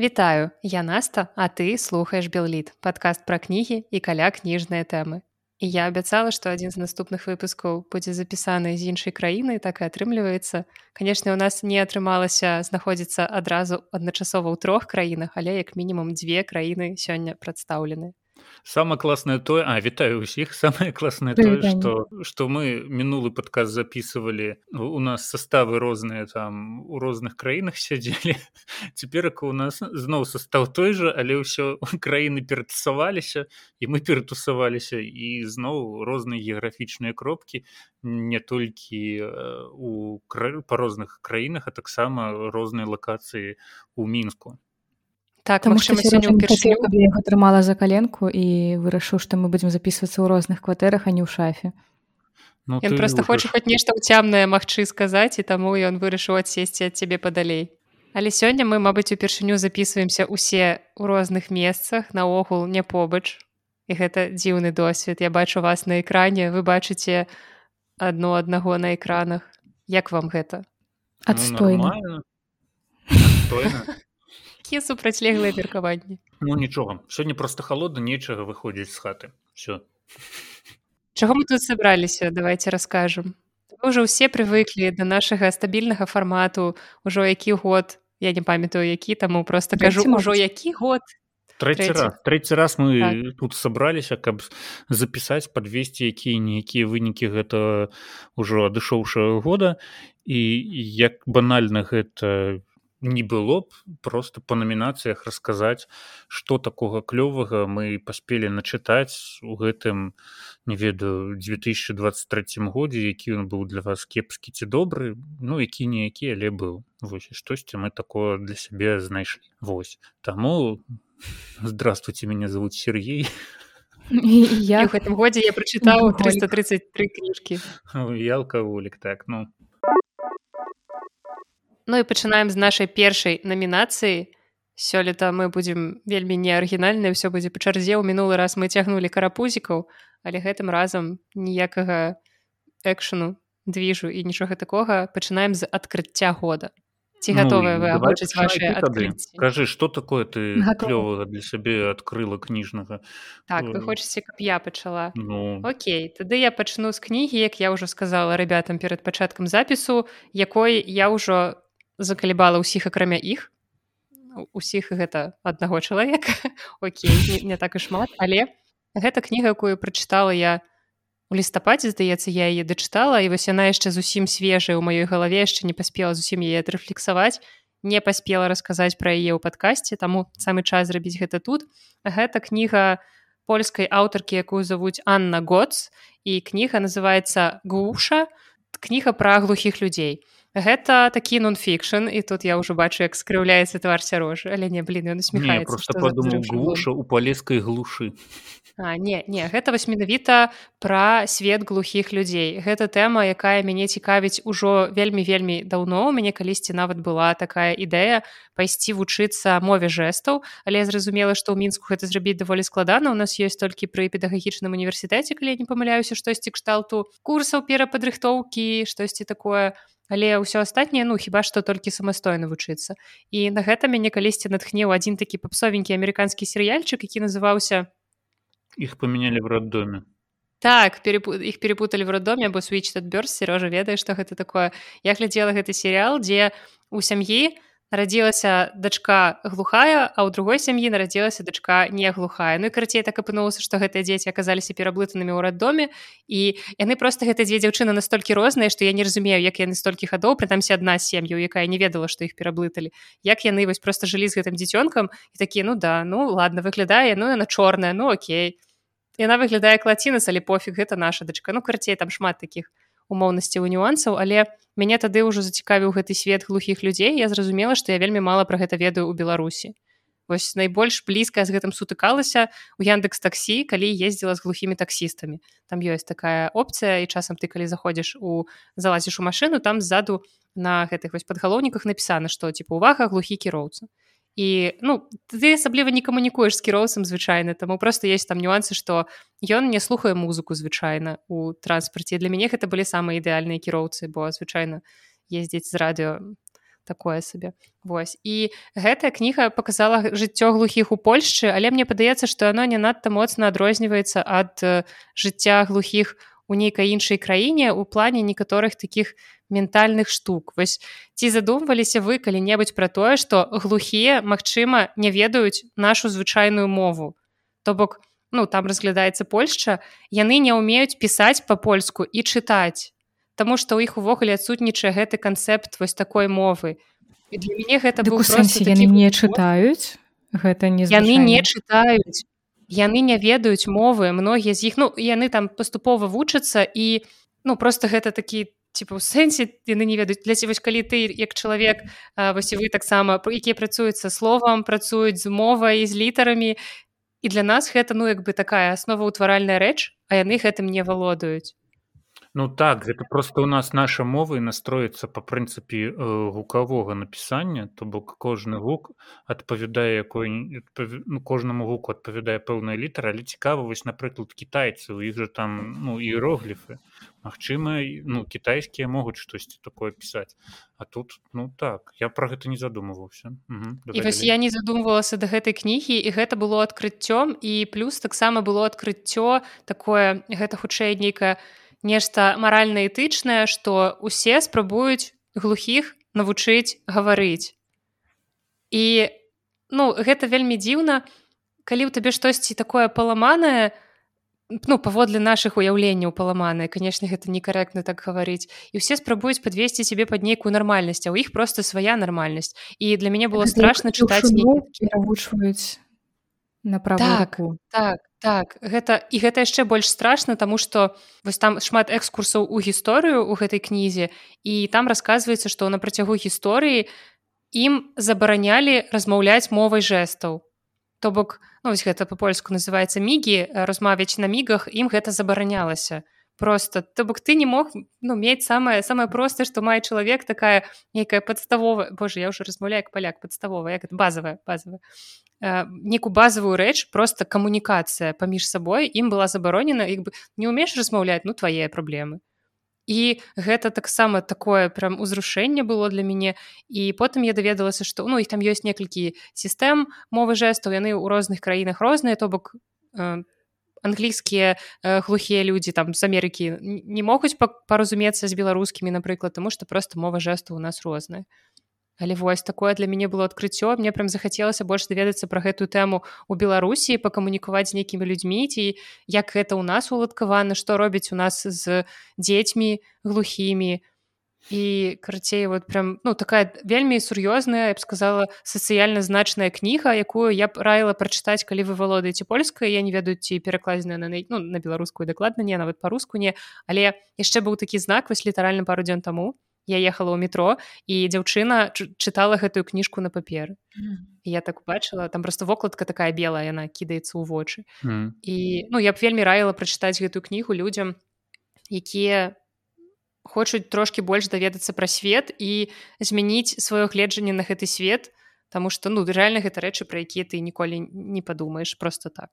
Вітаю, я Наста, а ты слухаеш Белліт, падкаст пра кнігі і каля кніжныя тэмы. І я абяцала, што адзін з наступных выпускаў будзе запісаны з іншай краіны, так і атрымліваецца. Канешне, у нас не атрымалася знаходзіцца адразу адначасова ў трох краінах, але як мінімум дзве краіны сёння прадстаўлены самое классное то а вітаю усіх самое классное то что что мы мінулы подказ записывали у нас составы розныя там у розных краінах сядзелі цяперака у нас зноў состав той же але ўсё краіны ператасаваліся і мы ператусаваліся і зноў розныя геаграфічныя кропкі не толькі у па розных краінах а таксама розныя лакацыі у мінску так атрымала за каленку і вырашыў што мы будзем записывацца ў розных кватэрах а не ў шафе. Ну, ён просто хоча хоць нешта ўцямнае магчы сказаць і таму ён вырашыў адсесці ад цябе падалей але сёння мы мабыць упершыню записываемся усе ў розных месцах наогул не побач. І гэта дзіўны досвед. Я бачу вас на экране вы бачыце адно аднаго на экранах. Як вам гэта? Адстойна ну, якія супрацьлеглыя меркаванні ну нічога. Сёння просто холодна нечага выходзіць з хаты. Все чаго мы тут сабраліся давайте расскажем уже ўсе прывыклі да нашага стабільнага фармату ўжо які год я не памятаю які таму просто кажу ўжо які год. Трэці раз. Трэці раз мы так. тут сабраліся каб запісаць подвесці якія-нейкія вынікі гэта ўжо адышоўшага года. І як банальна гэта не было б просто по номінацыях расказаць что такога клёвага мы паспелі начытаць у гэтым не ведаю 2023 годзе які ён быў для вас кепскі ці добры ну які ніякі але быў. Вось штосьці мы такое для сябе знайшлі. Вось. Таму здравствуйте меня зовут Сергей. Я в гэтым годзе я прочытаў 333 кніжкі. Я алкаголік так ну Ну і пачынаем з нашай першай намінацыі. Сёлета мы будзем вельмі неарыгінальныя, ўсё будзе па чарзе. У мінулы раз мы цягнулі карапузікаў, але гэтым разам ніякага экшану двіжу і нічога такога. Пачынаем з адкрыцця года. Ці гатовыя ну, вы агучыць ваши кажы что такое ты клёвага для сябе адкрыла кніжнага? Так вы хочаце каб я пачала? ну... Окей тады я пачну з кнігі як я ўжо сказала ребятам перад пачаткам запісу якой я ўжо закалібала ўсіх акрамя іх. Усіх гэта аднаго чалавека. Окей не, не так і шмат. Але гэта кніга якую прачытала я у лістападзе здаецца я яе дачытала і вось яна яшчэ зусім свежая ў маёй галаве яшчэ не паспела зусім яе адрэфлексаваць не паспела расказаць пра яе ў падкасці таму самы час зрабіць гэта тут. Гэта кніга польскай аўтаркі якую завуць Анна Гоц і кніга называется гуша кніга пра глухіх людзей гэта такі нон-фікшн і тут я ўжо бачу як скрыўляецца твар сярожы але не блин ён усміхаецца просто падумаў глуша у палескай глушы. А, не не гэта вось менавіта пра свет глухіх людзей. Гэта тэма якая мяне цікавіць ужо вельмі вельмі даўно. У мяне калісьці нават была такая ідэя пайсці вучыцца мове жэстаў. Але зразумела што ў мінску гэта зрабіць даволі складана. У нас ёсць толькі пры педагагічным універсітэце калі не памыляюся штосьці кшталту курсаў перападрыхтоўкі штосьці такое але ўсё астатняе ну хіба што толькі самастойна вучыцца. І на гэта мяне калісьці натхнеў адзін такі папсовенькі амерыканскі серыяльчык які называўся іх памянялі в роддоме. Так перепу... іх перепуталі в роддоме бо switch адбёрз сярожа ведае што гэта такое. Я глядзела гэты серыял дзе у сям'і у нарадзілася дачка глухая а ў другой сям'і нарадзілася дачка не глухая. Ну карацей так апынулася што гэтыя дзеці аказаліся пераблытанымі ў раддоме і яны просто гэта дзве дзяўчыны настолькі розныя што я не разумею як яны столькі гадоў прытамсі адна сем'ю якая не ведала што іх пераблыталі. Як яны вось просто жылі з гэтым дзіцёнкам і такі ну да ну ладно выглядае ну яна чорная ну окей яна выглядае клаціна але пофіг гэта наша дачка. Ну карцей там шмат таких умоўнасцяў нюансаў але мяне тады ўжо зацікавіў гэты свет глухіх людзей я зразумела што я вельмі мала пра гэта ведаю ў беларусі. Вось найбольш блізкая з гэтым сутыкалася у яндекс таксі калі ездзіла з глухімі таксістамі. Там ёсць такая опцыя і часам ты калі заходзіш у залазіш у машыну там ззаду на гэтых вось падгалоўніках напісана што типа увага глухі кіроўца і ну ты асабліва не камунікуеш з кіроўцам звычайна таму просто есть там нюансы што ён не слухае музыку звычайна у транспарце для мяне гэта былі самыя ідэальныя кіроўцы бо звычайна ездзіць з радыё такое сабе Вось. І гэтая кніга показала жыццё глухіх у Польшчы але мне падаецца што яно не надта моцна адрозніваецца ад жыцця глухіх у нейкай іншай краіне у плане некаторых таких ментальных штук. Вось ці задумваліся вы калі-небудзь пра тое што глухія Мачыма не ведаюць нашу звычайную мову? То бок ну там разглядаецца Польшча яны не ўмеюць пісаць па-польску і чытаць Таму што ў іх увогуле адсутнічае гэты канцэпт вось такой мовы. І для мяне гэта быў сэнсе яны не чытаюць? Гэта не яны не чытаюць яны не ведаюць мовы многія з іх ну яны там паступова вучацца і ну просто гэта такі типа у сэнсе яны не ведаюць. Для вось калі ты як чалавек вось вы таксама якія працуюць са словам працуюць з мовай з літарамі і для нас гэта ну як бы такая аснова ўтваральная рэч а яны гэтым не валодаюць Ну так гэта просто у нас наша мова і настроіцца па прынцыпе э, гукавога напісання то бок кожны гук адпавядае якой ну, кожнаму гуку адпавядае пэўная літара але цікава вось напрыклад кітайцы у іх жа там ну іерогліфы Магчыма ну кітайскія могуць штосьці такое пісаць А тут ну так я про гэта не задумываўся і вось я не задумвалася да гэтай кнігі і гэта было адкрыццём і плюс таксама было адкрыццё такое гэта хутчэй нейкая нешта маральна-этычнае што усе спрабуюць глухіх навучыць гаварыць. І ну гэта вельмі дзіўна калі ў табе штосьці такое паламанае ну паводле нашых уяўленняў паламанае канешне гэта некарэктна так гаварыць і ўсе спрабуюць падвесці сябе пад нейкую нармальнасць а ў іх просто свая нармальнасць. І для мяне было страшна чытаць навучваюць на праву так, так так гэта і гэта яшчэ больш страшна тому что вось там шмат экскурсаў у гісторыю у гэтай кнізе і там расказваецца што на працягу гісторыі ім забаранялі размаўляць мовай жэстаў. То бок ну, гэта по-польску называется мігі размавяць на мігах ім гэта забаранялася просто то бок ты не мог ну мець самае самае простае што мае чалавек такая нейкая падставовая Боже я ўжо размаўляю як паляк падставовая як базавая базавая. Некую базавую рэч просто камунікацыя паміж сабой ім была забаронена як бы не умееш размаўляць ну твае праблемы. І гэта таксама такое прям узрушэнне было для мяне. І потым я даведалася што ну іх там ёсць некалькі сістэм мовы жэстаў яны ў розных краінах розныя то бок англійскія э, глухія людзі там з Амерыкі не могуць паразумецца з беларускімі напрыклад тому што просто мова жэсту у нас розная Але вось такое для мяне было адкрыццё мне прям захацелася больш даведацца пра гэтую тэму у беларусі пакамунікаваць з нейкімі людзьмі ці як гэта ў нас уладкавана што робіць у нас з дзецьмі глухімі і карацей вот прям ну такая вельмі сур'ёзная я б сказала сацыяльна значная кніга якую я б раіла прачытаць калі вы валодаеце польскай я не ведаю ці перакладзеная на ну, на беларускую дакладна не нават па-руску не але яшчэ быў такі знак вось літаральна пару дзён таму я ехала ў метро і дзяўчына чытала гэтую кніжку на паперы я так убачыла там просто вокладка такая белая яна кідаецца ў вочы. Mm. і ну я б вельмі раіла прачытаць гэтую кнігу людзям якія хочуць трошки больш даведацца пра свет і змяніць сваё гледжанне на гэты свет Таму что ну рэальна гэта рэчы пра якія ты ніколі не падумаеш просто так.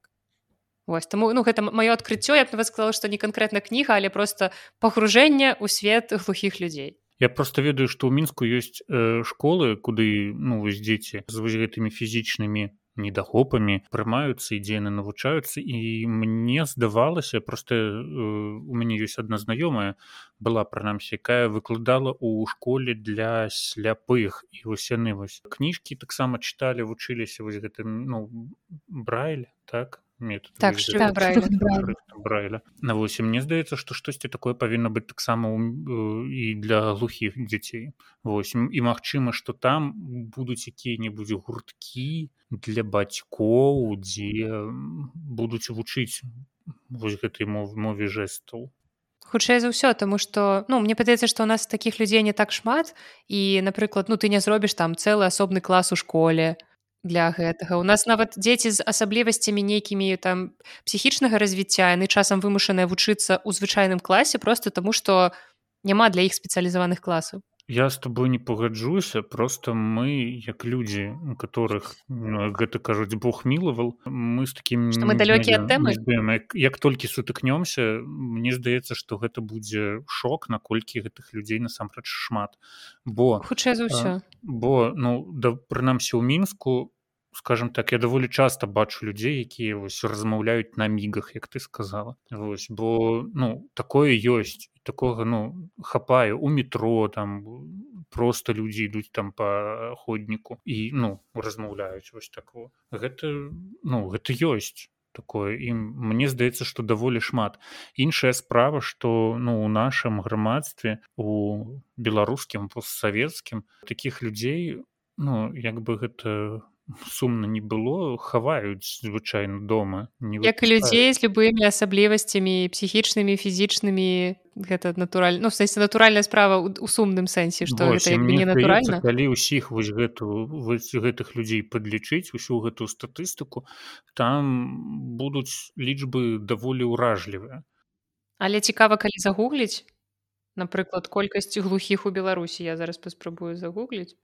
Вось таму ну гэта маё адкрыццё я б нават сказала што не канкрэтна кніга але просто пагружэнне ў свет глухіх людзей Я просто ведаю што ў мінску ёсць э, школы куды ну вось дзеці з вось гэтымі фізічнымі недахопамі прымаюцца і дзе яны навучаюцца. І мне здавалася просто э, у мяне ёсць адна знаёмая была прынамсі якая выкладала ў школе для сляпых. І вось яны вось кніжкі таксама чыталі вучыліся вось гэтым ну брайль так метод так, так, брайля на вось мне здаецца што штосьці такое павінна быць таксама і для глухіх дзяцей восьм і магчыма што там будуць якія-небудзь гурткі для бацькоў дзе будуць вучыць вось гэтай мовы мове жэстаў хутчэй за ўсё таму што ну мне падаецца што у нас такіх людзей не так шмат і напрыклад ну ты не зробіш там цэлы асобны клас у школе для гэтага. У нас нават дзеці з асаблівасцямі нейкімі там псіхічнага развіцця яны часам вымушаныя вучыцца ў звычайным класе просто таму што няма для іх спецыялізаваных класаў. Я с тобой не пагаджуся просто мы як людзі у которых ну, гэта кажуць Бог мілавал мы з такім мы далёкія ад тэмы? як, як толькі сутыкнёмся мне здаецца што гэта будзе шок наколькі гэтых людзей насамрэч шмат. Бо хутчэй за ўсё. бо ну да прынамсі ў мінску скажем так я даволі часта бачу людзей якія вось размаўляюць на мігах як ты сказала. Вось бо ну такое ёсць такога ну хапае у метро там просто людзі ідуць там по ходніку і ну размаўляюць вось такого гэта ну гэта ёсць такое ім мне здаецца што даволі шмат. Іншая справа што ну у нашым грамадстве у беларускім постсавецкім таких людзей ну як бы гэта сумна не было хаваюць звычайна дома не як і людзей з любымі асаблівасцямі псіхічнымі фізічнымі гэта натуральна ну, сэнсе натуральная справа у сумным сэнсе што не натуральна калі ўсіх вось гэту вось гэтых людзей падлічыць усю гэтую статыстыку там будуць лічбы даволі ўражлівыя. Але цікава калі загугліць напрыклад колькасці глухіх у беларусі я зараз паспрабую загугліць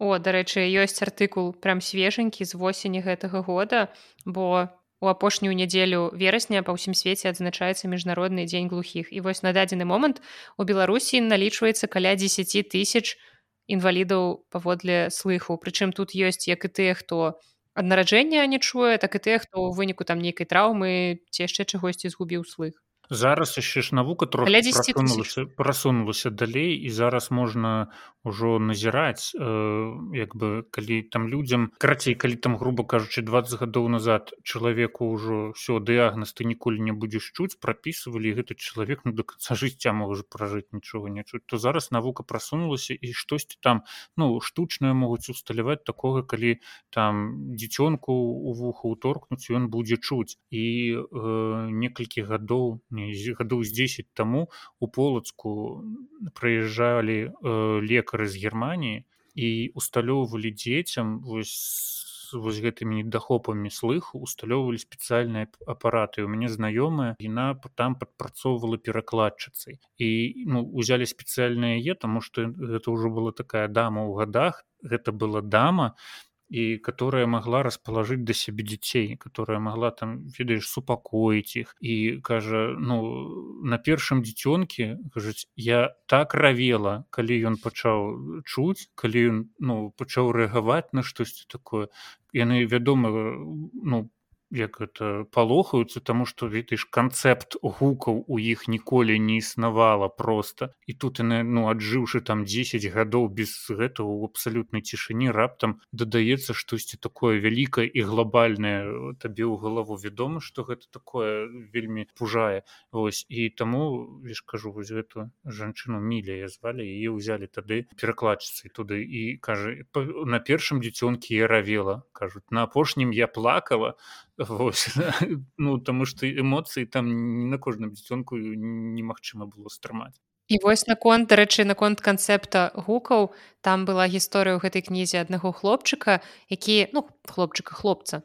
О, дарэчы, ёсць артыкул прям свеженькі з восені гэтага года, бо у апошнюю нядзелю верасня па ўсім свеце адзначаецца міжнародны дзень глухіх. І вось на дадзены момант у Беларусі налічваецца каля 10 тысяч інвалідаў паводле слыху. Прычым тут ёсць як і тыя, хто ад нараджэння не чуе, так і тыя, хто ў выніку там нейкай траўмы ці яшчэ чагосьці згубіў слых зараз яшчэ ж навука трохі прасунулася прасунулася далей і зараз можна ўжо назіраць э, як бы калі там людзям карацей калі там грубо кажучы 20 гадоў назад чалавеку ўжо все дыягназ ты ніколі не будзеш чуць прапісывалі гэты чалавек ну до конца жыцця можа пражыць нічога не чуць то зараз навука прасунулася і штосьці там ну штучныя могуць усталяваць такога калі там дзіцёнку у вуха уторкнуць ён будзе чуць і э, некалькі гадоў не гадоў з 10 таму у полацку прыязджалі э, лекары з германії і усталёўвалі дзецям вось вось гэтымі недахопамі слыху усталёўвалі спецыяльныя апараты у мяне знаёмая яна там падпрацоўвала перакладчыцай і ну узялі спецыяльнае е таму што гэта ўжо была такая дама ў гадах гэта была дама и которая могла расположить до себе детей, которая могла там, видишь, супокоить их. И, кажа, ну, на першым дзіцёнке, кажуць, я так равела, калі ён пачаў чуць, калі ён, ну, пачаў рэагаваць на штосьці такое. Яны, вядома, ну, як это палохаюцца таму што ведаеш канцэпт гукаў у іх ніколі не існавала просто. І тут яны ну аджыўшы там 10 гадоў без гэтага у абсалютнай цішыні раптам дадаецца штосьці такое вялікае і глобальнае табе ў галаву вядома што гэта такое вельмі пужае ось. І таму лишь кажу вось гэту жанчыну міля я звалі яе ўзялі тады перакладчыцы туды і кажа на першым дзіцёнкі я равела кажуць на апошнім я плакала ну таму што эмоцыі там не на кожным дзіцёнку немагчыма было стрымаць і вось наконт дарэчы наконт канцэпта гукаў там была гісторыя ў гэтай кнізе аднаго хлопчыка які ну хлопчыка хлопца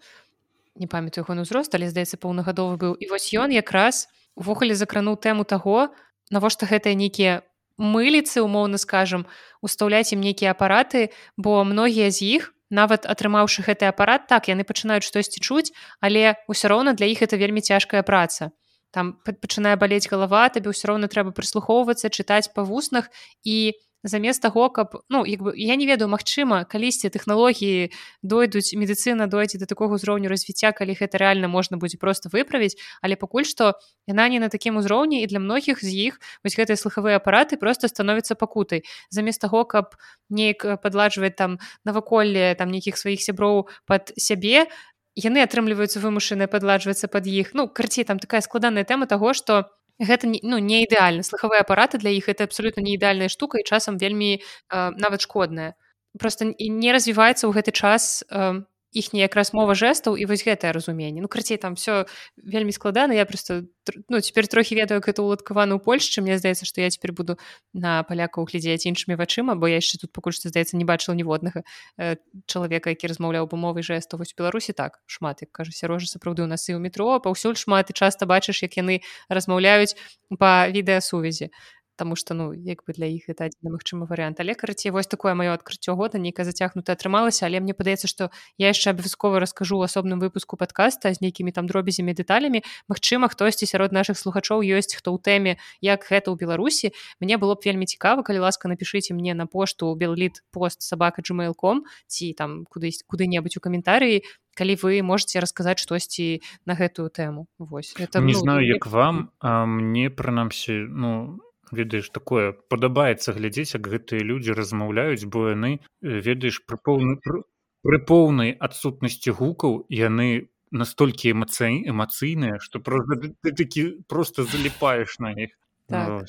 не памятаю яго ўзрост але здаецца паўнагадовы быў. І вось ён якраз увогуле закрануў тэму таго навошта гэтыя нейкія мыліцы умоўна скажам устаўляць ім нейкія апараты бо многія з іх нават атрымаўшы гэты апарат так яны пачынаюць штосьці чуць але ўсё роўна для іх это вельмі цяжкая праца. Там пачынае балець галава табе ўсё роўна трэба прыслухоўвацца чытаць па вуснах і замест таго каб ну як бы я не ведаю Мачыма калісьці тэхналогіі дойдуць медыцына дойдзе да такога ўзроўню развіцця калі гэта рэальна можна будзе просто выправіць але пакуль што яна не на такім узроўні і для многіх з іх вось гэтыя слухавыя апараты просто становяцца пакутай. Замест таго каб неяк падладжваць там наваколле там нейкіх сваіх сяброў под сябе яны атрымліваюцца вымушаныя падладжвацца под іх. Ну карці там такая складаная тэма таго што гэта ну не ідэальна слухавыя апараты для іх это абсолютно не ідэальная штука і часам вельмі э, нават шкодная. Просто не развіваецца ў гэты час э, іхні якраз мова жэстаў і вось гэтае разуменне ну крыцей там все вельмі складана я просто ну цяпер трохі ведаю гэта уладкавана ў Польшчы Мне здаецца што я цяпер буду на палякаў глядзець іншымі вачыма бо я яшчэ тут пакуль што здаецца не бачыла ніводнага э, чалавека які размаўляў бы мовай жэсту вось беларусі так шмат як кажа сярожа сапраўды у нас і ў метро паўсюль шмат і часта бачыш як яны размаўляюць па відэасувязі Таму што ну як бы для іх это адзін магчымы варыянт але карацей вось такое маё адкрыццё года нейкае зацягнута атрымалася але мне падаецца што я яшчэ абавязкова раскажу асобным выпуску подкаста з нейкімі там дробязямі дэталямі Магчыма хтосьці сярод наших слухачоў ёсць хто ў тэме як гэта ў беларусі. Мне было б вельмі цікава калі ласка напишитеце мне на пошту белліт пост сабака gmail.com ці там кудысь куды-небудзь у каментарыі калі вы можете расказаць штосьці на гэтую тэму Вось это не ну, знаю як вам а мне прынамсі ну ведаеш такое падабаецца глядзець як гэтыя людзі размаўляюць бо яны ведаеш пры поўны пры поўнай адсутнасці гукаў яны настолькі эмацый эмацыйныя што просто ты такі просто заліпаеш на іх. Так.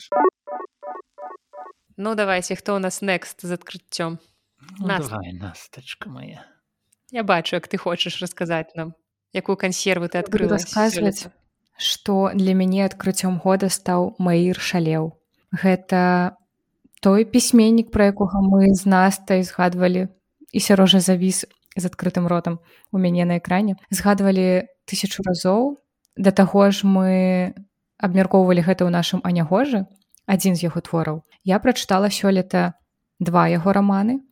ну давайте хто у нас next з адкрыццём? Ну, настачка моя. Я бачу як ты хочаш расказаць нам якую кансервы ты адкрыла сказваць што для мяне адкрыццём года стаў маір шалеў гэта той пісьменнік пра якога мы з настай згадвалі і сярожа завіс з адкрытым ротам у мяне на экране згадвалі тысячу разоў. Да таго ж мы абмяркоўвалі гэта ў нашым анягожы адзін з яго твораў. Я прачытала сёлета два яго раманы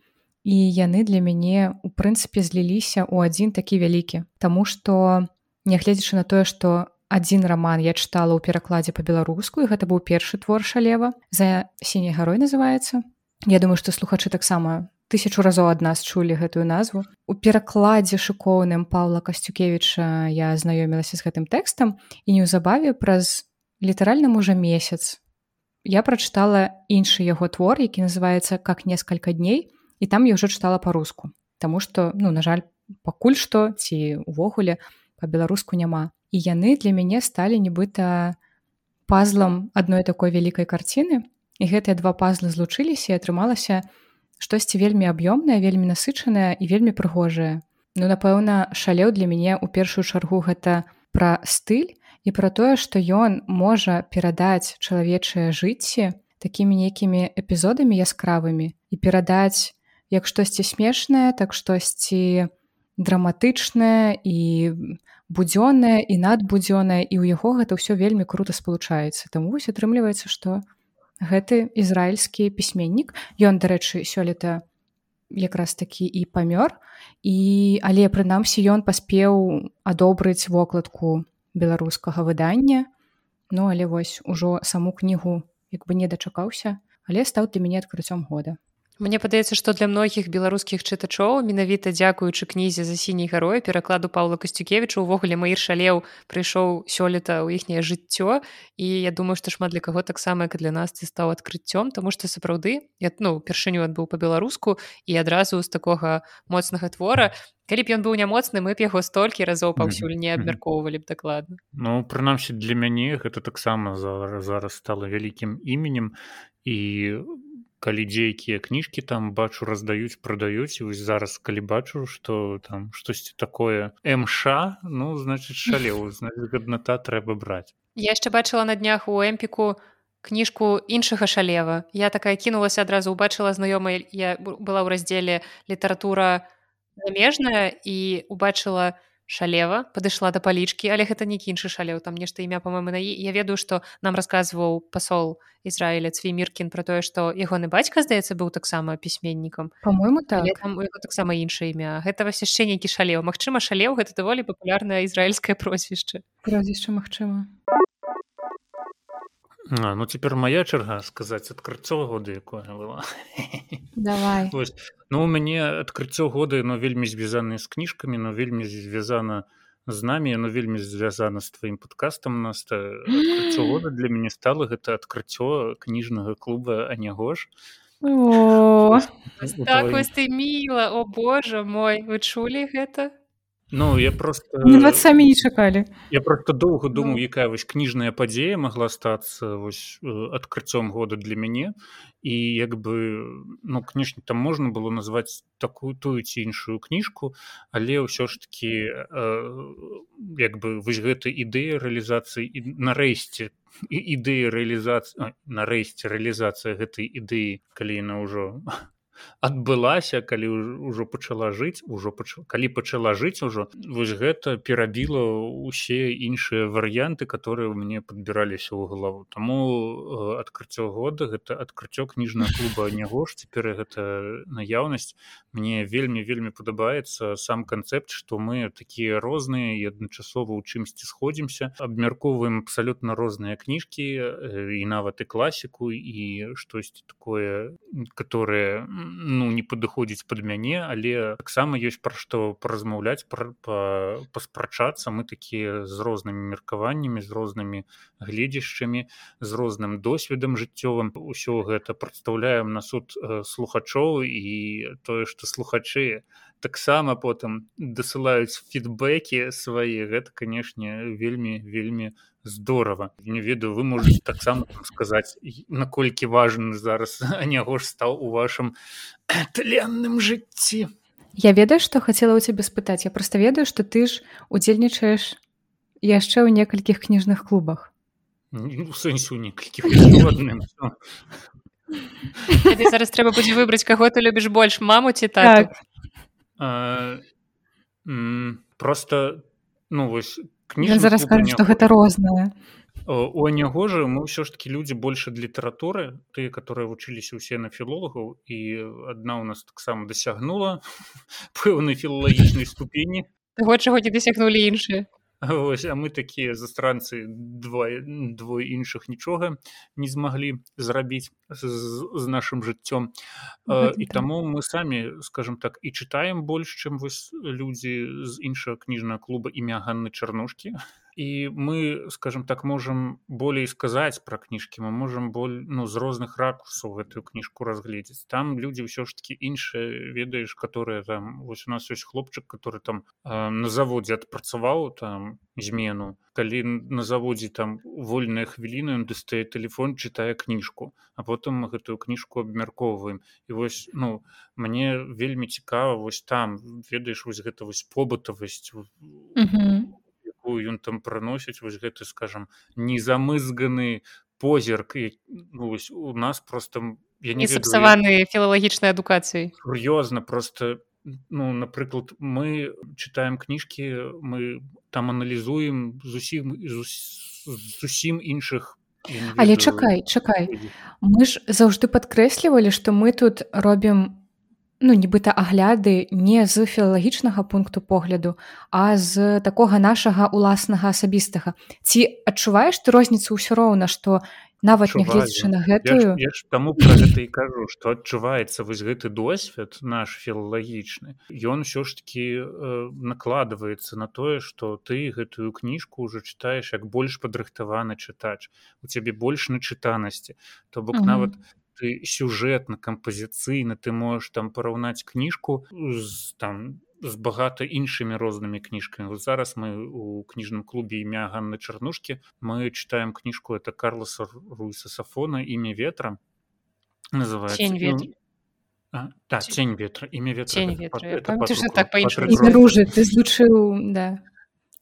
і яны для мяне у прынцыпе зліліся ў адзін такі вялікі. Таму што нягледзячы на тое што адзін раман я чытала ў перакладзе па-беларуску і гэта быў першы твор шалева. За сіняй гарой называецца. Я думаю што слухачы таксама тысячу разоў ад нас чулі гэтую назву. У перакладзе шыкоўным павла касцюкевіча я знаёмілася з гэтым тэкстам і неўзабаве праз літаральна можа месяц я прачытала іншы яго твор які называецца как несколько дней і там я ўжо чытала па-руску. Таму што ну на жаль пакуль што ці увогуле па-беларуску няма і яны для мяне сталі нібыта пазлам адной такой вялікай карціны. І гэтыя два пазлы злучыліся і атрымалася штосьці вельмі аб'ёмнае вельмі насычанае і вельмі прыгожае. Ну напэўна шалеў для мяне ў першую чаргу гэта пра стыль і пра тое што ён можа перадаць чалавечае жыцці такімі нейкімі эпізодамі яскравымі і перадаць як штосьці смешнае так штосьці драматычнае і будзённая і надбудзённая і ў яго гэта ўсё вельмі круто спалучаецца. Таму вось атрымліваецца што гэты ізраільскі пісьменнік ён дарэчы сёлета якраз такі і памёр і але прынамсі ён паспеў адобрыць вокладку беларускага выдання. Ну але вось ужо саму кнігу як бы не дачакаўся але стаў для мяне адкрыццём года Мне падаецца, што для многіх беларускіх чытачоў менавіта дзякуючы кнізе за сіняй гарой перакладу Паўла Касцюкевіча увогуле маір шалеў прыйшоў сёлета ў іхняе жыццё і я думаю, што шмат для каго таксама як для нас ты стаў адкрыццём, таму што сапраўды я ну першыню адбыў па-беларуску і адразу з такога моцнага твора. Калі б ён быў нямоцны, мы б яго столькі разоў паўсюль не абмяркоўвалі б дакладна. Ну прынамсі для мяне гэта таксама зараз стала вялікім іменем і калі дзейкія кніжкі там бачу раздаюць прадаюць вось зараз калі бачу што там штосьці такое мша ну значит шалеў гадната трэба браць. Я яшчэ бачыла на днях у эмпіку кніжку іншага шалева. Я такая кінулася адразу убачыла знаёмая я была ў раздзеле літаратура замежная і убачыла у шалева падышла да палічкі але гэта не іншы шалеў там нешта імя по-моему на я ведаю што нам расказваў пасол Ізраіля цвіміркін про тое што ягоны бацька здаецца быў таксама пісьменнікам по-моему так. таксама іншае імя гэта вас яшчэ нейкі шалеў Мачыма шалеў гэта даволі папулярнае ізраільскае прозвішча прозвішча магчыма А, ну цяпер моя чарга сказаць адкрыццё года якое было давай. Ну у мяне адкрыццё годы но вельмі звязаны з кніжкамі но вельмі звязана з намі но вельмі звязана з тваім падкастам нас года для мяне стала гэта адкрыццё кніжнага клуба анягош так, ты міла. О божа мой вы чулі гэта Ну я просто вас самі не чакалі я просто доўга думаў ну. якая вось кніжная падзея могла стацца вось адкрыццём года для мяне і як бы ну кніжні там можна было назваць такую тую ці іншую кніжку але ўсё ж таки э, як бы вось гэта ідэя рэалізацыі нарэшце ідэя рэалізацыі нарэшце рэалізацыя гэтай ідэі калі яна ўжо адбылася калі ўжо пачала жыць ужо пач... калі пачала жыць ужо вось гэта перабіла усе іншыя варыянты которые мне подбіраліся ў галаву. Таму адкрыццё года гэта адкрыццё кніжнага клуба нягош цяпер гэта наяўнасць. Мне вельмі вельмі падабаецца сам канцэпт што мы такія розныя і адначасова ў чымсьці сходзімся абмяркоўваем абсалютна розныя кніжкі і нават і класіку і штосьці такое которое ну не падыходзіць под мяне але таксама ёсць пра што паразмаўляць паспрачацца. Мы такія з рознымі меркаваннямі з рознымі гледзяшчамі з розным досведам жыццёвым. Усё гэта прадстаўляем на суд слухачоў і тое што слухачы таксама потым дасылаюць фідбэкі свае гэта канешне вельмі вельмі здорово. Не ведаю вы можете таксама сказаць наколькі важны зараз аняго ж стаў у вашым тленным жыцці я ведаю што хацела ў цябе спытаць я просто ведаю што ты ж удзельнічаеш яшчэ ў некалькіх кніжных клубах. Ну, сэнсе у некалькіх зараз трэба будзе выбраць каго ты любіш больш маму ці так просто ну вось кніжных зараз скажу што гэта рознае. У анягожа мы ўсё ж таки людзі больш ад літаратуры тыя которые вучыліся ўсе на філолагаў і адна ў нас таксама дасягнула пэўнай філалагічнай ступені. Того чаго не дасягнулі іншыя Вось, а мы такія застранцы двое двое іншых нічога не змаглі зрабіць з, з нашым жыццём і таму мы самі скажем так і чытаем больш чым вось людзі з іншага кніжнага клуба імя ганны чарнушкі і мы скажем так можем болей сказаць пра кніжкі мы можем боль ну з розных ракурсаў гэтую кніжку разгледзець там людзі ўсё ж таки іншыя ведаеш которые там вось у нас ёсць хлопчык который там э, на заводзе адпрацаваў там змену калі на заводзе там вольная хвіліна ён дастае телефон чытае кніжку а потым мы гэтую кніжку абмяркоўваем і вось ну мне вельмі цікава вось там ведаеш вось гэта вось побытавасць якую ён там прыносіць вось гэты скажем незамызганы позірк і ну, вось у нас просто я не сапсаваны філалагічнай адукацыяй сур'ёзна просто ну напрыклад мы читаем кніжкі мы там аналізуем зусім зусім іншых але чакай чакай мы ж заўжды падкрэслівалі што мы тут робім ну нібыта агляды не з філалагічнага пункту погляду а з такога нашага уласнага асабістага. Ці адчуваеш ты розніцу ўсё роўна што нават нягледзячы на гэтую? Таму пра гэта і кажу што адчуваецца вось гэты досвед наш філалагічны. Ён ўсё ж таки э, накладваецца на тое што ты гэтую кніжку ўжо чытаеш як больш падрыхтаваны чытач. У цябе больш начытанасці. То бок нават ты сюжэтна кампазіцыйна ты можаш там параўнаць кніжку з там з багата іншымі рознымі кніжкамі вот зараз мы у кніжным клубе імя ганны чарнушкі мы читаем кніжку это карлоса руйса сафона імя ветра называется тень ну, а, да, тень ветра імя ветра тень ветра. Это, это Патрик, так дружы ты злучыў да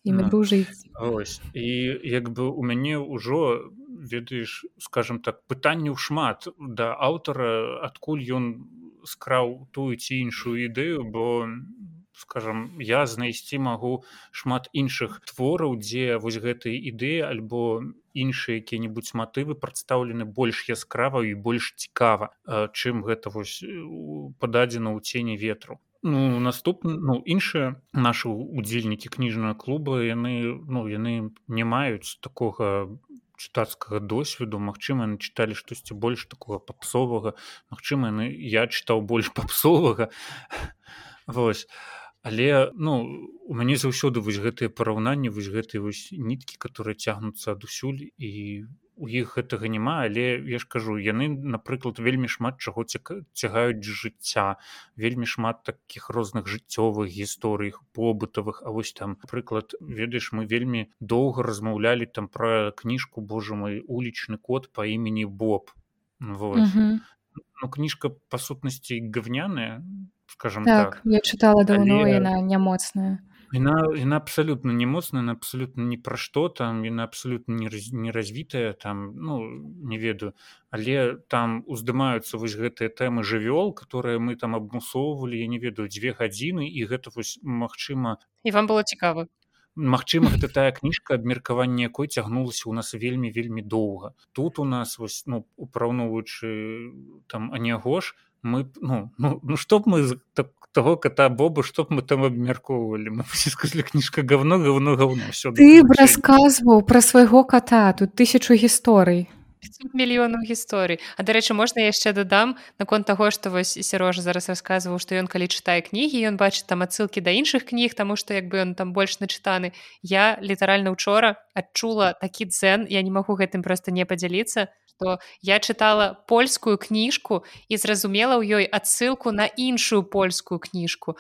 імя дружыць ось. І як бы у мяне ўжо ведаеш скажем так пытанняў шмат да аўтара адкуль ён скраў тую ці іншую ідэю бо скажем я знайсці магу шмат іншых твораў дзе вось гэтыя ідэі альбо іншыя якія-небудзь матывы прадстаўлены больш яскрава і больш цікава чым гэта вось пададзена ў цені ветру. Ну наступны ну іншыя нашы удзельнікі кніжнага клуба яны ну яны не маюць такога чытацкага досведу. Мачыма яны чыталі штосьці больш такого папсовага. Мачыма яны я чытаў больш папсовага. Вось. Але ну у мяне заўсёды вось гэтыя параўнанні вось гэтыя вось ніткі которые цягнуцца адусюль. І у іх гэтага няма але я ж кажу яны напрыклад вельмі шмат чаго цягаюць жыцця. Вельмі шмат таких розных жыццёвых гісторый побытавых. А вось там прыклад ведаеш мы вельмі доўга размаўлялі там пра кніжку Боже мой улічны код по імені Боб. Вот. ну, кніжка па сутнасці гавняная скажем так, так. я чытала даўно але... яна нямоцная яна яна абсалютна не моцная абсалютна ні пра што там яна абсалютна неразвітая там ну не ведаю. Але там уздымаюцца вось гэтыя тэмы жывёл которые мы там абмусоўвалі я не ведаю дзве гадзіны і гэта вось магчыма і вам было цікава. Магчыма гэта тая кніжка абмеркаванне якой цягнулася у нас вельмі вельмі доўга. Тут у нас вось ну упраўноўваючы там анегош мы ну ну ну што б мы так, того кота боба чтоб мы там абмяркоўвалі мы сказали кніжка говно говно говно все ты б расказваў пра свайго кота тут тысячу гісторый мільёнаў гісторый А дарэчы можна яшчэ дадам наконт таго што вось сярожа зараз расказваў што ён калі чытае кнігі ён бачыць там адсылкі да іншых кніг таму што як бы ён там больш начытаны я літаральна учора адчула такі дзен я не магу гэтым просто не падзяліцца што я чытала польскую кніжку і зразумела ў ёй адсылку на іншую польскую кніжку.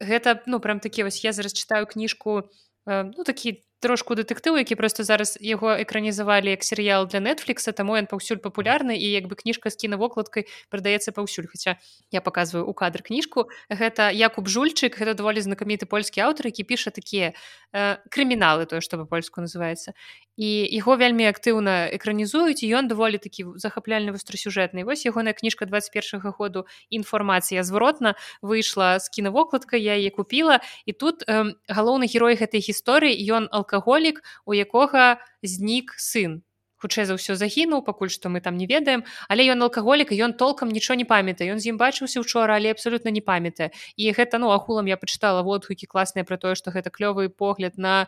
Гэта ну прям такі вось я зараз чытаю кніжку э, ну такі трошку дэтэктыў які просто зараз яго экранізавалі як серыял для нетфлікса таму ён паўсюль папулярны і як бы кніжка з кінавокладкай прадаецца паўсюль хаця я показываю у кадр кніжку гэта якуб жульчык гэта даволі знакаміты польскі аўтар які піша такія э, крыміналы тое што па-польску называется і яго вельмі актыўна экранізуюць ён даволі такі захапляльны вострасюжэтны вось ягоная кніжка 21 году інфармацыя зваротна выйшла з кінавокладкай я яе купила і тут э, галоўны герой гэтай гісторыі ён алка алкаголік у якога знік сын. Хутчэй за ўсё загінуў пакуль што мы там не ведаем але ён алкаголік ён толкам нічого не памятае. Ён з ім бачыўся учора але абсолютно не памятае. І гэта ну ахулам я пачытала водгукі класныя пра тое што гэта клёвы погляд на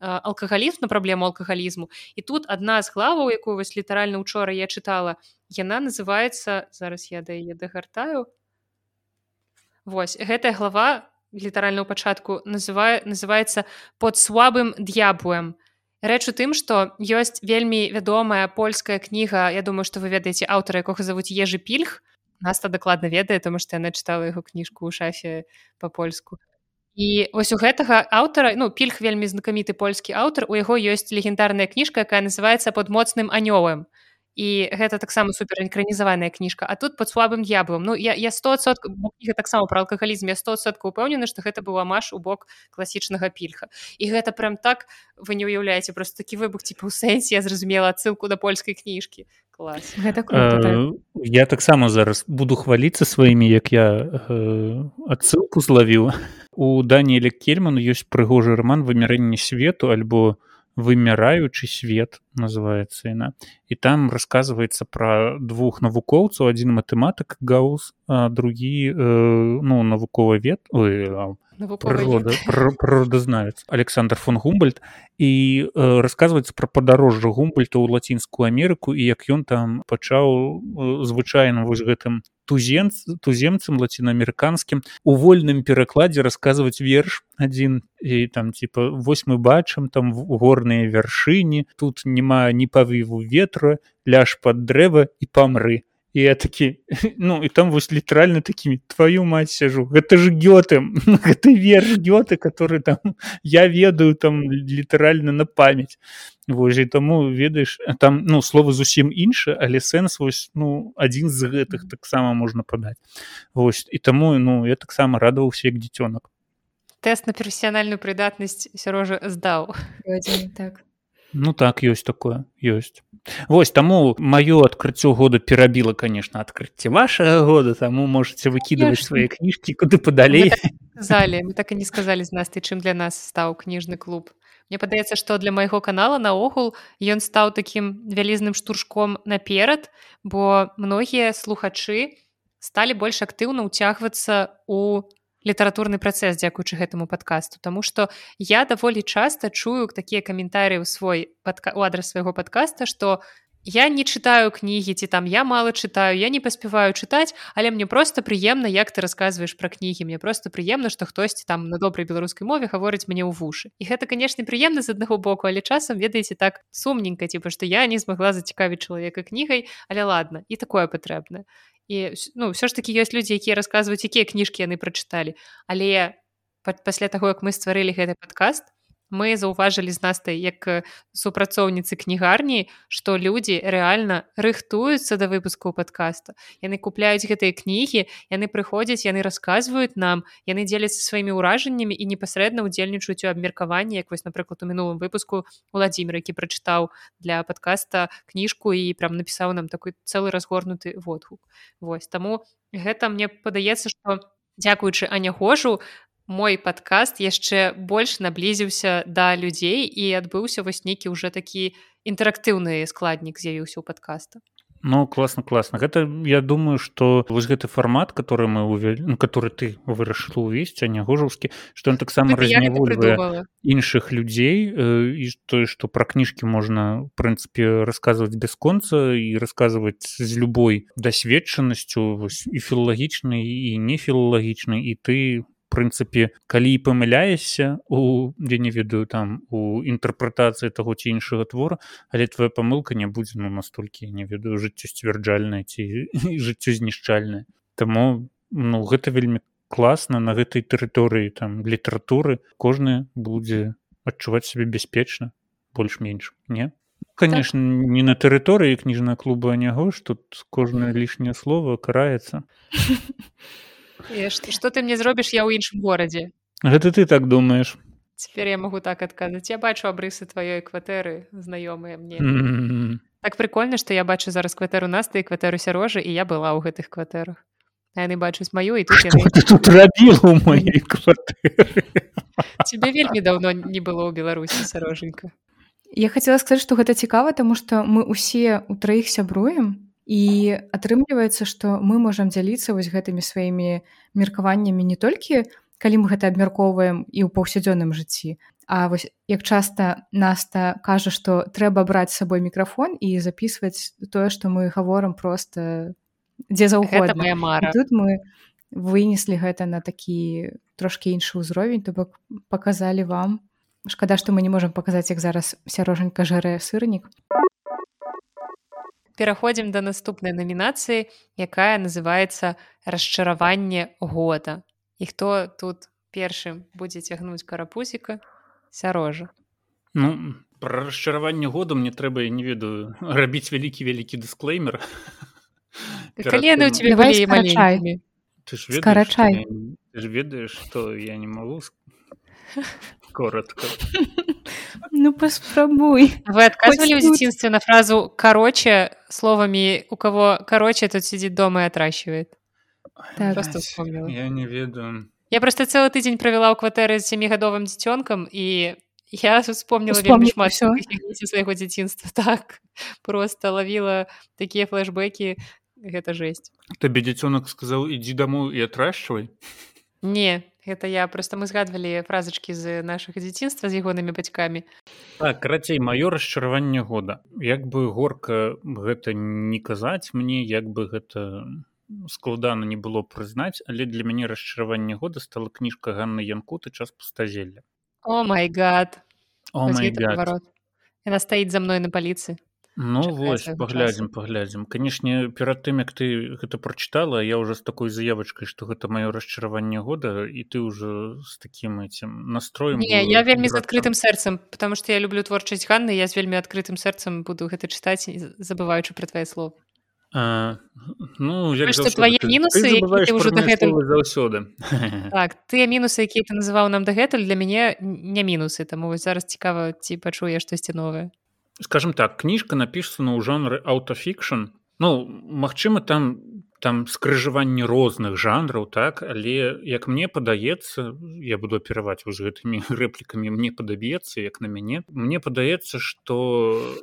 алкагалізм на праблему алкагалізму. І тут адна з главаў якую вось літаральна учора я чытала яна называется зараз я да яе дагартаю. Вось гэтая глава літаральна ў пачатку называе называется под слабым д'ябуем рэч у тым што ёсць вельмі вядомая польская кніга Я думаю што вы ведаеце аўтара якога завуць ежы пільх. Наста дакладна ведае тому што яна чытала яго кніжку ў шафе па-польску. І вось у гэтага аўтара ну пільх вельмі знакаміты польскі аўтар у яго ёсць легендарная кніжка якая называется под моцным анёлам і гэта таксама супер экранізаваная кніжка а тут под слабым д'яблом Ну я я сто таксама про алкагалізм я стосотка упэўнены што гэта была маш у бок класічнага пільха і гэта прям так вы не уяўляеце просто такі выбух типа у сэнсе я зразумела ссылку да польскай кніжкі клас гэта так. я таксама зараз буду хваліцца сваімі як я адсылку злавіў у даніэле кельману ёсць прыгожы роман вымярэнне свету альбо у вымяраючы свет называется яна і там рассказывается про двух навукоўцаў один матэматык гаус другі э, ну навуковы вет прыродазнаец александр фон гумбольд. І э, рассказывается про падарожжа гумбольта ў лацінскую Амерыку і як ён там пачаў э, звычайным вось гэтым тузем туземцам лацінаамерыканскім у вольным перакладзе расказваць верш адзін і там типа вось мы бачым там горныя вяршыні тут няма ні павыву ветра ляж под дрэва і памры і я такі ну і там вось літаральна такімі твою мать сяжу гэта ж гёты гэта верш гёты который там я ведаю там літаральна на памяць вось і таму ведаеш там ну словы зусім інша але сэнс вось ну адзін з гэтых таксама можна падаць вось і таму ну я таксама радаваўся як дзіцёнак тэст на прафесіянальную прыдатнасць сярожа здаў так Ну так ёсць такое ёсць Вось таму маё адкрыццё года перабіла конечно адкрыцце вашага года таму можете выкідываць свае кніжкі куды падалей. Залі мы так і не сказалі з нас ты чым для нас стаў кніжны клуб. Мне падаецца што для майго канала наогул ён стаў такім вялізным штуршком наперад бо многія слухачы сталі больш актыўна ўцягвацца у літаратурны працэс дзякуючы гэтаму падкасту. Таму што я даволі часта чую такія каментарыі ў свой падка... у адрас свайго падкаста што я не чытаю кнігі ці там я мало чытаю я не паспяваю чытаць але мне просто прыемна як ты расказваеш пра кнігі. Мне просто прыемна што хтосьці там на добрай беларускай мове гаворыць мне ў вушы. І гэта канешне прыемна з аднаго боку але часам ведаеце так сумненька типа што я не змагла зацікавіць чалавека кнігай але ладно і такое патрэбна і ну ўсё ж таки ёсць людзі якія расказваюць якія кніжкі яны прачыталі але пасля таго як мы стварылі гэты падкаст мы заўважылі з настай як супрацоўніцы кнігарні што людзі рэальна рыхтуюцца да выпускаў падкаста. Яны купляюць гэтыя кнігі яны прыходзяць яны расказваюць нам яны дзеляцца сваімі ўражаннямі і непасрэдна ўдзельнічаюць у абмеркаванні як вось напрыклад у мінулым выпуску владимир які прачытаў для подкаста кніжку і прям напісаў нам такой цэлы разгорнуты водгук. Вось таму гэта мне падаецца што дзякуючы анягожу мой падкаст яшчэ больш наблізіўся да людзей і адбыўся вось нейкі ўжо такі інтэрактыўны складнік з'явіўся ў падкаста. Ну класна класна. Гэта я думаю что вось гэты фармат который мы увялі ну, который ты вырашыла увесці нягожаўскі что он таксама разнявольвае іншых людзей э, і тое что пра кніжкі можна прынцыпе расказваць бясконца і расказваць з любой дасведчанасцю і філалагічнай і не філалагічнай і ты прынцыпе калі памыляешся у я не ведаю там у інтэрпрэтацыі таго ці іншага твора але твоя памылка не будзе ну настолькі не ведаю жыццё сцвярджальнае ці жыццё знішчальнае Таму ну гэта вельмі класна на гэтай тэрыторыі там літаратуры кожны будзе адчуваць сябе бяспечна больш-менш не? Конечно так. не на тэрыторыі кніжнага клуба няго ж тут кожнае лішняе слово караецца што, што ты мне зробіш я ў іншым горадзе гэта ты так думаешь. Цяпер я магу так адказаць я бачу абрысы тваёй кватэры знаёмыя мне. Mm -hmm. так прикольна што я бачу зараз кватэру нас ты кватэру сярожы і я была ў гэтых кватэрах яны бачуць маю і тут, яны... тут рабіла тебе вельмі даўно не было ў беларусі сяроженька я хацела сказаць што гэта цікава таму што мы усе у траіх сябруем і атрымліваецца што мы можам дзяліцца вось гэтымі сваімі меркаваннямі не толькі калі мы гэта абмяркоўваем і ў паўсядзённым жыцці А вось як часта наста кажа што трэба браць з сабой мікрафон і записываць тое што мы гаворам просто дзе заўгодна. моя мара. Тут мы вынеслі гэта на такі трошки іншы ўзровень то бок показалі вам. Шкада што мы не можемм паказаць як зараз сярожанька жарэ сырнік пераходзім да наступнай намінацыі якая называется расчараванне года і хто тут першым будзе цягнуць карапузіка? Сярожа. Ну про расчараванне году мне трэба я не ведаю рабіць вялікі вялікі дысклеймер. Калі у тебе скарачай. ведаеш что я не могу коротко. Ну паспрабуй вы отказывали ў дзяцінстве на фразу короче словамі у кого короче тут сидит дома и отращивает так. я не ведаю я просто цэлы тыдзень правяла ў кватэры з семігадовым дзіцёнкам і я вспомнила шмат свайго дзяцінства так просто лавіла такія флешбекі гэта жесть. Табе дзіцёнак сказаў ідзі дамоў і атрашчвай не гэта я просто мы згадвалі фразачкі з нашых дзяцінства з ягонымі бацькамі так карацей маё расчараванне года. Як бы горка гэта не казаць мне як бы гэта складана не было прызнаць але для мяне расчараванне года стала кніжка Ганны янкуты час пустазелля о май гад! Яна стаіць за мной на паліцы Ну вось паглядзім паглядзім канешне перад тым як ты гэта прачытала я уже з такой заявачкай што гэта маё расчараванне года і ты уже з таким этим настроем Не, я вельмі з адкрытым сэрцам потому что я люблю творчасць Ганны я з вельмі адкрытым сэрцам буду гэта чытаць забываючы пра твае слов А, ну твае мінусы заўсёды так тыя мінусы якія ты называў нам дагэтуль для мяне не мінусы таму вось зараз цікава ці пачуе штосьці новае скажем так кніжка напісана ў жанры аўтафікшн ну магчыма там там скрыжаванне розных жанраў так? Але як мне падаецца я буду апіраваць вось гэтымі рэплікамі мне падабецца як на мяне. Мне падаецца что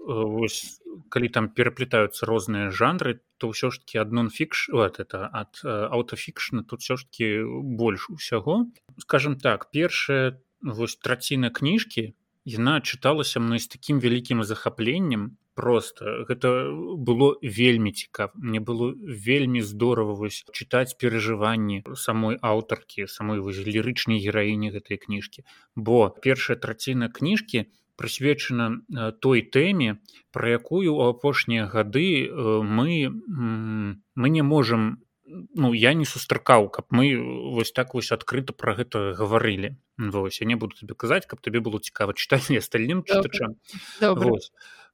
вось калі там пераплетаюцца розныя жанры то ўсё ж таки адно фікш вот это ад аўтафікшна тут все ж таки больш усяго. Скажем так першая вось траціна кніжкі яна чыталася мной з такім вялікім захапленнем просто. Гэта было вельмі цікав мне было вельмі здорово вось чытаць перажыванні самой аўтаркі самой вось лірычнай гераіні гэтай кніжкі бо першая траціна кніжкі прысвечана той тэме пра якую у апошнія гады мы мы не можемм ну я не сустракаў каб мы вось так вось адкрыта про гэта гаварылі. Вось я не буду тебе казаць каб табе было цікава чытаць не астальным чытачам.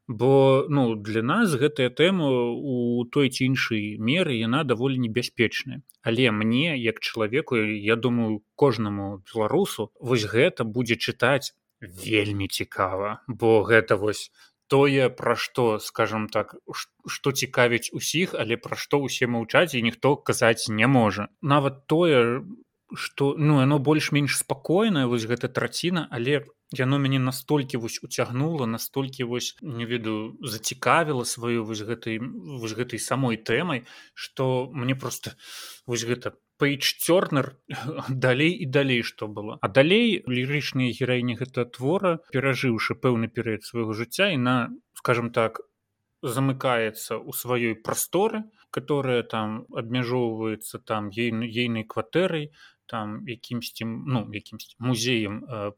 Бо ну для нас гэтая тэма у той ці іншай меры яна даволі небяспечная. Але мне як чалавеку я думаю кожнаму беларусу вось гэта будзе чытаць вельмі цікава. Бо гэта вось тое пра што скажем так што цікавіць усіх але пра што ўсе маўчаць і ніхто казаць не можа. Нават тое что ну оно больш-менш спакойнае вось гэта траціна але яно мяне настолькі вось уцягнула настолькі вось не ведаю зацікавіла сваю вось гэтай вось гэтай самой тэмай что мне просто вось гэта пейдж цёрнер далей і далей што было. А далей лірычныя гераіні гэта твора перажыўшы пэўны перыяд свайго жыцця і на скажем так замыкаецца ў сваёй прасторы которая там абмяжоўваецца там ейнай ейнай кватэрай там якімсьці ну якімсь музеем э,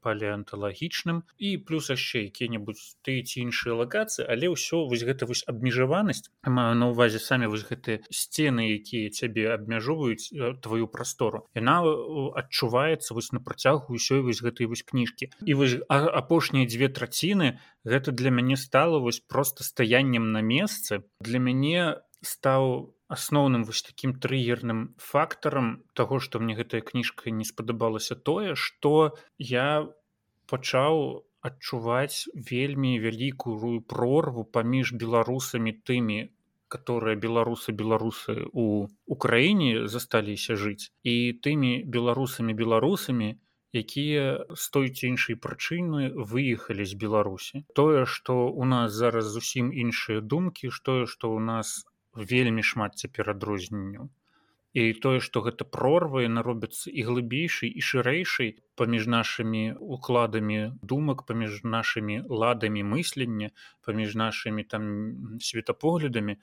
палеанталагічным. І плюс яшчэ якія-небудзь ты ці іншыя лакацыі але ўсё вось гэта вось абмежаванасць. Маю на увазе самі вось гэтыя сцены якія цябе абмяжоўваюць твою прастору. Яна адчуваецца вось на працягу ўсёй вось гэтай вось кніжкі. І вось апошнія дзве траціны гэта для мяне стала вось просто стаяннем на месцы. Для мяне стаў асноўным вось такім трыгерным фактарам таго што мне гэтая кніжка не спадабалася тое што я пачаў адчуваць вельмі вялікую прорву паміж беларусамі тымі которые беларусы беларусы у украіне засталіся жыць і тымі беларусамі беларусамі якія з той ці іншай прычыны выехалі з беларусі. Тое што у нас зараз зусім іншыя думкі тое што у нас вельмі шмат цяпер адрозненняў. І тое што гэта прорва яна робіцца і глыбейшай і шырэйшай паміж нашымі укладамі думак паміж нашымі ладамі мыслення паміж нашымі там светапоглядамі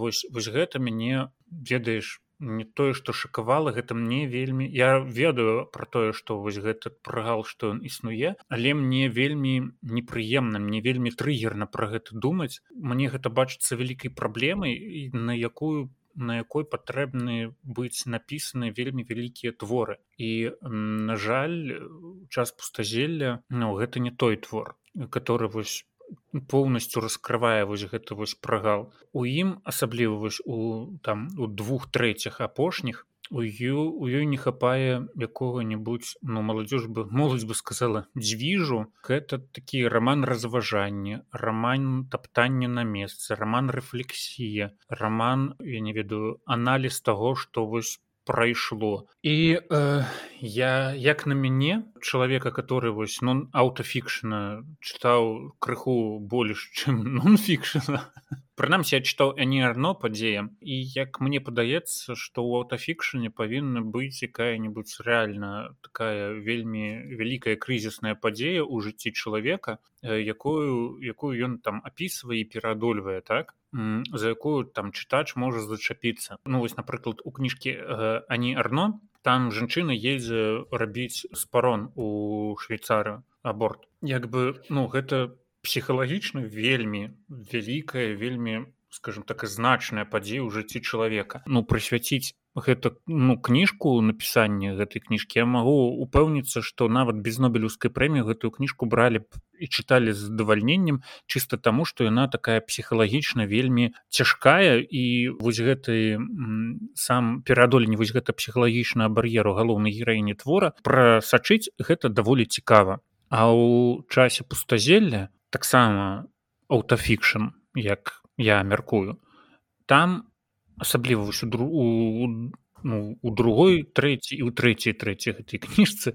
вось вось гэта мяне ведаеш не тое што шакавала гэта мне вельмі я ведаю пра тое што вось гэты прагал што ён існуе але мне вельмі непрыемна мне вельмі трыгерна пра гэта думаць. Мне гэта бачыцца вялікай праблемай на якую на якой патрэбны быць напісаны вельмі вялікія творы. І на жаль час пустазелля ну гэта не той твор который вось поўнасцю раскрывае вось гэты вось прагал. У ім асабліва вось у там у двух трэцях апошніх у ю у ёй не хапае якога-небудзь ну маладзёж бы моладзь бы сказала дзвіжу. Гэта такі роман разважання роман таптання на месцы роман рэфлексія роман я не ведаю аналіз таго што вось прайшло. І э, я як на мяне чалавека который вось ну аўтафікшна чытаў крыху больш чым нонфікшна прынамсі я чытаў не арно падзеям і як мне падаецца што ў аўтафікшане павінна быць якая-нибудь рэальна такая вельмі вялікая крызісная падзея ў жыцці чалавека якую якую ён там апісвае і пераадольвае так? За якую там чытач можа зачапіцца. Ну вось напрыклад у кніжкі э, ані арно там жанчына едзе рабіць спарон у швейцары аборт. Як бы ну гэта псіхалагічна вельмі вялікая вельмі скажем так і значная падзея ў жыцці чалавека. Ну прысвяціць гэта ну кніжку напісання гэтай кніжкі я магу упэўніцца што нават без нобелеўскай прэміі гэтую кніжку бралі б чыталі з задавальненнем чыста таму што яна такая псіхалагічна вельмі цяжкая і вось гэты сам пераадоленне вось гэта псіхалагічная бар'еру галоўнай гераіні твора прасачыць гэта даволі цікава. А ў часе пустазелля таксама аўтафікшн як я мяркую. Там асабліва вось у, у, ну, у другой трэці і ў трэцяй трэцяй гэтай кніжцы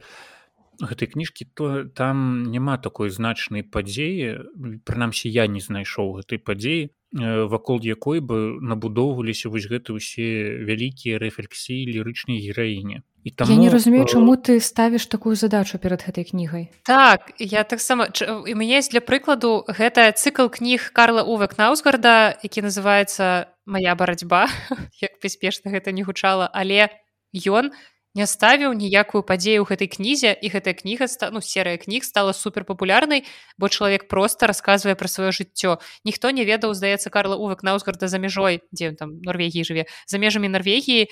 гэтай кніжкі то там няма такой значнай падзеі. Прынамсі я не знайшоў гэтай падзеі вакол якой бы набудоўваліся вось гэты ўсе вялікія рэфлексіі лірычнай гераіне і там я не разумею чаму ты ставіш такую задачу перад гэтай кнігай так я таксама і мяне есть для прыкладу гэта цыкл кніг Карла увек наусгарда які называется моя барацьба як бяспешна гэта не гучала але ён не ставіў ніякую падзею ў гэтай кнізе і гэтая кніга ну серыя кніг стала суперпапулярнай бо чалавек просто расказвае пра сваё жыццё ніхто не ведаў здаецца Карла увак наусгарда за мяжой дзе там Норвегіі жыве за межамі Норвегіі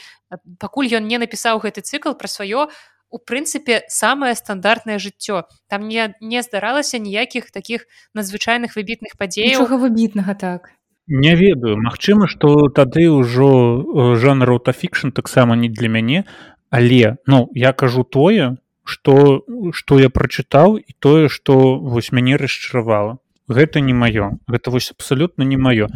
пакуль ён не напісаў гэты цыкл пра сваё у прынцыпе самае стандартнае жыццё там не не здаралася ніякіх таких надзвычайных выбітных падзеяў выбітнага так. Не ведаю. Магчыма што тады ўжо жанр аўтафікшн таксама не для мяне але ну я кажу тое что что я прачытаў і тое что вось мяне расчаравала. Гэта не маё. Гэта вось абсалютна не маё.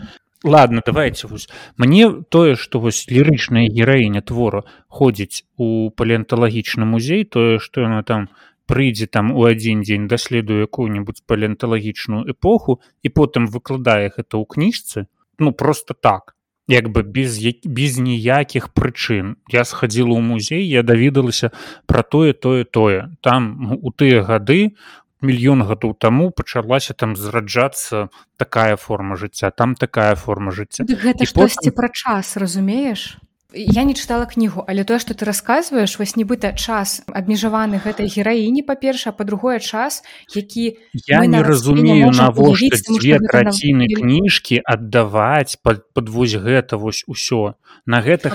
Ладно давайте вось. Мне тое что вось лірычная гераіня твору ходзіць у палеанталагічны музей тое что яна там прыйдзе там у адзін дзень даследуе якую-нибудь палеанталагічную эпоху і потым выкладае гэта ў кніжцы ну просто так як бы без без ніякіх прычын. Я схадзіла ў музей я даведалася пра тое тое тое. Там у тыя гады мільён гадоў таму пачалася там зраджацца такая форма жыцця там такая форма жыцця. Гэта штосьці потым... пра час разумееш я не чытала кнігу але тое што ты расказваеш вось нібыта час абмежаваны гэтай гераіні па-перша па-другое час які я не разумею навошта дзве траціны нам... кніжкі аддаваць под под вось гэта вось усё. На гэта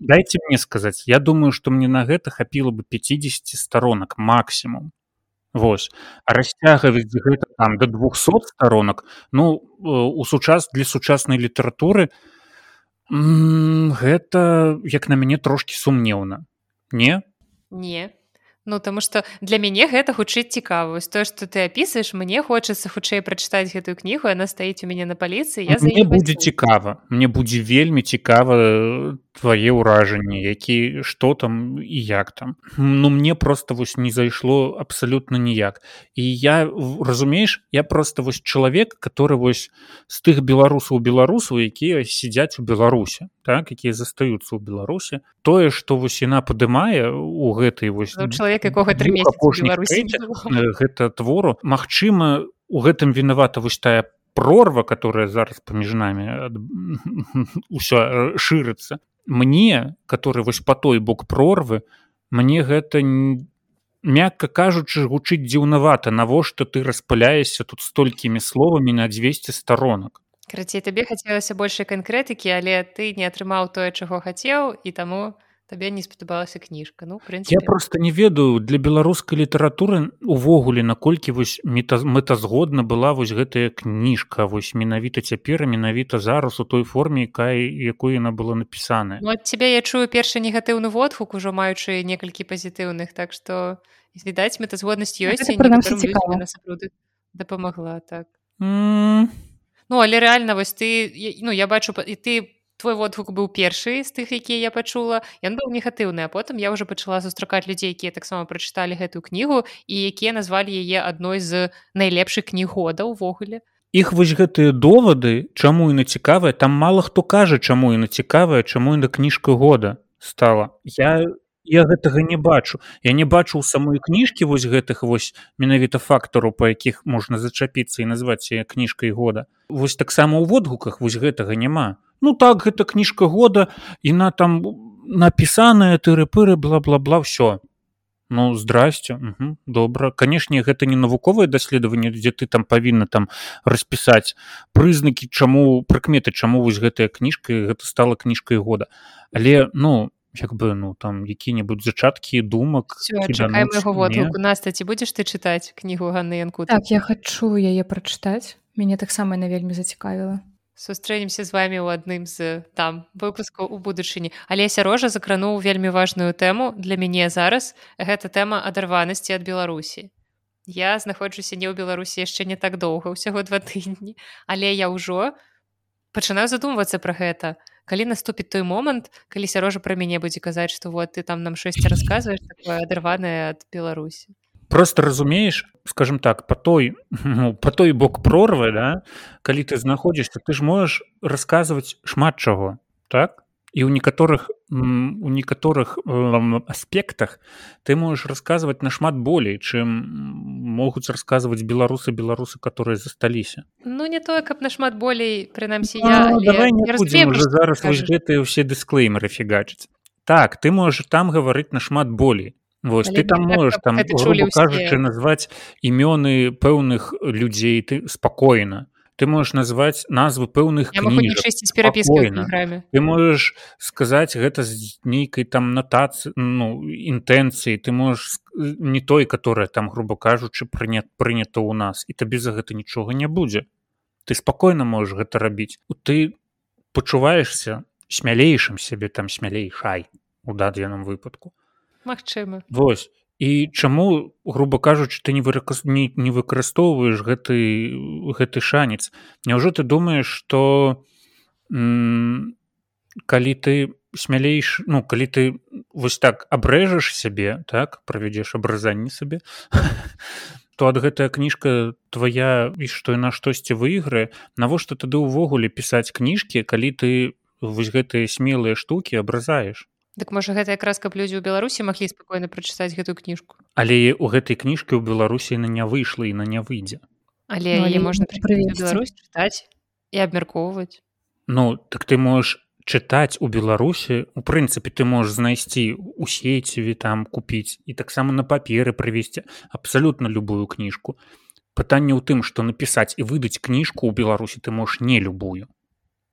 дайте мне сказаць я думаю что мне на гэта хапіла бы 50 сторонок максимум. Вось. Расцягваць гэта там до 200 сторонок ну у сучас для сучаснай літаратуры то гэта як на мяне трошки сумнеўна. Не? Не. Ну таму што для мяне гэта хутчэй цікавасць тое што ты апісаеш мне хочацца хутчэй прачытаць гэтую кнігу яна стаіць у мяне на паліцыі я мне будзе цікава. Мне будзе вельмі цікава твае ўражанні які што там і як там. Ну мне просто вось не зайшло абсалютна ніяк і я разумееш я просто вось чалавек который вось з тых беларусаў беларусаў якія сядзяць у беларусе так якія застаюцца ў беларусе тое што вось яна падымае у гэтай вось ну, чалавек якога три гэта твору Мачыма у гэтым вінавата вось тая прорва которая зараз паміж намі ўсё шырыцца мне который вось по той бок прорвы мне гэта мякка кажучы гучыць дзіўнавата навошта ты распыляешся тут столькімі словамі на 200 сторонок Крацей табе хацелася большай канкрэтыкі, але ты не атрымаў тое, чаго хацеў і таму табе не спадабалася кніжка. Ну принципе... я просто не ведаю для беларускай літаратуры увогуле наколькі вось мэтазгодна была вось гэтая кніжка. Вось менавіта цяпер менавіта зараз у той форме якая якой яна была напісаная. Ну, цябе я чую першы негатыўны водгук ужо маючы некалькі пазітыўных так што відаць мэтазгоднасць ёсць дапамагла так. Mm. Ну але рэальна вось ты ну я бачу і ты твой водгук быў першы з тых якія я пачула ён быў негатыўны а потым я ўжо пачала сустракаць людзей якія таксама прачыталі гэтую кнігу і якія назвалі яе адной з найлепшых кніг года ўвогуле. Х вось гэтыя довады чаму і на цікавая там мала хто кажа чаму і на цікавая чаму і на кніжка года стала. Я я гэтага не бачу. Я не бачу самой кніжкі вось гэтых вось менавіта фактару па якіх можна зачапіцца і назваць кніжкай года. Вось таксама ў водгуках вось гэтага няма. Ну так гэта кніжка года і на там напісаная тыры-пыры бла-бла-бла ўсё ну здрасце добра. Канешне гэта не навуковае даследаванне дзе ты там павінна там распісаць прызнакі чаму прыкметы чаму вось гэтая кніжка гэта стала кніжкай года. Але ну як бы ну там які-небудзь зачаткі думак наста ці будзеш ты чытаць кнігу ганнынку так я хачу яе прачытаць мяне таксама на вельмі зацікавіла сустрэнемся з вами ў адным з там выпускаў у будучыні але сярожа закрануў вельмі важную тэму для мяне зараз. Гэта тэма адарванасці ад беларусі. Я знаходжуся не ў беларусі яшчэ не так доўга ўсяго два тыдні але я ўжо пачынаю задумвацца пра гэта калі наступіць той момант калі сярожа пра мяне будзе казаць што вот ты там нам шэсці расказваеш адарваная ад беларусі просто разумееш скажем так по той ну, по той бок прорвы да калі ты знаходзішся ты ж можаш расказваць шмат чаго так і ў некаторых у некаторых аспектах ты можаш расказваць нашмат болей чым могуць расказваць беларусы беларусы которые засталіся Ну не тое каб нашмат болей прынамсі я, ну, я, я зараз гэтыя ўсе дысклеймеры фігачыць так ты можаш там гаварыць нашмат болей Вось ты там можаш там кажучы назваць імёны пэўных людзей ты спакойна ты можаш назваць назвы пэўных ты можаш сказаць гэта з нейкай там натацыі ну інтэнцыі ты можаш не той которая там грубо кажучы прынят прынята ў нас і табе за гэта нічога не будзе ты спакойна можаш гэта рабіць ты пачуваешься смялейшым сябе там смялей хай у дадзеным выпадку. Магчыма Вось і чаму грубо кажучы ты не выраказ не, не выкарыстоўваеш гэты гэты шанец? Няўжо ты думаеш что калі ты смялейш ну калі ты вось так абрэжаш сябе так правядзеш абразанне сабе то ад гэтая кніжка твоя і што яна штосьці выйграе. Навошта тады ўвогуле пісаць кніжкі калі ты вось гэтыя смелыя штукі абразаеш Дык можа гэта якраз каб людзі ў беларусі маглі спакойна прачытаць гэтую кніжку але у гэтай кніжкі ў беларусі на не выйшла і на не выйдзе але ну, можна чытаць і абмяркоўваць Ну так ты можаш чытаць у беларусі у прынцыпе ты можаш знайсці у сеціве там купіць і таксама на паперы прывесці абсалютна любую кніжку пытанне ў тым што напісаць і выдаць кніжку ў беларусі ты можаш не любую.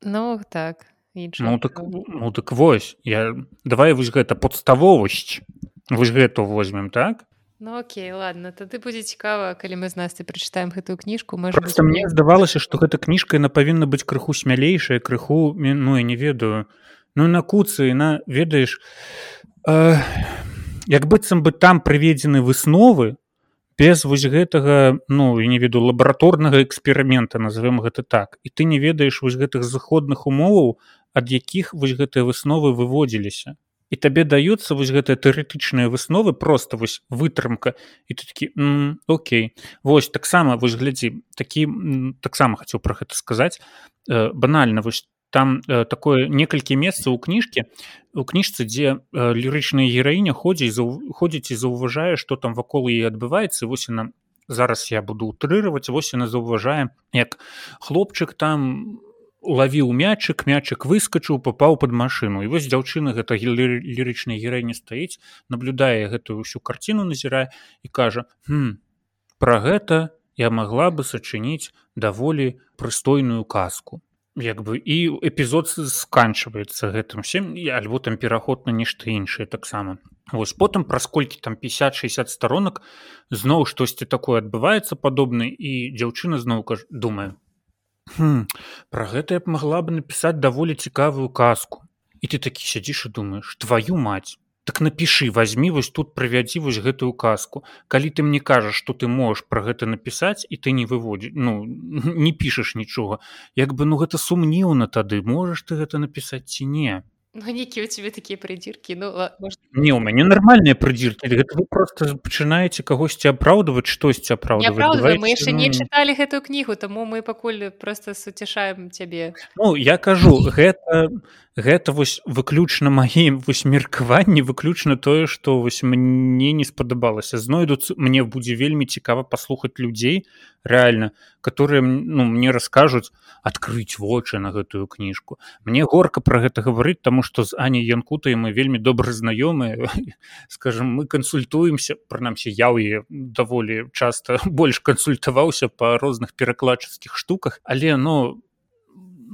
Ну так ну так ну так вось я давай вось гэта подставовасць вось гэту возьмем так? Ну окей ладно тады будзе цікава калі мы з нас ты прачытаем гэтую кніжку мы просто мне здавалася што гэта кніжка яна павінна быць крыху смялейшая крыху ну я не ведаю ну на куцы на ведаеш э, як быццам бы там прыведзены высновы без вось гэтага ну я не веду лабараторнага эксперымента назовем гэта так. І ты не ведаеш вось гэтых заходных умоваў ад якіх вось гэтыя высновы выводзіліся. І табе даюцца вось гэтыя тэарэтычныя высновы просто вось вытрымка. І ты такі Окей вось таксама вось глядзі такі таксама хацеў про гэта сказаць. Э, банальна вось там э, такое некалькі месцаў у кніжкі у кніжцы дзе э, лірычная гераіня ходзіць ходзіць і заўважае што там вакол яе адбываецца вось яна зараз я буду утрыраваць вось яна заўважае як хлопчык там лавіў мячык мячык выскачыў папаў под машину і вось дзяўчына гэта лірычная гераіня стаіць наблюдае гэтую ўсю карціну назірае і кажа про гэта я магла бы сачыніць даволі прыстойную казку як бы і эпізод сканчваецца гэтым всем альбо там пераход на нешта іншае таксама. Вось потым праз колькі там 50-60 сторонок зноў штосьці такое адбываецца падобны і дзяўчына зноў каж думаю хм, про гэта я б магла бы напісаць даволі цікавую казку. І ты такі сядзіш і думаешь твою мать так напішы возьми вось тут правядзі вось гэтую казку. Калі ты мне кажаш что ты можаш про гэта напісаць і ты не выводзі ну не пішаш нічога як бы ну гэта сумніўна тады можаш ты гэта напісаць ці не Ну, які у тебе такія прыдзіркі ну может... не ў мяне нармальныя прыдзіркі гэта вы просто пачынаеце кагосьці апраўдваць штосьці апраўдваць мы яшчэ ну... не чыталі гэтую кнігу таму мы пакуль просто суцяшаем цябе Ну я кажу гэта гэта вось выключна маім вось меркаванні выключна тое што вось мне не спадабалася. Знойдуць мне будзе вельмі цікава паслухаць людзей реально которые ну мне расскажуць открыть вочы на гэтую кніжку мне горка про гэта гаварыць что з ані янкутай мы вельмі добра знаёмыя скажем мы кансультуемся прынамсі я ў даволі часто больш кансультаваўся по розных перакладчыцкіх штуках. Але ну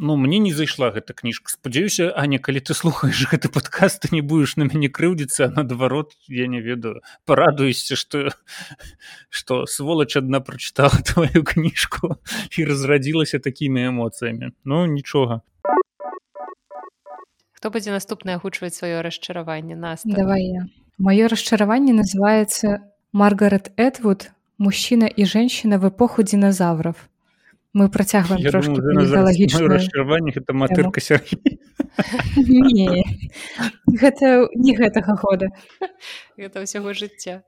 ну мне не зайшла гэта кніжка спадзяюся аня калі ты слухаеш гэты падкаст ты не будешь на мяне крыўдзіцца наадварот я не ведаю парадуюся что что сволач адна прачытала твою кніжку і разрадзілася такімі эмоцыямі ну нічога хто будзе наступна агучваць сваё расчараванне нас давай я. Маё расчараванне называется маргарет этвуд мужчына і женщина в эпоху динозавров мы працягваем расчараванне это матырка гэта не гэтага года. Гэта ўсяго жыцця.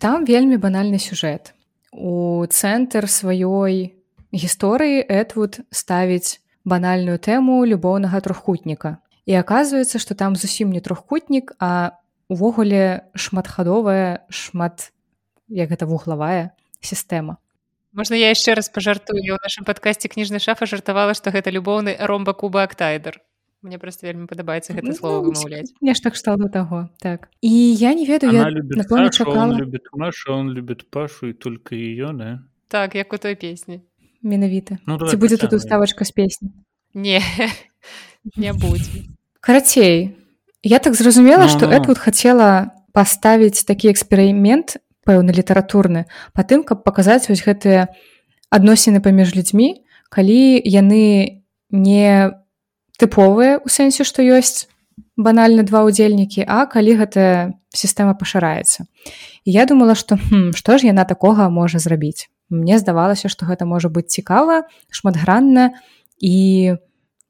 Там вельмі банальны сюжэт. У цэнтр сваёй гісторыі этвуд ставіць банальную тэму любоўнага трохкутніка і аказваецца што там зусім не трохкутнік а увогуле шматхадовая шмат як гэта вуглавая сістэма можна я яшчэ раз пажартую у нашым падкасці кніжнай шафа жартавала што гэта любоўны ромба куба актайдер мне просто вельмі падабаецца гэта слово ну, вымаўляць. нешта кшталту таго так. І я не ведаю я чакала. любит Маша он любит пашу і только ее да? Так як у той песні. Менавіта. Ну, ці будзе тут уставачка з песні? Не не будзе карацей я так зразумела что no. Эдвуд хацела паставіць такі эксперымент пэўны літаратурны па тым каб паказаць вось гэтыя адносіны паміж людзьмі калі яны не тыповыя у сэнсе што ёсць банальна два ўдзельнікі а калі гэтая сістэма пашыраецца я думала што хм, што ж яна такога можа зрабіць мне здавалася што гэта можа быць цікава шматгранна і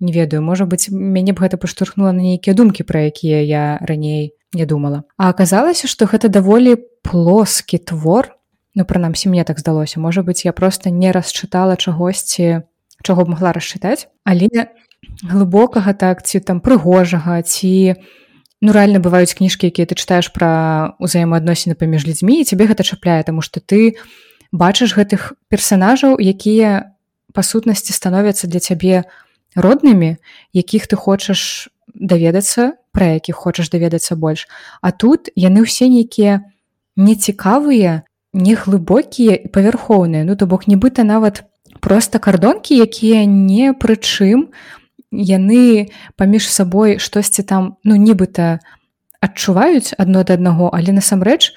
не ведаю можа быць мяне б гэта паштурхнула на нейкія думкі пра якія я раней не думала. А аказалася што гэта даволі плоскі твор. Ну прынамсі мне так здалося. Можа быць я просто не расчытала чагосьці чаго б магла расчытаць але глыбокага так ці там прыгожага ці ну рэальна бываюць кніжкі якія ты чытаеш пра ўзаемаадносіны паміж людзьмі і цябе гэта чапляе таму што ты бачыш гэтых персанажаў якія па сутнасці становяцца для цябе роднымі якіх ты хочаш даведацца пра якіх хочаш даведацца больш. А тут яны ўсе нейкія нецікавыя не глыбокія і павярхоўныя. Ну то бок нібыта нават просто кардонкі якія не прычым яны паміж сабой штосьці там ну нібыта адчуваюць адно да аднаго але насамрэч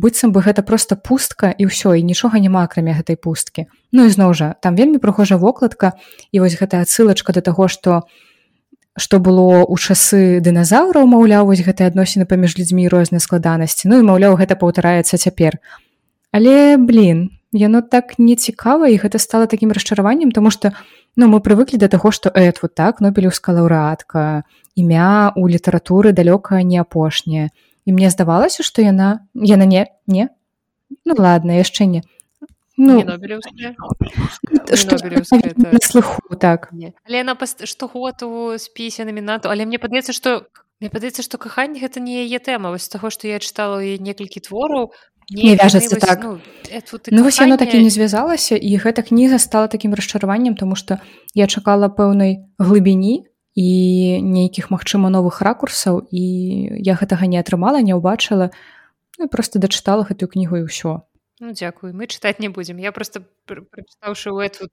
быццам бы гэта просто пустка і ўсё і нічога няма акрамя гэтай пусткі. Ну і зноў жа там вельмі прыгожа вокладка і вось гэтая ссылочка да таго што што было ў часы дыназаўраў маўляў вось гэтыя адносіны паміж людзьмі рознай складанасці. Ну і маўляў гэта паўтараецца цяпер. Але блин яно так не цікава і гэта стала такім расчараваннем тому что ну мы прывыклі да таго што эт вот так нобелеўская лаўрэатка імя у літаратуры далёка не апошняе і мне здавалася што яна яна не не. Ну ладно яшчэ не. Ну слыху так. але яна штогод у спісе намінату але мне падаецца што мне падаецца што каханне гэта не яе тэма вось таго што я чытала і некалькі твораў не вяжацца так. ну, ну вось яно так і не звязалася і гэта кніга стала такім расчараваннем тому что я чакала пэўнай глыбіні і нейкіх магчыма новых ракурсаў і я гэтага не атрымала не ўбачыла. Ну, просто дачытала гэтую кнігу і ўсё. Ну, дзякуй мы чытаць не будзем. Я просто прачытаўшы тут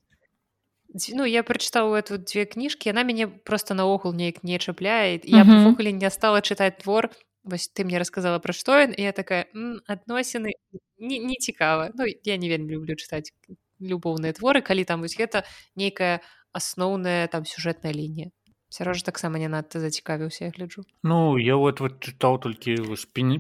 ну я прачытаў эту дзве кніжкі яна мяне просто наогул неяк не чапляе. Я увогуле не стала чытаць твор. Вось ты мне рассказала пра што ён я такая адносіны не, не цікава Ну я не вельмі люблю чытаць любоўныя творы калі там вось гэта нейкая асноўная там сюжэтная лінія сярожа таксама не надта зацікавіўся я гляджу Ну я вот вот чытаў толькі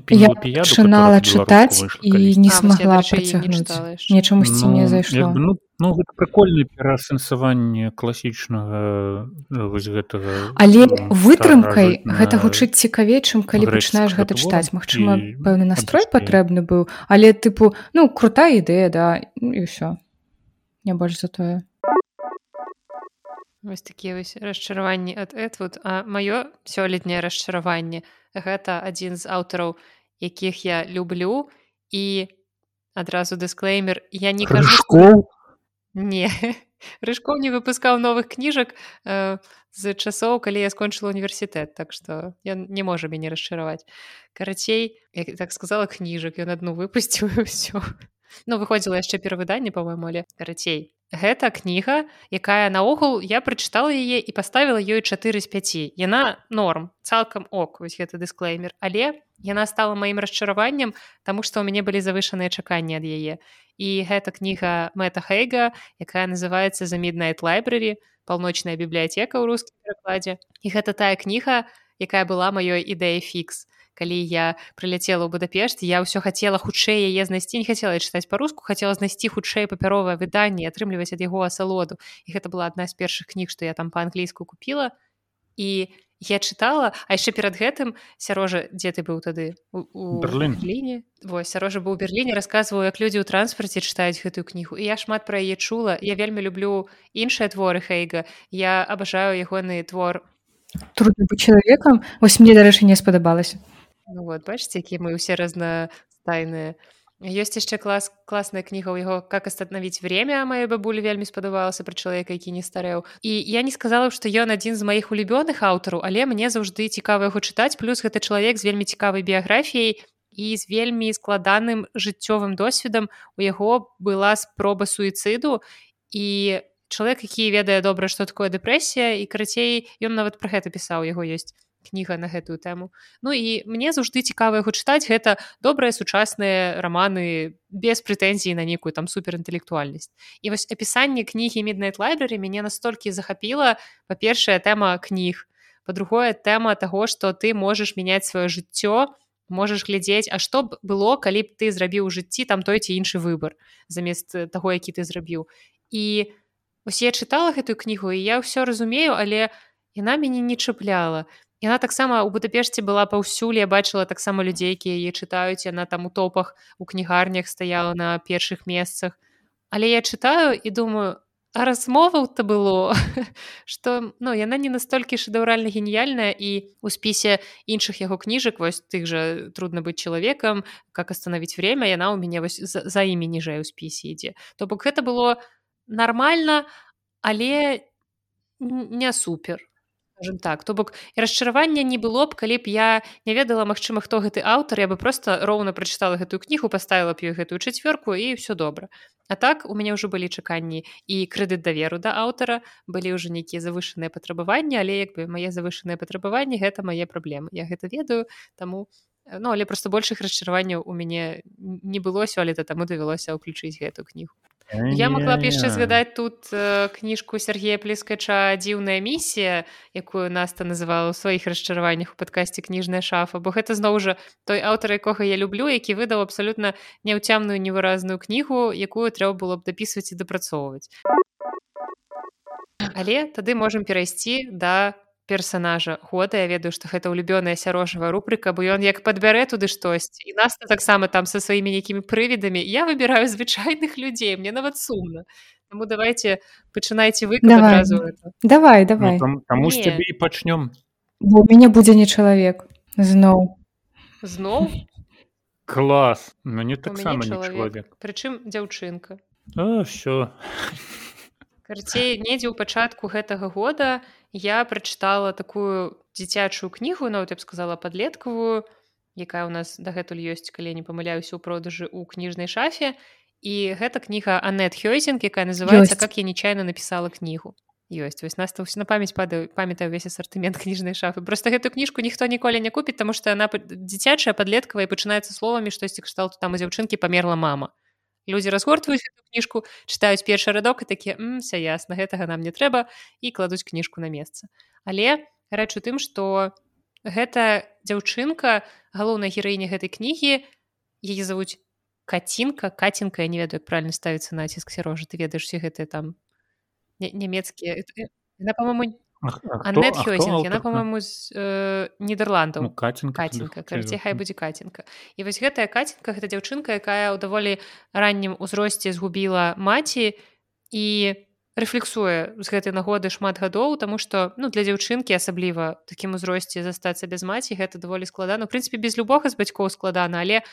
пачынала чытаць і не смогла не чамусьці ну, не зайшло. ну, ну прикольна пераасэнсаванне класічнага вось гэтага але вытрымкай гэта гучыць цікавей чым калі пачынаеш гэта чытаць Мачыма пэўны настрой патрэбны быў але тыпу ну крутая ідэя да і ўсё не больш за тое вось такія вось расчараванні ад этвуд. А маё сёлетняе расчараванне гэта адзін з аўтараў якіх я люблю. І адразу дысклеймер я не кажу не рыжкоў не выпускаў новых кніжак э, з часоў калі я скончыла універсітэт так што ён не можа мяне расчараваць. Карацей як так сказала кніжак ён адну выпусціў ўсё ну выходзіла яшчэ перавыданне па-моему але карацей гэта кніга якая наогул я прачытала яе і паставіла ёй 4 з 5 яна норм цалкам ок вось гэта дысклеймер. Але яна стала маім расчараваннем таму што ў мяне былі завышаныя чаканні ад яе. І гэта кніга мэта хейга якая называется за midnight library паўночная бібліятэка ў рускім перакладзе. І гэта тая кніга якая была маёй ідэя фікс калі я прыляцела ў будапешт я ўсё хацела хутчэй яе знайсці не хацела чытаць па-руску хацела знайсці хутчэй папяровае выданне атрымліваць ад яго асалоду і гэта была адна з першых кніг што я там па-англійску купіла і я чытала а яшчэ перад гэтым сярожа дзе ты быў тады? Ліне вось сярожа быў берліне расказваў як людзі ў транспарце чытаюць гэтую кнігу і я шмат пра яе чула. Я вельмі люблю іншыя творы хейга. Я абажаю ягоны твор трудно быть чалавекам вось мне дарэчы не спадабалася Ну, вот бачыце які мы ўсе разнастайныя ёсць яшчэ клас класная кніга ў яго как остановить время моей бабулі вельмі спадабалася пра чалавека які не старэў. І я не сказала што ён адзін з маіх улюбёных аўтараў але мне заўжды цікава яго чытаць. Плюс гэта чалавек з вельмі цікавай біяграфіяй і з вельмі складаным жыццёвым досведам. У яго была спроба суіцыду. І чалавек які ведае добра што такое дэпрэсія і карацей ён нават пра гэта пісаў яго ёсць кніга на гэтую тэму. Ну і мне заўжды цікава яго чытаць. Гэта добрыя сучасныя раманы без прэтэнзій на нейкую там суперінтэлектуальнасць. І вось апісанне кнігі midnight library мяне настолькі захапіла. Па-першая тэма кніг. Па-другое тэма таго што ты можаш мяняць сваё жыццё можаш глядзець А што б было калі б ты зрабіў у жыцці там той ці іншы выбар замест таго які ты зрабіў. І усе я чытала гэтую кнігу і я ўсё разумею але яна мяне не чапляла. Яна таксама у Будапешце была паўсюль я бачыла таксама людзей якія яе чытаюць яна там у топах у кнігарнях стаяла на першых месцах. Але я чытаю і думаю размоваў-то было что ну яна не настолькі шэдаўральна геніяльная і у спісе іншых яго кніжак вось тых жа трудно быць чалавекам как остановить время яна у мяне вось за, за імі ніжэй у спісе ідзе. То бок гэта было нормально але не супер скажем так. То бок расчаравання не было б калі б я не ведала Мачыма хто гэты аўтар я бы просто роўна прачытала гэтую кнігу паставила б ёй гэтую чацвёрку і все добра. А так у мяне ўжо былі чаканні і крэдыт даверу да аўтара былі ўжо нейкія завышаныя патрабаванні але як бы мае завышаныя патрабаванні гэта мае праблемы. Я гэта ведаю таму ну але просто большых расчараванняў у мяне не было сёлета таму давялося ўключыць гэту кнігу Я могла б яшчэ згадаць тут э, кніжку Сергея плескача дзіўная місія, якую наста называла ў сваіх расчараваннях у падкасці кніжная шафа, бо гэта зноў жа той аўтар, якога я люблю, які выдаў абсалютна няўцямную невыразную кнігу, якую трэба было б дапісваць і дапрацоўваць. Але тады можам перайсці да персонажа года я ведаю што гэта улюбёная сярожава рубрика бо ён як падбярэ туды штосьці і нас таксама там са сваімі нейкімі прывідамі. Я выбіраю звычайных людзей мне нават сумна. Таму давайте пачынайце вы давай. давай, давай. Ну, таму з цябе і пачнём бо у мяне будзе не чалавек зноў зноў клас мне таксама чалавек прычым дзяўчынка. Все карцей недзе ў пачатку гэтага года я прачытала такую дзіцячую кнігу нават я б сказала падлеткавую якая ў нас дагэтуль ёсць калі не памыляюся ў продажы ў кніжнай шафе. І гэта кніга анет хёйзінг якая называется ёсць. как я нечаянно напісала кнігу ёсць. Вось нас на памяць падаю памятаю весь асартымент кніжнай шафы. Просто гэту кніжку ніхто ніколі не купіць таму што яна дзіцячая падлеткавая пачынаецца словамі штосьці кшталту там у дзяўчынкі памерла мама людзі разгортваюць эту кніжку чытаюць першы радок і такі все ясна гэтага нам не трэба і кладуць кніжку на месца але рэч у тым што гэта дзяўчынка галоўнай гераіні гэтай кнігі яе завуць кацінка. Кацінка я не ведаю правильно ставіцца націск сярожа ты ведаешся гэтыя там нямецкія на по-моему Аннет Хёзінг, яна по-моему з э, нідерландаў ну, кацінка хай будзе кацінка і вось гэтая кацінка гэта дзяўчынка якая ў даволі раннім узросце згубіла маці і рэфлексуе з гэтай нагоды шмат гадоў тому што ну для дзяўчынкі асабліва такім узросце застацца без маці гэта даволі складана. У прынцыпе без любога з бацькоў складана але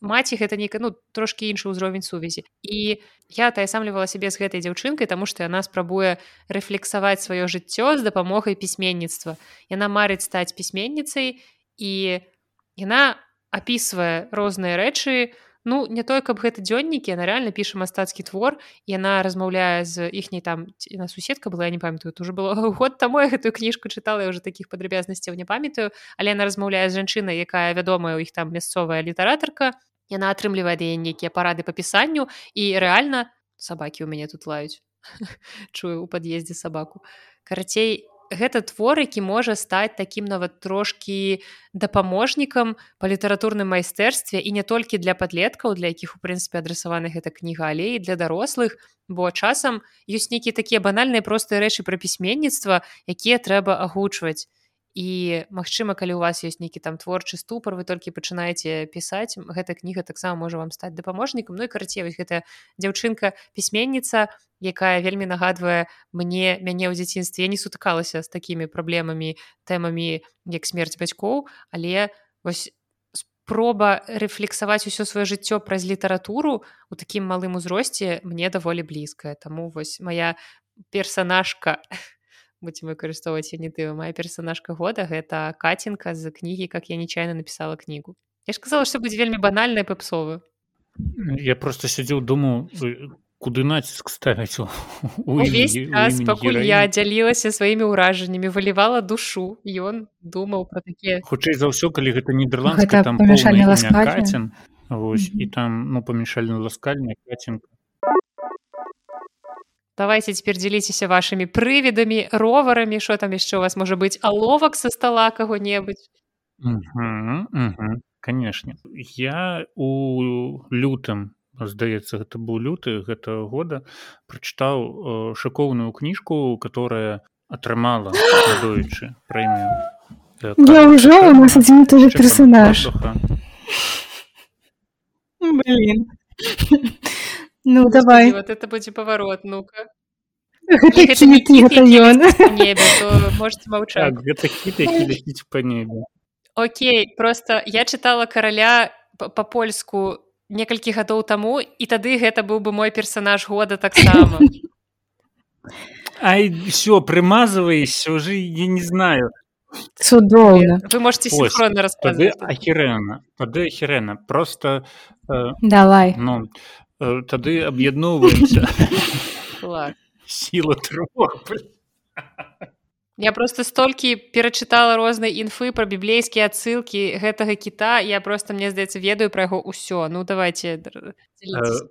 маці гэта нейка ну трошки іншы ўзровень сувязі і я таясамлівала сябе з гэтай дзяўчынкай таму што яна спрабуе рэфлексаваць сваё жыццё з дапамогай пісьменніцтва яна марыць стаць пісьменніцай і яна апісвае розныя рэчы ну не той каб гэта дзённікі яна реально піша мастацкі твор яна размаўляе з іхняй там на суседка была я не памятаю уже было год таму я гэтую кніжку чытала уже таких падрабязнасцяў не памятаю але яна размаўляе з жанчынай якая вядомая ў іх там мясцовая літаратарка яна атрымлівае да нейкія парады па пісанню і рэальна сабакі ў мяне тут лаюць чую у пад'ездзе сабаку карацей гэта твор які можа стаць такім нават трошкі дапаможнікам па літаратурным майстэрстве і не толькі для падлеткаў для якіх у прынцыпе адрасаваны гэта кніга але і для дарослых. Бо часам ёсць нейкія такія банальныя простыя рэчы пра пісьменніцтва якія трэба агучваць і магчыма калі у вас ёсць нейкі там творчы ступар вы толькі пачынаеце пісаць гэта кніга таксама можа вам стаць дапаможнікам ну і карацей вось гэта дзяўчынка пісьменніца якая вельмі нагадвае мне мяне ў дзяцінстве. Я не сутыкалася з такімі праблемамі тэмамі як смерць бацькоў але вось проба рэфлексаваць усё сваё жыццё праз літаратуру у такім малым узросце мне даволі блізкая. Таму вось моя персонажка будем выкарыстоўваць не ты моя персонажка года гэта кацінка з кнігі как я нечаянно написала кнігу я ж сказала что будзе вельмі банальная папсовы я просто сядзеў думаю куды націск ставіць увесь час пакуль я дзялілася сваімі ўражаннямі вылівала душу ён думаў про такія хутчэй за ўсё калі гэта нідерландска там памяшальны ласкацін Вось, і там ну памяшальны ласкальня кацінка давайте цяпер дзяліцеся вашымі прывідамі роварамі що там яшчэ у вас можа быць аловак са стала каго-небудзь канешне я у лютым здаецца гэта быў люты гэта года прачытаў э, шыкоўную кніжку которая атрымала надоючы прэмію я ўжо у нас адзін тоже персонаж ну давай. вот это будзе паварот ну-ка. Можете маўчаць па небе Окей просто я чытала караля па-польску некалькі гадоў таму і тады гэта быў бы мой персонаж года таксама. Ай все прымазваешся уже я не знаю. Цудоўна. Вы можете ахірена тады ахірена просто э, давай. ну э, тады аб'ядноўваемся сила трох Я просто столькі перачытала рознай інфы пра біблейскія адсылкі гэтага кіта я просто мне здаецца ведаю пра яго ўсё ну давайте э,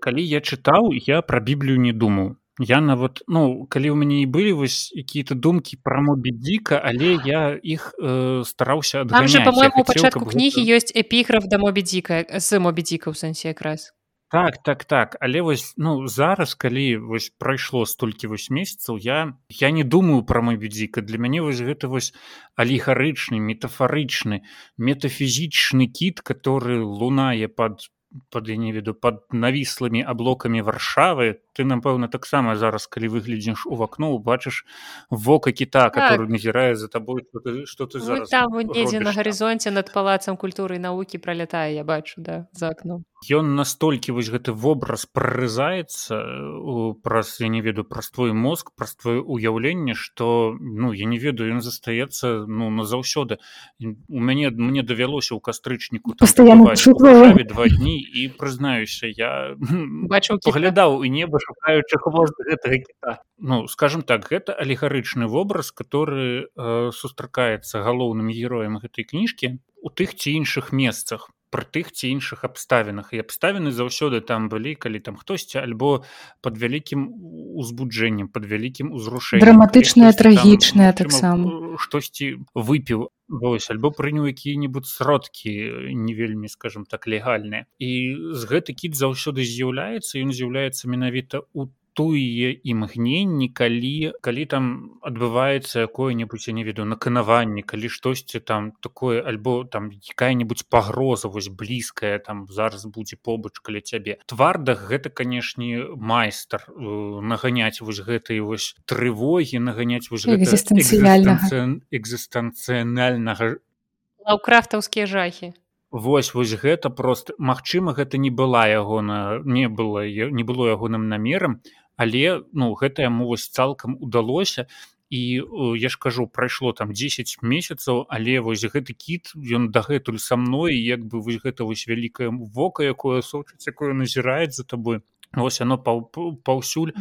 калі я чытаў я пра біблію не думаю я нават ну калі ў мяне і былі вось якія-то думкі пра мобідзіка але я іх э, стараўся по-моему пачатку кнігі гэта... ёсць эпіграф да мобідзіка з мобідзіка ў сэнсе якраз так так так. Але вось ну зараз калі вось прайшло столькі вось месяцаў я я не думаю пра мой бюдзіка для мяне вось гэта вось алігарычны метафарычны метафізічны кіт который лунае под под я не веду под навіслымі аблокамі варшавы ты напэўна таксама зараз калі выглядзіш у вакно убачыш вока кіта так. который назірае за табой что ты, что ты зараз там недзе на гарызонце над палацам культуры і навукі пролятае я бачу да за окном ён настолькі вось гэты вобраз прорызаецца праз я не ведаю праз твой мозг праз твоё уяўленне что ну я не ведаю ён застаецца ну назаўсёды. У мяне мне давялося ў кастрычніку постоянно два дні і прызнаюся я бачу поглядаў і неба шукаючы хвост гэтага кіта ну скажем так гэта алегарычны вобраз который э, сустракаецца галоўным героем гэтай кніжкі у тых ці іншых месцах пры тых ці іншых абставінах. І абставіны заўсёды там былі калі там хтосьці альбо под вялікім узбуджэннем под вялікім узрушэннем. Драматычная трагічная таксама. штосьці выпіў. Вось альбо прыняў якія-небудзь сродкі не вельмі скажем так легальныя. І з гэты кіт заўсёды з'яўляецца ён з'яўляецца менавіта у тое імгненні калі калі там адбываецца якое-небудзь я не ведаю наканаванне калі штосьці там такое альбо там якая-нибудь пагроза вось блізкая там зараз будзе побач каля цябе. Твардах гэта канешне майстар э, наганяць вось гэтай вось трывогі наганяць вось экзістэнцыянальнага лаўкрафтаўскія жахі. Вось вось гэта просто Мачыма гэта не была ягона не было не было ягоным намерам але ну гэта яму вось цалкам удалося. І я ж кажу прайшло там 10 месяцаў але вось гэты кіт ён дагэтуль са мной як бы вось гэта вось вялікае вока якое сочыць якое назіраюць за табой. Ось оно паўсюль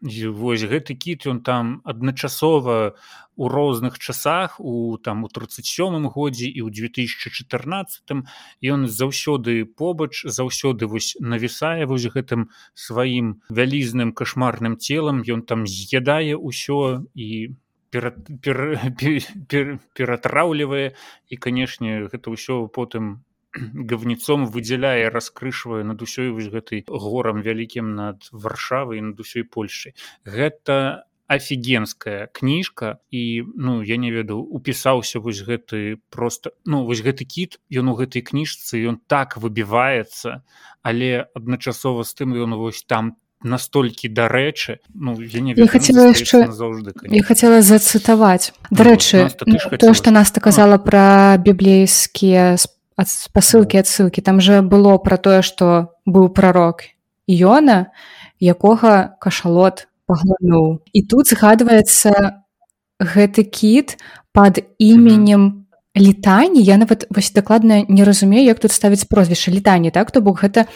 вось гэты кіт ён там адначасова у розных часах у там у 37 годзе і ў 2014 ён заўсёды побач заўсёды вось навісае вось гэтым сваім вялізным кашмарным целам ён там з'ядае ўсё і ператраўлівае. І канешне гэта ўсё потым гавніцом выдзяляе раскрышвае над усёй вось гэтай горам вялікім над варшавай над усёй польшай. Гэта офігенская кніжка і ну я не ведаў упісаўся вось гэты просто ну вось гэты кіт ён у гэтай кніжцы ён так выбіваецца але адначасова з тым ён вось там настолькі дарэчы. Ну я не я хотела яшчэ заўжды я хотела зацытаваць. Дарэчы ну, то что нас казала про біблейскія спасылкі адсылкі там же было про тое что быў пророк Йона якога кашалот паглынуў і тут згадваецца гэты кіт под іменем літані я нават вось дакладна не разумею як тут ставіць прозвішча літані так? То бок гэта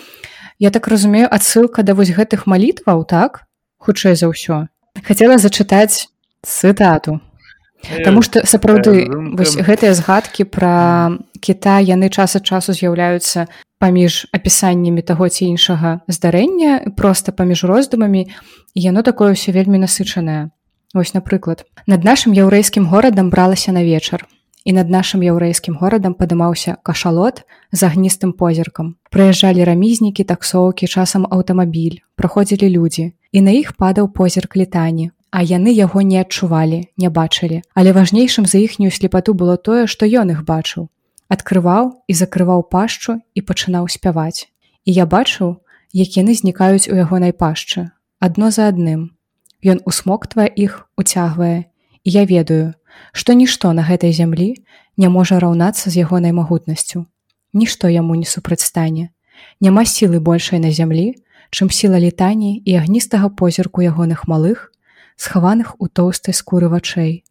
я так разумею адсылка да вось гэтых малітваў так? Хутчэй за ўсё. Хацела зачытаць цытату. Таму што сапраўды гэтыя згадкі пра кіта яны час ад часу з'яўляюцца паміж апісаннямі таго ці іншага здарэння проста паміж роздумамі яно такое ўсё вельмі насычанае Вось напрыклад над нашым яўрэйскім горадам бралася на вечар і над нашым яўрэйскім горадам падымаўся кашалот з агністым позіркам. Прыязджалі рамізнікі, таксоўкі, часам аўтамабіль, праходзілі людзі. І на іх падаў позірк літані, а яны яго не адчувалі, не бачылі. Але важнейшым за іхнюю слепату было тое, што ён іх бачыў. Адкрываў і закрываў пашчу і пачынаў спяваць. І я бачыў, як яны знікаюць у ягонай пашчы, адно за адным. Ён усмоктвае іх, уцягвае. І я ведаю, што нішто на гэтай зямлі не можа раўнацца з ягонай магутнасцю. Нішто яму не супрацьстане. Няма сілы большай на зямлі, чым сіла літані і агністага позірку ягоных малых, схаваных у тоўстай скуры вачэй.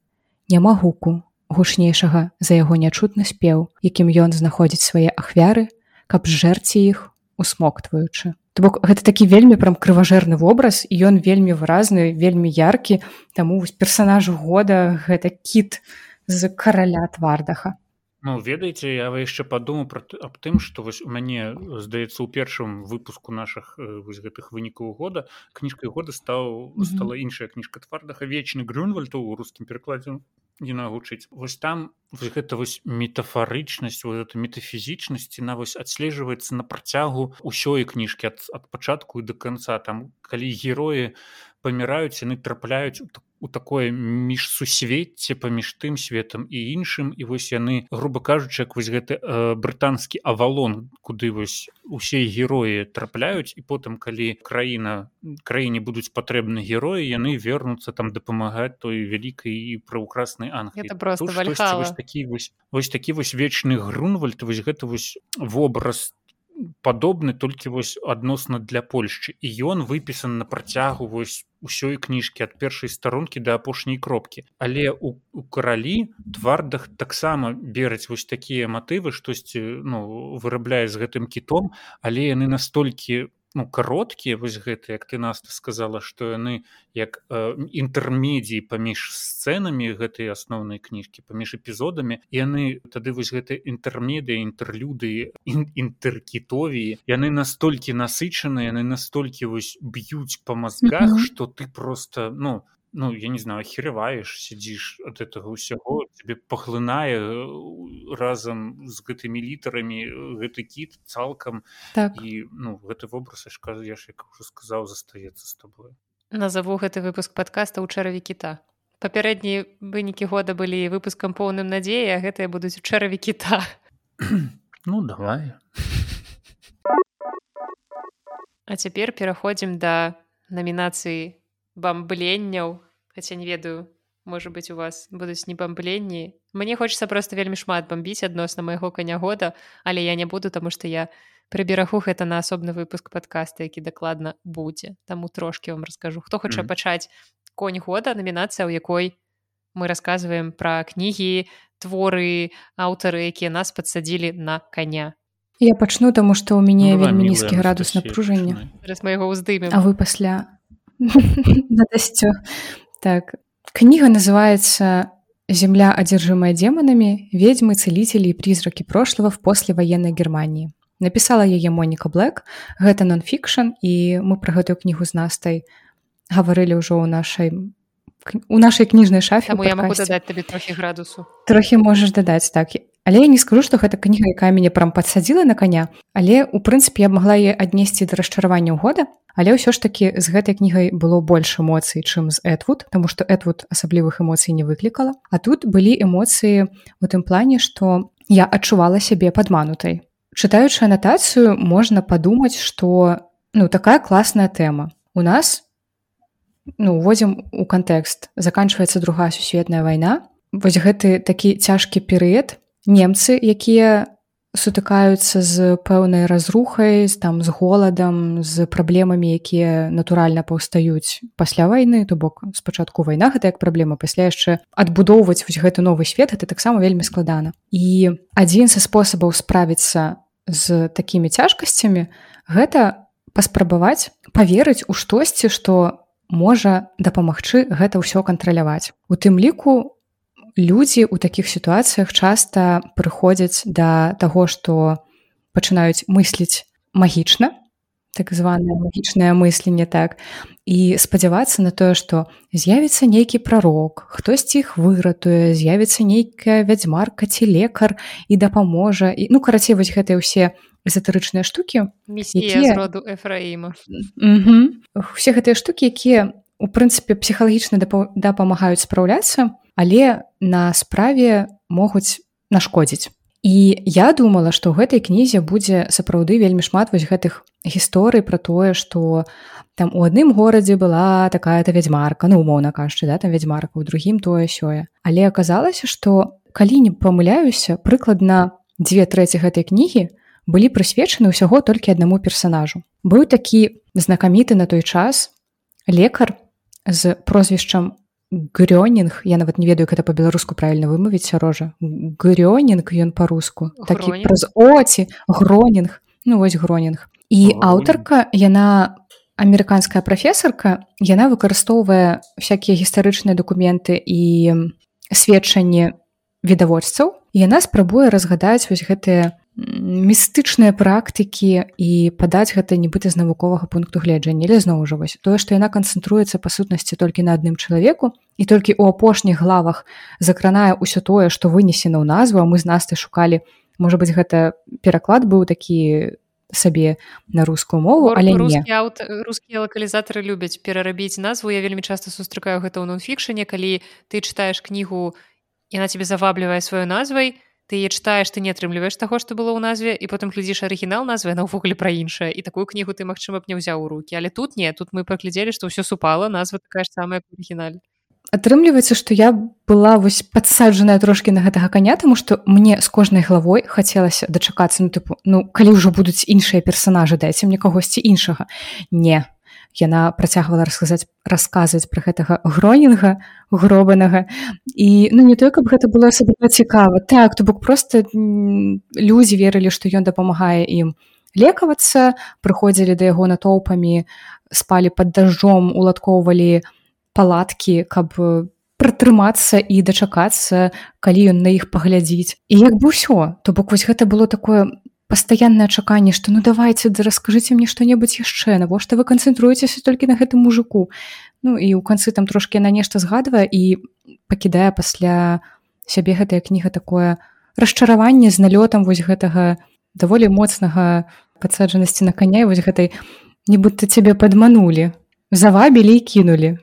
Няма гуку, гучнейшага за яго нячутны спеў, якім ён знаходзіць свае ахвяры, каб зжэрці іх, усмоктваючы. То бок гэта такі вельмі прям крыважэрны вобраз і ён вельмі выразны, вельмі яркі, таму вось персанаж года гэта кіт з караля твардаха. Ну ведаеце, я яшчэ падумаў пра аб тым, што вось у мяне здаецца ў першым выпуску нашых вось гэтых вынікаў года кніжкай года стаў стала іншая кніжка твардаха вечны грюнвальта ў рускім перакладзе не нагучыць вось там вось гэта вось метафарычнасць вот это метафізічнасці на вось адслежваецца на працягу ўсёй кніжкі ад, ад пачатку і до конца. Там калі героі паміраюць яны трапляюць у такую у такое міжсусвецце паміж тым светом і іншым і вось яны грубо кажучы як вось гэты э, брытанскі авалон куды вось усе героі трапляюць і потым калі краіна краіне будуць патрэбны героі яны вернуцца там дапамагаць той вялікай і праўкраснай анг такі вось вось такі вось вечны грунвальд вось гэта вось вобраз падобны толькі вось адносна для Польшчы. І ён выпісан на працягу вось ўсёй кніжкі ад першай старонкі да апошняй кропкі. Але у, у каралі твардах таксама бераць вось такія матывы штосьці ну вырабляе з гэтым кітом але яны настолькі ну кароткія вось гэты як ты нас сказала што яны як э, інтэрмедіі паміж сцэнамі гэтай асноўнай кніжкі паміж эпізодамі. Яны тады вось гэты інтэрмедыі інтэрлюды інтэркітові яны настолькі насычаныя яны настолькі вось б'юць па мазгах што ты просто ну ну я не знаю хірываеш сядзіш ад этого ўсяго тебе пахлынае э, разам з гэтымі літарамі э, гэты кіт цалкам так. і ну гэты вобраз я ж як уже сказаў застаецца з тобой. Назову гэты выпуск подкаста ў чараві кіта папярэднія вынікі года былі выпускам поўным надзеі а гэтыя будуць у чараві кіта ну давай. А цяпер пераходзім да намінацыі бамбленняў хаця не ведаю можа быть у вас будуць не бамбленні мне хочется просто вельмі шмат бомбіць адносна майго каня года але я не буду таму что я прыберагу гэта на асобны выпуск подкаста які дакладна будзе. Таму трошки вам раскажу хто хоча mm -hmm. пачаць конь года намінацыя у якой мы рассказываем пра кнігі творы аўтары якія нас подсадзілі на коня я пачну таму что у мяне ну, вельмі нізкі градус напружання. майго ўздыме а вы пасля надасцю так. Кніга называется земля одержимая демонами ведьмы целители и призраки прошлого в послевоенной германии написала яе моніка блэк гэта нон-фікшн і мы про гэтую кнігу з настай гаварылі ўжо ў нашай у нашай кніжнай шафе я могу дадаць табе трохі градусу. Трохі можаш дадаць так але я не скажу што гэта кніга якая мяне прям падсадзіла на коня але у прынцыпе я могла е аднесці да расчаравання года Але ўсё ж такі з гэтай кнігай было больш эмоцый, чым з Эдвуд, таму што Эдвуд асаблівых эмоцый не выклікала. А тут былі эмоцыі у тым плане, што я адчувала сябе падманутай. Чытаючы анатацыю можна падумаць, што ну такая класная тэма. у нас ну уводзім у кантэкст заканчваецца другая сусветная вайна вось гэты такі цяжкі перыяд немцы якія сутыкаюцца з пэўнай разрухай там з голадам з праблемамі якія натуральна паўстаюць пасля вайны. То бок спачатку вайна гэта як праблема пасля яшчэ адбудоўваць вось гэты новы свет это таксама вельмі складана. І адзін са спосабаў справіцца з такімі цяжкасцямі гэта паспрабаваць паверыць у штосьці што можа дапамагчы гэта ўсё кантраляваць. У тым ліку людзі ў такіх сітуацыях часта прыходзяць да таго што пачынаюць мысліць магічна так званае магічнае мысленне так і спадзявацца на тое што з'явіцца нейкі прарок хтосьці іх выратуе з'явіцца нейкая вядзьмарка ці лекар і дапаможа і ну карацей вось гэтыя ўсе эзотарычныя штукі роду эфраіма усе гэтыя штукі якія у прынцыпе псіхалагічна дапамагаюць спраўляцца але на справе могуць нашкодзіць. І я думала, што ў гэтай кнізе будзе сапраўды вельмі шмат вось гэтых гісторый пра тое, што там у адным горадзе была такая-то вядзьмарка, ну умоўна кажучы, да, там вядзьмарка, у другім тое сёе. Але аказалася, што калі не памыляюся, прыкладна дзве трэці гэтай кнігі былі прысвечаны ўсяго толькі аднаму персанажу. Быў такі знакаміты на той час лекар з прозвішчам грёнінг я нават не ведаю это по-беларуску правильно вымавіць сярожа грёнінг ён по-руску такі праз оці гронінг ну вось гронінг і аўтарка яна амерыканская прафесарка яна выкарыстоўвае всякие гістарычныя документы і сведчанні відавочцаў. Яна спрабуе разгадаць вось гэтыя містычныя практыкі і падаць гэта нібыта з навуковага пункту гледжання. Але зноў жа вось тое што яна канцэнтруецца па сутнасці толькі на адным чалавеку і толькі ў апошніх главах закранае ўсё тое што вынесена ў назву а мы з настай шукалі можа быць гэта пераклад быў такі сабе на рускую мову але рускія лакалізатары любяць перарабіць назву. Я вельмі часта сустракаю гэта ў нонфікшане калі ты чытаеш кнігу яна тебе заваблівае сваёй назвай то ты е чытаеш ты не атрымліваеш таго што было ў назве і потым глядзіш арыгінал назвы на ўвогуле пра іншае і такую кнігу ты магчыма б не ўзяў у руки. Але тут? Не тут мы паглядзелі што ўсё супала назва такая ж самая арыгіналь атрымліваецца што я была вось падсаджаная трошкі на гэтага каня тому што мне з кожнай главой хацелася дачакацца ну тыпу ну калі ўжо будуць іншыя персонажы дайце мне кагосьці іншага. Не яна працягвала расказаць расказваць пра гэтага гронінга гробанага. І ну не той каб гэта было асабліва цікава. Так то бок просто людзі верылі што ён дапамагае ім лекавацца прыходзілі да яго натоўпамі спалі под дажджом уладкоўвалі палаткі каб пратрымацца і дачакацца калі ён на іх паглядзіць. І як бы ўсё то бок вось гэта было такое пастаяннае чаканне што ну давайте да раскажыце мне што-небудзь яшчэ навошта вы канцэнтруецеся толькі на гэтым мужику? Ну і ў канцы там трошки на нешта згадвае і пакідае пасля сябе гэтая кніга такое расчараванне з налётам вось гэтага даволі моцнага падсаджанасці на каня вось гэтай нібыта цябе падманулі завабілі і кінулі.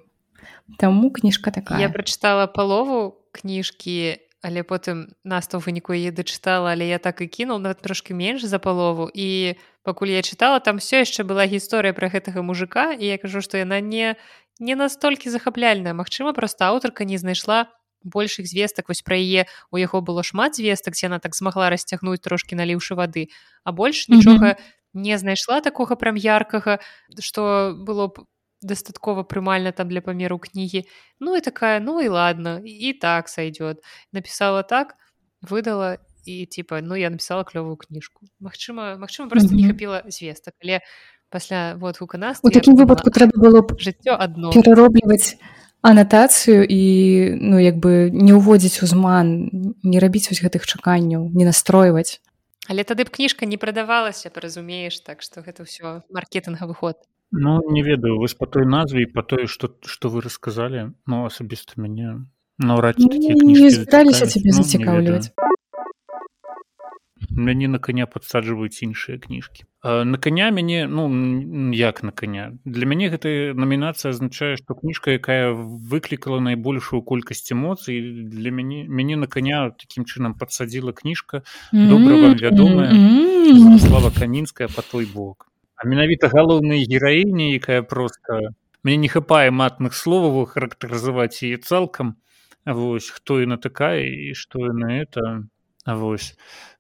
Таму кніжка такая. Я прачытала палову кніжкі але потым наста ў выніку яе дачытала але я так і кінул нават трошки менш за палову. І пакуль я чытала там все яшчэ была гісторыя пра гэтага мужика і я кажу што яна не не настолькі захапляльная. Мачыма проста аўтарка не знайшла большых звестак вось пра яе у яго было шмат звестак ці яна так змагла расцягнуць трошки наліўшы вады. А больш нічога mm -hmm. не знайшла такога прям яркага што было б дастаткова прымальна там для памеру кнігі ну і такая ну і ладно і так сойдет написала так выдала і типа ну я написала клёвую кніжку Мачыма Мачыма просто mm -hmm. не хапіла звестак але пасля водгука нас у такім выпадку трэба было б жыццё адно пераробліваць анатацыю і ну як бы не ўводзіць узман не рабіць вось гэтых чаканняў не настройваць але тады б кніжка не прадавалася разумееш так што гэта ўсё маркетынгавы ход Ну не ведаю вось по той назве і по тое што што вы расказалі ну асабіста мяне наўрад ці такія кніжкі засталіся цябе зацікаўліваць мяне на коня подсаджваюць іншыя кніжкі на коня мяне ну як на коня? Для мяне гэта намінацыя азначае што кніжка якая выклікала найбольшую колькасць эмоцый для мяне мяне на коня такім чынам подсадзіла кніжка добра вам вядомая слава канінская по той бок А менавіта галоўная гераіня якая просто мне не хапае матных словаў характарызаваць яе цалкам вось хто яна такая і што яна это вось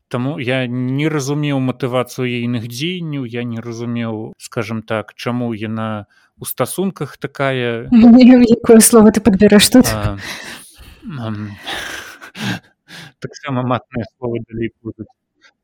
Таму я не разумеў матывацыю ейных дзеянняў я не разумеў скажем так чаму яна у стасунках такая. Якое слово ты подбярэш тут таксама матныя словы далей будуць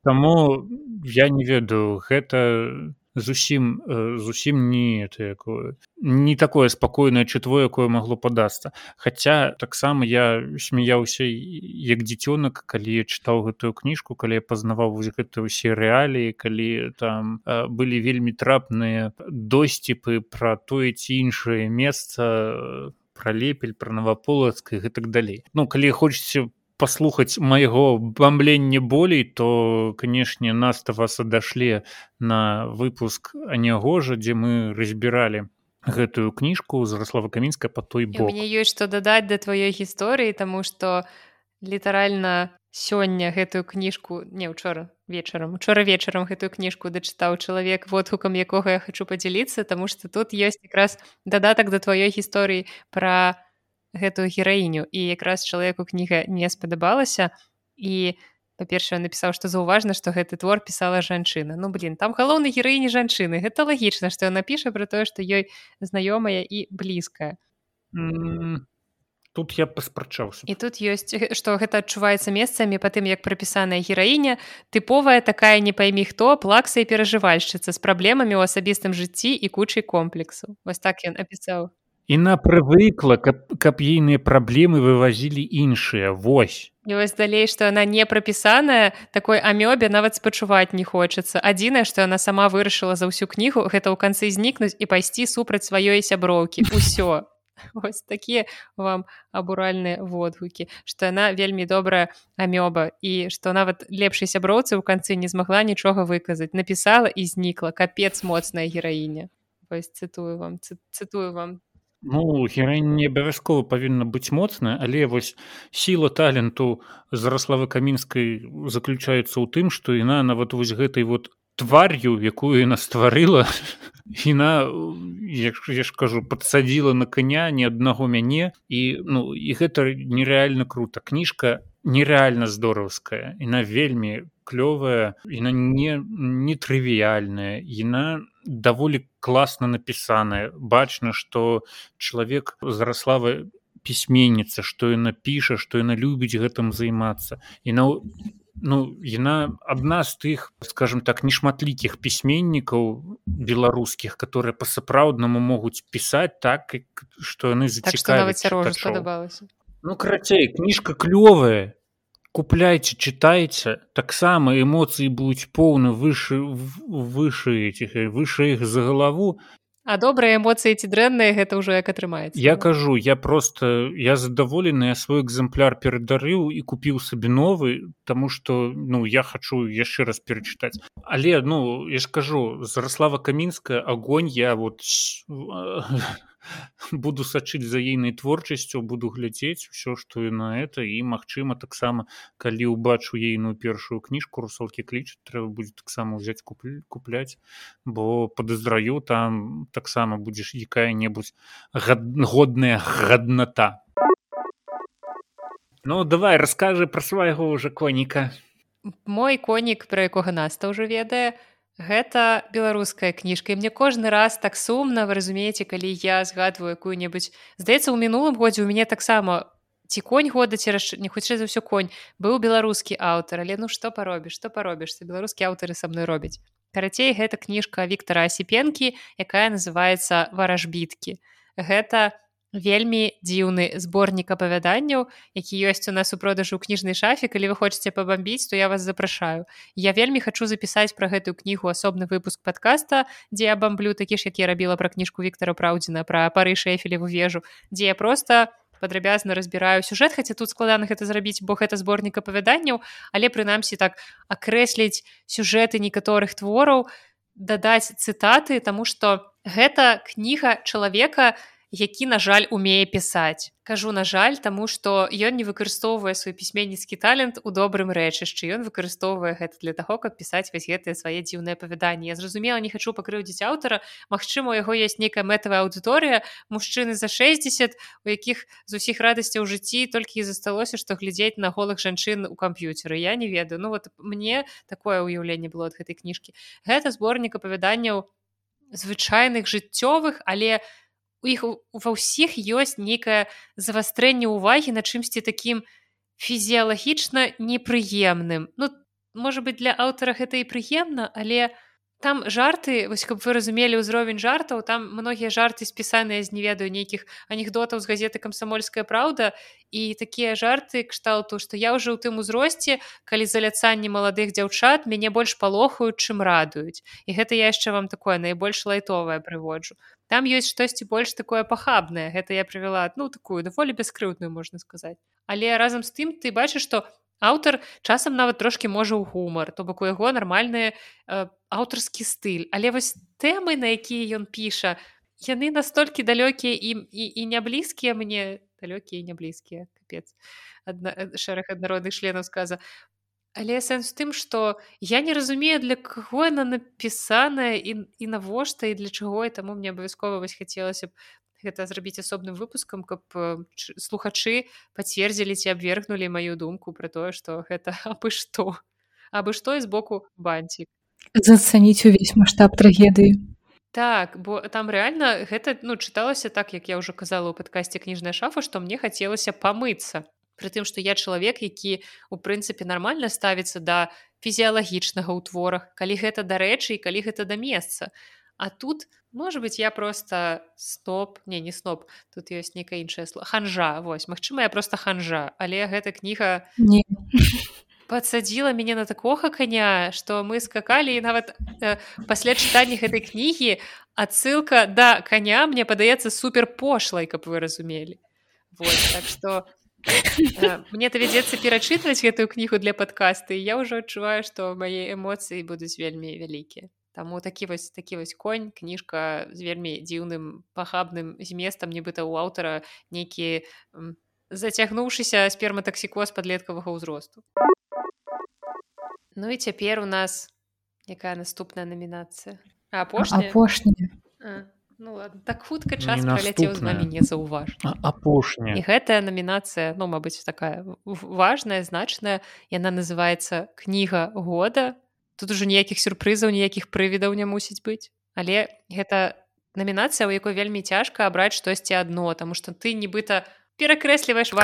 Таму я не ведаю гэта зусім зусім не это якое не такое спакойнае чытво якое магло падацца. Хаця таксама я смяяўся як дзіцёнак калі чытаў гэтую кніжку калі я пазнаваў вось гэта ўсе рэаліі калі там былі вельмі трапныя досціпы пра тое ці іншае месца пра лепель пра наваполацкай гэтак далей. Ну калі хочаце паслухаць майго бамблення болей то канешне нас-то вас адашлі на выпуск анягожа дзе мы разбіралі гэтую кніжку зараслава камінская по той бок мне ёсць што дадаць да тваёй гісторыі таму што літаральна сёння гэтую кніжку не учора вечарам учора вечарам гэтую кніжку дачытаў чалавек водгукам якога я хочу падзяліцца таму што тут ёсць якраз дадатак да тваёй гісторыі пра гэтую гераіню і якраз чалавеку кніга не спадабалася і па-першае напісаў што заўважна што гэты твор пісала жанчына ну блин там галоўны гераіні жанчыны гэта лагічна што яна піша пра тое што ёй знаёмая і блізкая тут я паспрачаўся і тут ёсць што гэта адчуваецца месцамі па тым як прапісаная гераіня тыповая такая не поймі хто плакса і перажывальшчыца з праблемамі ў асабістым жыцці і кучай комплексу вось так ён апісаў Іна прывыкла, каб, каб ейныя праблемы вывазілі іншыя вось. І вось далей, што яна не прапісаная такой амёбе нават спачуваць не хочацца. Адзінае, што яна сама вырашыла за ўсю кнігу гэта ў канцы знікнуць і пайсці супраць сваёй сяброўкі усё. Такія вам абуральныя водгукі, што яна вельмі добрая амёба і што нават лепшай сяброўцы ў канцы не змагла нічога выказаць, напісала і знікла капец моцная гераіня. Вось цытую вам цытую вам Ну гераінь не абавязкова павінна быць моцная, але вось сіла таленту зараславы камінскай заключаецца ў тым, што яна нават вось гэтай вот твар'ю, якую яна стварыла яна я ж кажу падсадзіла на каня ні аднаго мяне. І ну і гэта нереальна круто. Кніжка нереальна здораўская іна вельмі клёвая яна не не трывіяльная яна даволі класна напісаная бачна што чалавек зараслава пісьменніца што яна піша што яна любіць гэтым займацца і на ну яна адна з тых скажем так нешматлікіх пісьменнікаў беларускіх которые па-сапраўднаму могуць пісаць так што яны зацікаваць так, ну карацей кніжка клёвая купляйце чытайце таксама эмоцыі будуць поўны выше выше этих выше іх за галаву а добрыя эмоцыі ці дрэнныя гэта ўжо як атрымаецца я кажу я просто я задаволены я свой экземпляр перадарыў і купіў сабе новы тому что ну я хочу яшчэ раз перачытаць але ну я ж кажу зараслава камінская огонь я вот буду сачыць за ейнай творчасцю буду глядзець усё што і на это. І магчыма таксама калі ўбачу ейную першую кніжку русалкі кліч трэба будзе таксама ўзяць куплю купляць бо падазраю там таксама будзеш якая-небудзь годная гадната ну давай раскажы пра свайго ўжо коніка мой конік пра якога наста ўжо ведае. то Гэта беларуская кніжка. І мне кожны раз так сумна вы разумееце калі я згадваю якую-небудзь здаецца у мінулым годзе у мяне таксама ці конь года ці раш... не хутчэй за ўсё конь быў беларускі аўтар. Але ну што паробіш што паробішся беларускія аўтары са мной робяць? Карацей гэта кніжка Віктора асіпенкі якая называется варажбіткі гэта вельмі дзіўны зборнік апавяданняў які ёсць у нас у продажу кніжнай шафе. Калі вы хочаце пабамбіць то я вас запрашаю. Я вельмі хочу запісаць пра гэтую кнігу асобны выпуск подкаста дзе я бамблю такі ж як я рабіла пра кніжку Віктора праўдзіна пра пары шэфелеву вежу дзе я просто падрабязна разбіраю сюжэт хаця тут складана гэта зрабіць бо гэта зборнік апавяданняў але прынамсі так акрэсліць сюжэты некаторых твораў дадаць цытаты тому что гэта кніга чалавека які на жаль умее пісаць. Кажу на жаль таму што ён не выкарыстоўвае свой пісьменніцкі талент у добрым рэчышчы. Ён выкарыстоўвае гэта для таго каб пісаць вось гэтыя свае дзіўныя апавяданні. Я зразумела не хачу пакрыўдзіць аўтара. Мачыма у яго есть нейкая мэтавая аўдыторыя мужчыны за 60 у якіх з усіх радасцяў у жыцці толькі і засталося што глядзець на голых жанчын у камп'ютеры я не ведаю. Ну вот мне такое ўяўленне было ад гэтай кніжкі. Гэта зборнік апавяданняў звычайных жыццёвых але у у іх ва ўсіх ёсць нейкае завастрэнне ўвагі на чымсьці такім фізіялагічна непрыемным ну можа быть для аўтара гэта і прыемна але там жарты вось каб вы разумелі ўзровень жартаў там многія жарты спісаныя з не ведаю нейкіх анекдотаў з газеты камсамольская праўда і такія жарты кшталту што я ўжо ў тым узросце калі заляцанні маладых дзяўчат мяне больш палохаюць чым радуюць і гэта я яшчэ вам такое найбольш лайтовае прыводжу там ёсць штосьці больш такое пахабнае гэта я прывяла ну такую даволі бяскрыўдную можна сказаць але разам з тым ты бачыш што аўтар часам нават трошки можа ў гумар то бок у яго нармальны э, аўтарскі стыль. Але вось тэмы на якія ён піша яны настолькі далёкія ім і, і не блізкія мне. Далёкія не блізкія капец. Адна шэраг аднародных членаў сказа Але сэнс тым, што я не разумею, для каго яна напісаная і, і навошта і для чаго і таму мне абавязкова вось хацелася б гэта зрабіць асобным выпускам, каб слухачы пацвердзілі ці абвергнулі маю думку пра тое, што гэта абы што абы што і з боку банцік. Зацаніць увесь маштаб трагедыі. Так, бо там рэальна гэта ну, чыталася так, як я ўжо казала ў падкасці кніжная шафа, што мне хацелася памыцца Прытым, што я чалавек, які у прынцыпе нармальна ставіцца да фізіялагічнага ў творах, калі гэта дарэчы і калі гэта да месца. А тут можа быть я просто стоп не не сноп тут ёсць нейкая іншая слова ханжа вось Мачыма я просто ханжа але гэта кніга не подсадзіла мяне на такога коня что мы скакалі і нават э, пасля чытання гэтай кнігі адсылка да коня мне падаецца супер пошлай каб вы разумелі вот, так что мне давядзецца перачытваць гэтую кнігу для падкасты я ўжо адчуваю што мае эмоцыі будуць вельмі вялікія Таму такі вось такі вось конь кніжка з вельмі дзіўным пахабным зместам нібыта ў аўтара нейкі зацягнуўшыся сперматаксікоз падлеткавага ўзросту Ну і цяпер у нас якая наступная намінацыя апошняя? апошняя Ну, так хутка час праляцеў з намі не заўваж апошняя і гэтая намінацыя ну мабыць такая важная значная яна называется кніга года тут ужо ніякіх сюрпрызаў ніякіх прывідаў не мусіць быць але гэта намінацыя у якой вельмі цяжка абраць штосьці адно тому что ты нібыта перакрэсліваеш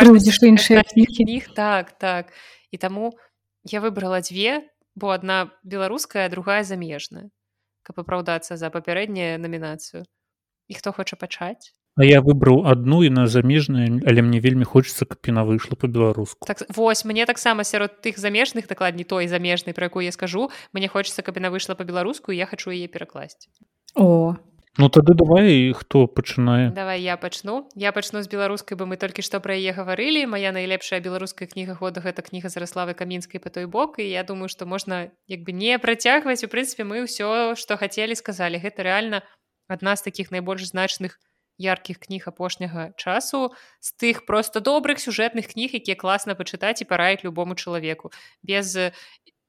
кніг. Так так. І таму я выбрала дзве бо одна беларуская другая замежная каб апраўдацца за папярэдняю намінацыю і хто хоча пачаць? А я выбраў адну і на замежную але мне вельмі хочется каб яна выйшла по-беларуску так, Вось мне таксама сярод тых замежных дакладней той замежнай про якую я скажу мне хочется каб яна выйшла по-беларуску я хочу яе перакласці. О. Ну тады давай хто пачынае? Давай я пачну. Я пачну з беларускай бы мы толькі што пра яе гаварылі. Моя найлепшая беларуская кніга года гэта кніга зараславы камінскай по той бок. І я думаю што можна як бы не працягваць. У прынцыпе мы ўсё што хацелі сказалі. Гэта рэальна адна з такіх найбольш значных яркіх кніг апошняга часу з тых просто добрых сюжэтных кніг якія класна пачытаць і параіць любому чалавеку без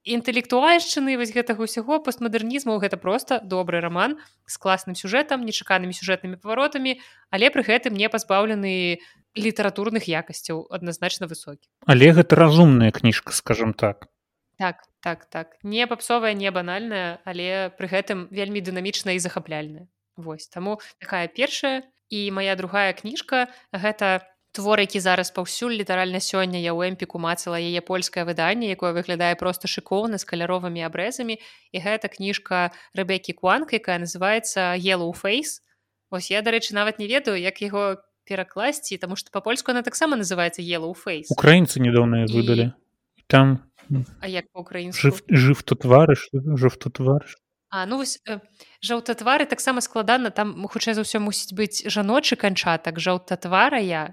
інтэлектуальшчыны вось гэтага ўсяго постмадэрнізму гэта просто добры роман з класным сюжэтам нечаканымі сюжэтнымі паваротамі але пры гэтым не пазбаўлены літаратурных якасцяў адназначна высокі але гэта разумная кніжка скажем так. Так так так. Не папсовая не банальная але пры гэтым вельмі дынамічная і захапляльная Вось таму такая першая і моя другая кніжка гэта твор які зараз паўсюль літаральна сёння я ў эмпіку мацала яе польскае выданне якое выглядае просто шыкоўна з каляровымі абрэзамі. І гэта кніжка рэбекі куанка якая называется yellow face ось я дарэчы нават не ведаю як яго перакласці тому что па-польску она таксама называется yellow face украінцы недаўна выдалі і... там а як па-украінску? жыв, жыв то тварыш жыв то тварыш А ну вось э, жаўтатвары таксама складана там хутчэй за ўсё мусіць быць жаночы канчатак жаўтатвара я.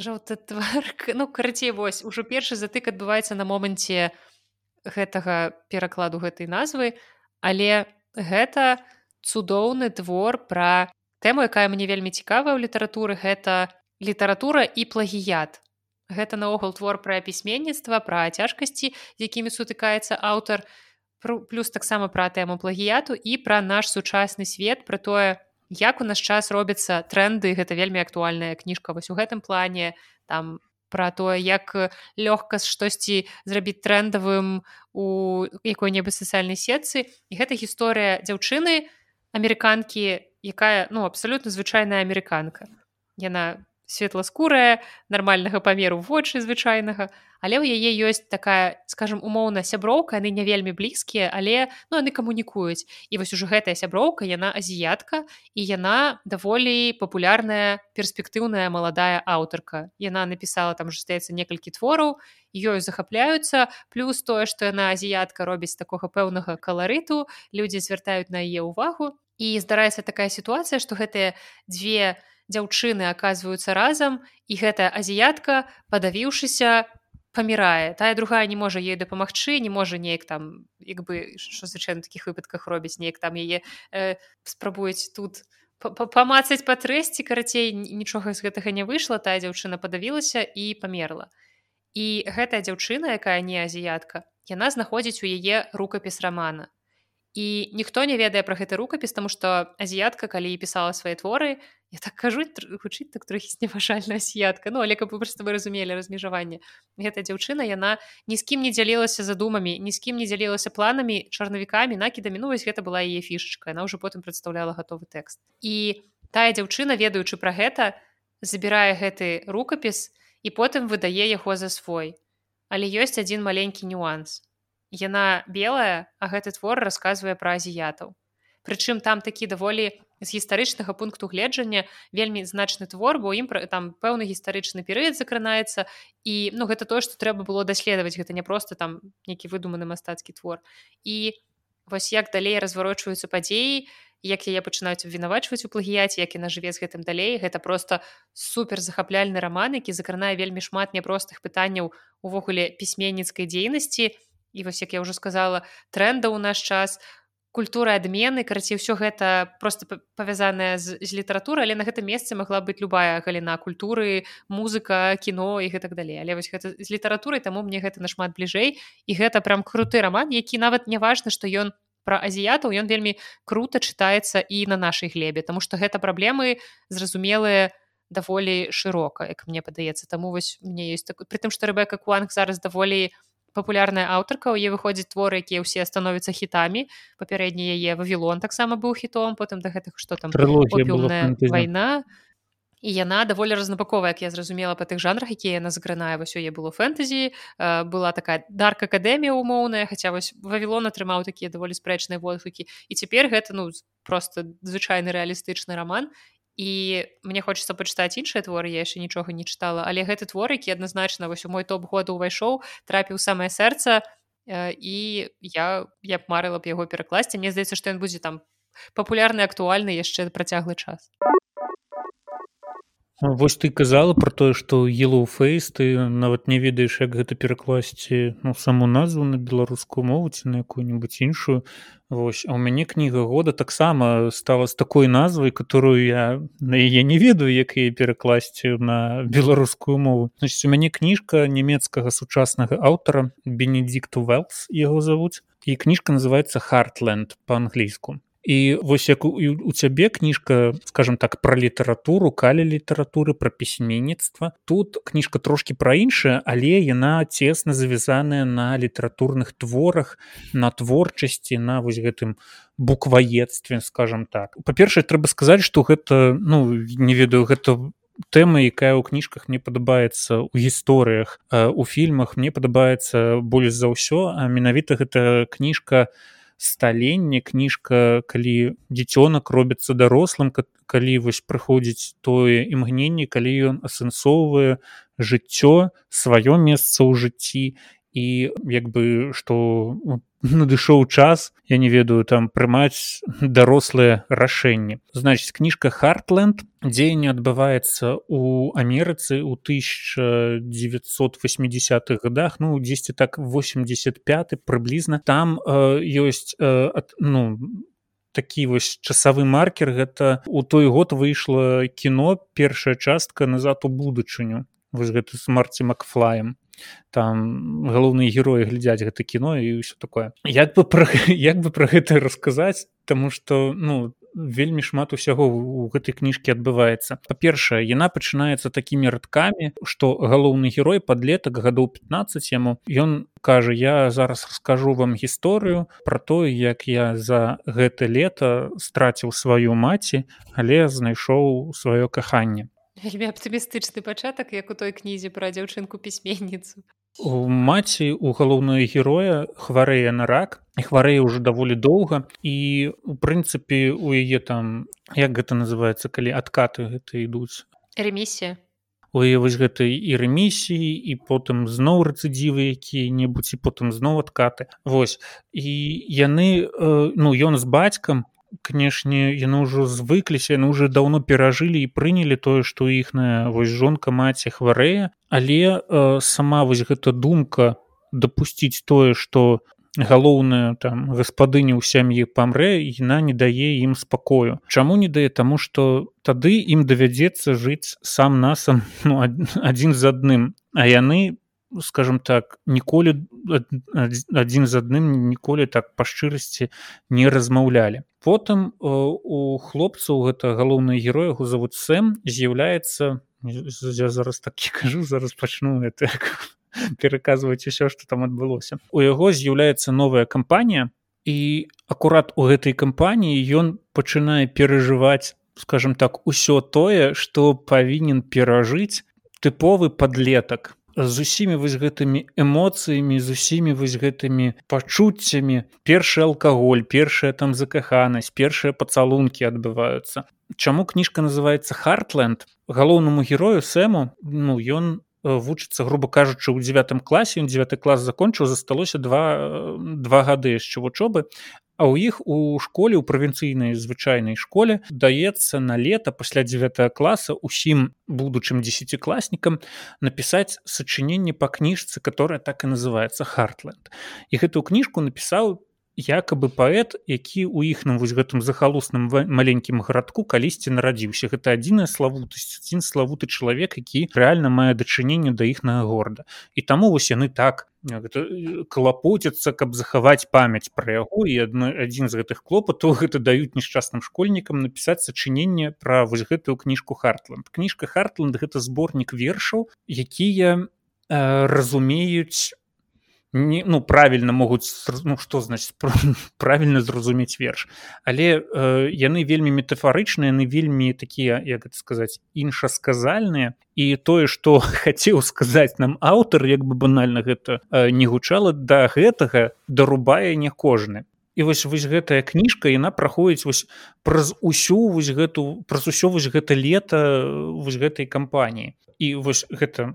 Жаўтатвар ну карацей вось ужо першы затык адбываецца на моманце гэтага перакладу гэтай назвы але гэта цудоўны твор пра тэму якая мне вельмі цікавая ў літаратуры гэта літаратура і плагіят. Гэта наогул твор пра пісьменніцтва пра цяжкасці якімі сутыкаецца аўтар плюс таксама пра тэму плагіяту і пра наш сучасны свет пра тое як у наш час робяцца тренды гэта вельмі актуальная кніжка вось у гэтым плане там пра тое як лёгка штосьці зрабіць трендавым у якой-небудзь сацыяльнай сетцы. І гэта гісторыя дзяўчыны амерыканкі якая ну абсалютна звычайная амерыканка. Яна светласкурая нармальнага памеру вочы звычайнага але ў яе ёсць такая скажем умоўна сяброўка яны не вельмі блізкія але ну яны камунікуюць. І вось ужо гэтая сяброўка яна азіятка і яна даволі папулярная перспектыўная маладая аўтарка. Яна напісала там же стаецца некалькі твораў ёю захапляюцца плюс тое што яна азіятка робіць такога пэўнага каларыту людзі звяртаюць на яе ўвагу. І здараецца такая сітуацыя што гэтыя две дзяўчыны аказваюцца разам і гэтая азіятка падавіўшыся памірае. Тая другая не можа ей дапамагчы не можа неяк там як бы що звычайна такіх выпадках робіць неяк там яе э, спрабуюць тут памацаць па трэсці карацей нічога з гэтага не выйшла тая дзяўчына падавілася і памерла. І гэтая дзяўчына якая не азіятка яна знаходзіць у яе рукапіс рамана і ніхто не ведае пра гэты рукапіс таму што азіятка калі пісала свае творы. Я так кажу гучыць так трохі зневажальная асіятка ну але каб вы просто вы разумелі размежаванне гэта дзяўчына яна ні з кім не дзялілася задумамі ні з кім не дзялілася планамі чарнавікамі накідамі ну вось гэта была яе фішачка яна ўжо потым прадстаўляла гатовы тэкст і тая дзяўчына ведаючы пра гэта забірае гэты рукапіс і потым выдае яго за свой. Але ёсць адзін маленькі нюанс яна белая а гэты твор расказвае пра азіятаў. Прычым там такі даволі з гістарычнага пункту гледжання вельмі значны твор бо ім там пэўны гістарычны перыяд закранаецца. І ну гэта тое што трэба было даследаваць. Гэта не просто там нейкі выдуманы мастацкі твор. І вось як далей разварочваюцца падзеі як яе пачынаюць абвінавачваць у плагіяце як яна жыве з гэтым далей. Гэта просто супер захапляльны раман які закранае вельмі шмат няпростых пытанняў увогуле пісьменніцкай дзейнасці. і і вось як я ўжо сказала тренда ў наш час культура адмены карацей ўсё гэта просто павязаная з, з літаратуры але на гэтым месцы магла быць любая галіна культуры музыка кіно і гэтак далей. Але вось гэта з літаратурай таму мне гэта нашмат бліжэй. І гэта прям круты раман які нават не важна што ён пра азіятаў ён вельмі круто чытаецца і на нашай глебе Таму што гэта праблемы зразумелыя даволі шырока як мне падаецца. Таму вось мне ёсць так притым што рэбека куанг зараз даволі у папулярная аўтарка у е выходзіць творы якія ўсе становяцца хітамі папярэдні яе вавілон таксама быў хітом потым да гэтых што там вайна і яна даволі разнапаковая як я зразумела па тых жанрах якія яна загранае. Вось яе было фэнтэзі была такая дарк акадэмія умоўная хаця вось вавілон атрымаў такія даволі спрэчныя водгукі і цяпер гэта ну просто звычайны рэалістычны роман і мне хочется пачытаць іншыя творы я яшчэ нічога не чытала але гэты твор які адназначна вось у мой топ года ўвайшоў трапіў самае сэрца э, і я я б марыла б яго перакласці. Мне здаецца што ён будзе там папулярны актуальны яшчэ працяглы час Вось ты казала про тое што елоуфейс ты нават не ведаеш як гэта перакласці ну саму назву на беларускую мову ці на якую-нибудь іншую Вось. А у мяне кніга года таксама стала з такой назвай которую я на яе не ведаю як яе перакласці на беларускую мову. Значит у мяне кніжка нямецкага сучаснага аўтара бенедикту велс яго завуць і кніжка называется хартленд по-англійску і вось як у, у цябе кніжка скажем так про літаратуру калі літаратуры про пісьменніцтва тут кніжка трошки пра іншая але яна цесна завязаная на літаратурных творах на творчасці на вось гэтым букваедстве скажем так. Па-першае трэба сказаць что гэта ну не ведаю гэта тэма якая ў кніжках мне падабаецца у гісторыях у фільмах мне падабаецца больш за ўсё а менавіта гэта кніжка у сталенне кніжка калі дзіцёнак робіцца дарослым калі вось прыходзіць тое імгненне калі ён асэнсоўвае жыццё сваё месца ў жыцці. І як бы што надышоў час я не ведаю там прымаць дарослыя рашэнні. Значит кніжка хартленд дзеянне адбываецца у амерыцы у 1980-х годах ну 10 так 85 прыблізна. Там э, ёсць э, ну такі вось часавы маркер. Гэта у той год выйшла кіно першая частка назад у будучыню вось гэты з марці макфлаем. Там галоўныя героі глядзяць гэта кіно і ўсё такое. Як бы пра як бы пра гэта расказаць? Таму что ну вельмі шмат усяго у гэтай кніжкі адбываецца. Па-першае яна пачынаецца такімі радкамі што галоўны герой падлетак гадоў 15 яму. Ён кажа я зараз раскажу вам гісторыю про тое як я за гэта лета страціў сваю маці але знайшоў сваё каханне вельмі аптымістычны пачатак як у той кнізе пра дзяўчынку пісьменніцу у маці у галоўнага героя хварэе на рак і хварэе ўжо даволі доўга і у прынцыпе у яе там як гэта называется калі адкаты гэта ідуць? Ремісія вось гэтай і рэмісіі і потым зноў рэцыдзівы якія-небудзь і потым зноў адкаты. Вось. І яны э, ну ён з бацькам канешне яны ўжо звыкліся яны уже даўно перажылі і прынялі тое што іхная вось жонка маці хварэе але э, сама вось гэта думка дапусціць тое што галоўная там гаспадыня ў сям'і памрэ яна не дае ім спакою. Чаму не дае? Таму што тады ім давядзецца жыць сам насам ну, адзін з адным. А яны скажем так ніколі адзін з адным ніколі так па шчырасці не размаўлялі. Потым у хлопцаў гэта галоўныя героя яго завод сэм з'яўляецца я зараз такі кажу зараз пачну это пераказваць усё што там адбылося. У яго з'яўляецца новая кампанія і акурат у гэтай кампаніі ён пачынае перажываць скажем так усё тое што павінен перажыць тыповы падлетак з усімі вось гэтымі эмоцыямі з усімі вось гэтымі пачуццямі. Першы алкаголь першая там закаханасць першыя пацалункі адбываюцца. Чаму кніжка называется хартленд галоўнаму герою сэму ну ён вучыцца грубо кажучы ў девятым класе. Ён девятый клас закончыў засталося два два гады яшчэ вучобы А ў іх у школе ў правінцыйнай звычайнай школе даецца на лета пасля 9 класа усім будучым десятикласнікам напісаць сачыненне па кніжцы которая так і называется хартленд і гэтую кніжку напісаў якобы паэт які у іхным вось гэтым захалусным маленькім гарадку калісьці нарадзіўся. Гэта адзіная славутасць адзін славуты чалавек які рэальна мае дачыненне да іхнага горада. І таму вось яны так клапоцяцца каб захаваць памяць пра яго. І адно адзін з гэтых клопатаў гэта даюць несчасным школьнікам напісаць сачыненне пра вось гэтую кніжку хартланд кніжка хартланд гэта зборнік вершаў якія э, разумеюць не ну правильно могуць ну что значит правильно зразумець верш. Але э, яны вельмі метафарычныя яны вельмі такія як это сказаць іншасказальныя. І тое что хацеў сказаць нам аўтар як бы банальна гэта э, не гучала да гэтага дарубае не кожны. І вось вось гэтая кніжка яна праходзіць вось праз усю вось гэту праз усё вось гэта лета вось гэтай кампаніі. І вось гэта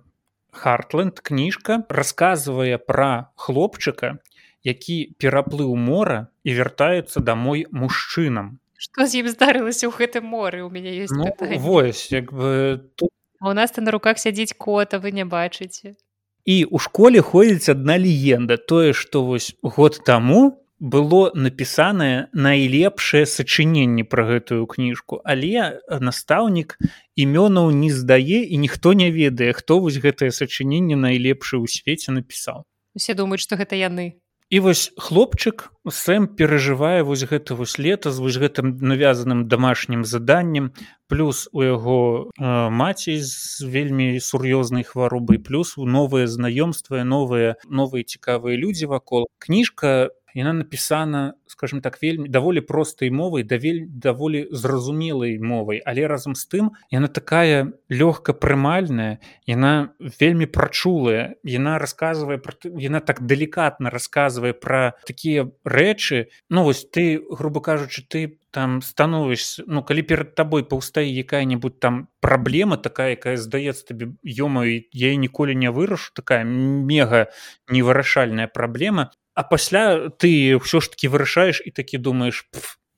хартленд кніжка расказвае пра хлопчыка які пераплыў мора і вяртаецца домой мужчынам. Что з ім здарылася ў гэтым моры у мяне есть ну, вось як бы тут у нас то на руках сядзіць кота вы не бачыце. І у школе ходзіць адна легенда тое што вось год таму было напісанае найлепшае сачыненне пра гэтую кніжку але настаўнік імёнаў не здае і ніхто не ведае хто вось гэтае сачыненне найлепшае ў свеце напісаў. Усе думаюць што гэта яны. І вось хлопчык сэм перажывае вось гэта вось лета з вось гэтым навязаным домашнім заданнем плюс у яго э, маці з вельмі сур'ёзнай хваробай плюс у новыя знаёмствы новыя новыя цікавыя людзі вакол. Кніжка яна напісана скажем так вельмі даволі простай мовай давель даволі зразумелай мовай. Але разам з тым яна такая лёгка прымальная яна вельмі прачулая яна рассказывае про яна так далікатна рассказывае про такія рэчы. Ну вось ты грубо кажучы ты там становішся ну калі перад табой паўстае якая-нибудь там праблема такая якая здаецца табе ёмаю я ніколі не вырашу такая мега невырашальная праблема а пасля ты ўсё ж таки вырашаеш і такі думаешь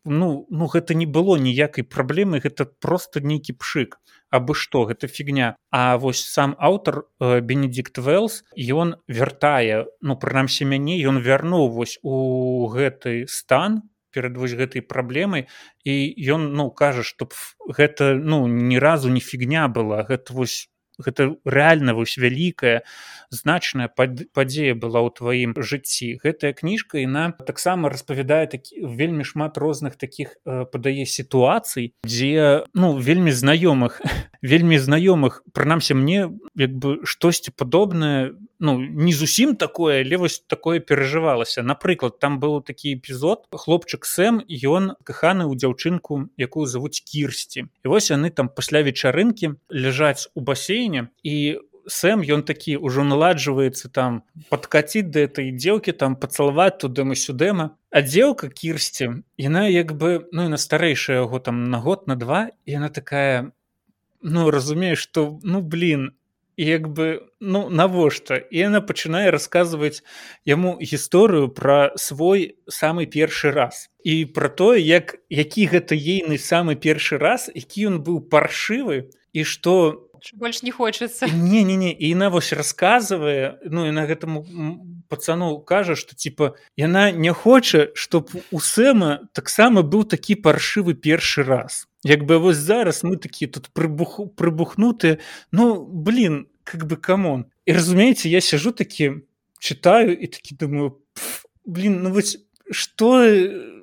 ну ну гэта не было ніякай праблемы гэта просто нейкі пшык абы што гэта фігня А вось сам аўтар э, бенедикт веллс ён вяртае ну прынамсі мяне ён вярнуў вось у гэты стан перад вось гэтай праблемай і ён ну кажа што гэта ну ні разу не фігня была гэта вось гэта рэальна вось вялікая значная падзея была ў тваім жыцці. Гэтая кніжка іна таксама распавядае такі вельмі шмат розных таких э, падае сітуацый дзе ну вельмі знаёмых вельмі знаёмых прынамсі мне як бы штосьці падобнае ну не зусім такое але вось такое перажывалася напрыклад там быў такі эпізод хлопчык сэм ён каханы ў дзяўчынку якую завуць кірсці. І вось яны там пасля вечарынкі ляжаць у басейне і у Сэм ён такі ўжо наладжваецца там падкаціць да этой дзеўкі там пацалаваць тудэма сюдэма а дзеўка кірсці яна як бы ну і на старэйшая яго там на год на два яна такая ну разумееш што ну блин як бы ну навошта і яна пачынае расказваць яму гісторыю пра свой самы першы раз. І пра тое як які гэта ейны самы першы раз які ён быў паршывы і што больш не хочется. Не не не. І яна вось рассказывае ну і на гэтаму пацану кажа что типа яна не хоча чтоб у сэма таксама быў такі паршывы першы раз як бы вось зараз мы такі тут прыбуху прыбухнуты ну блин как бы камон. І разумееце я сяжу такі читаю і такі думаю блин ну вось что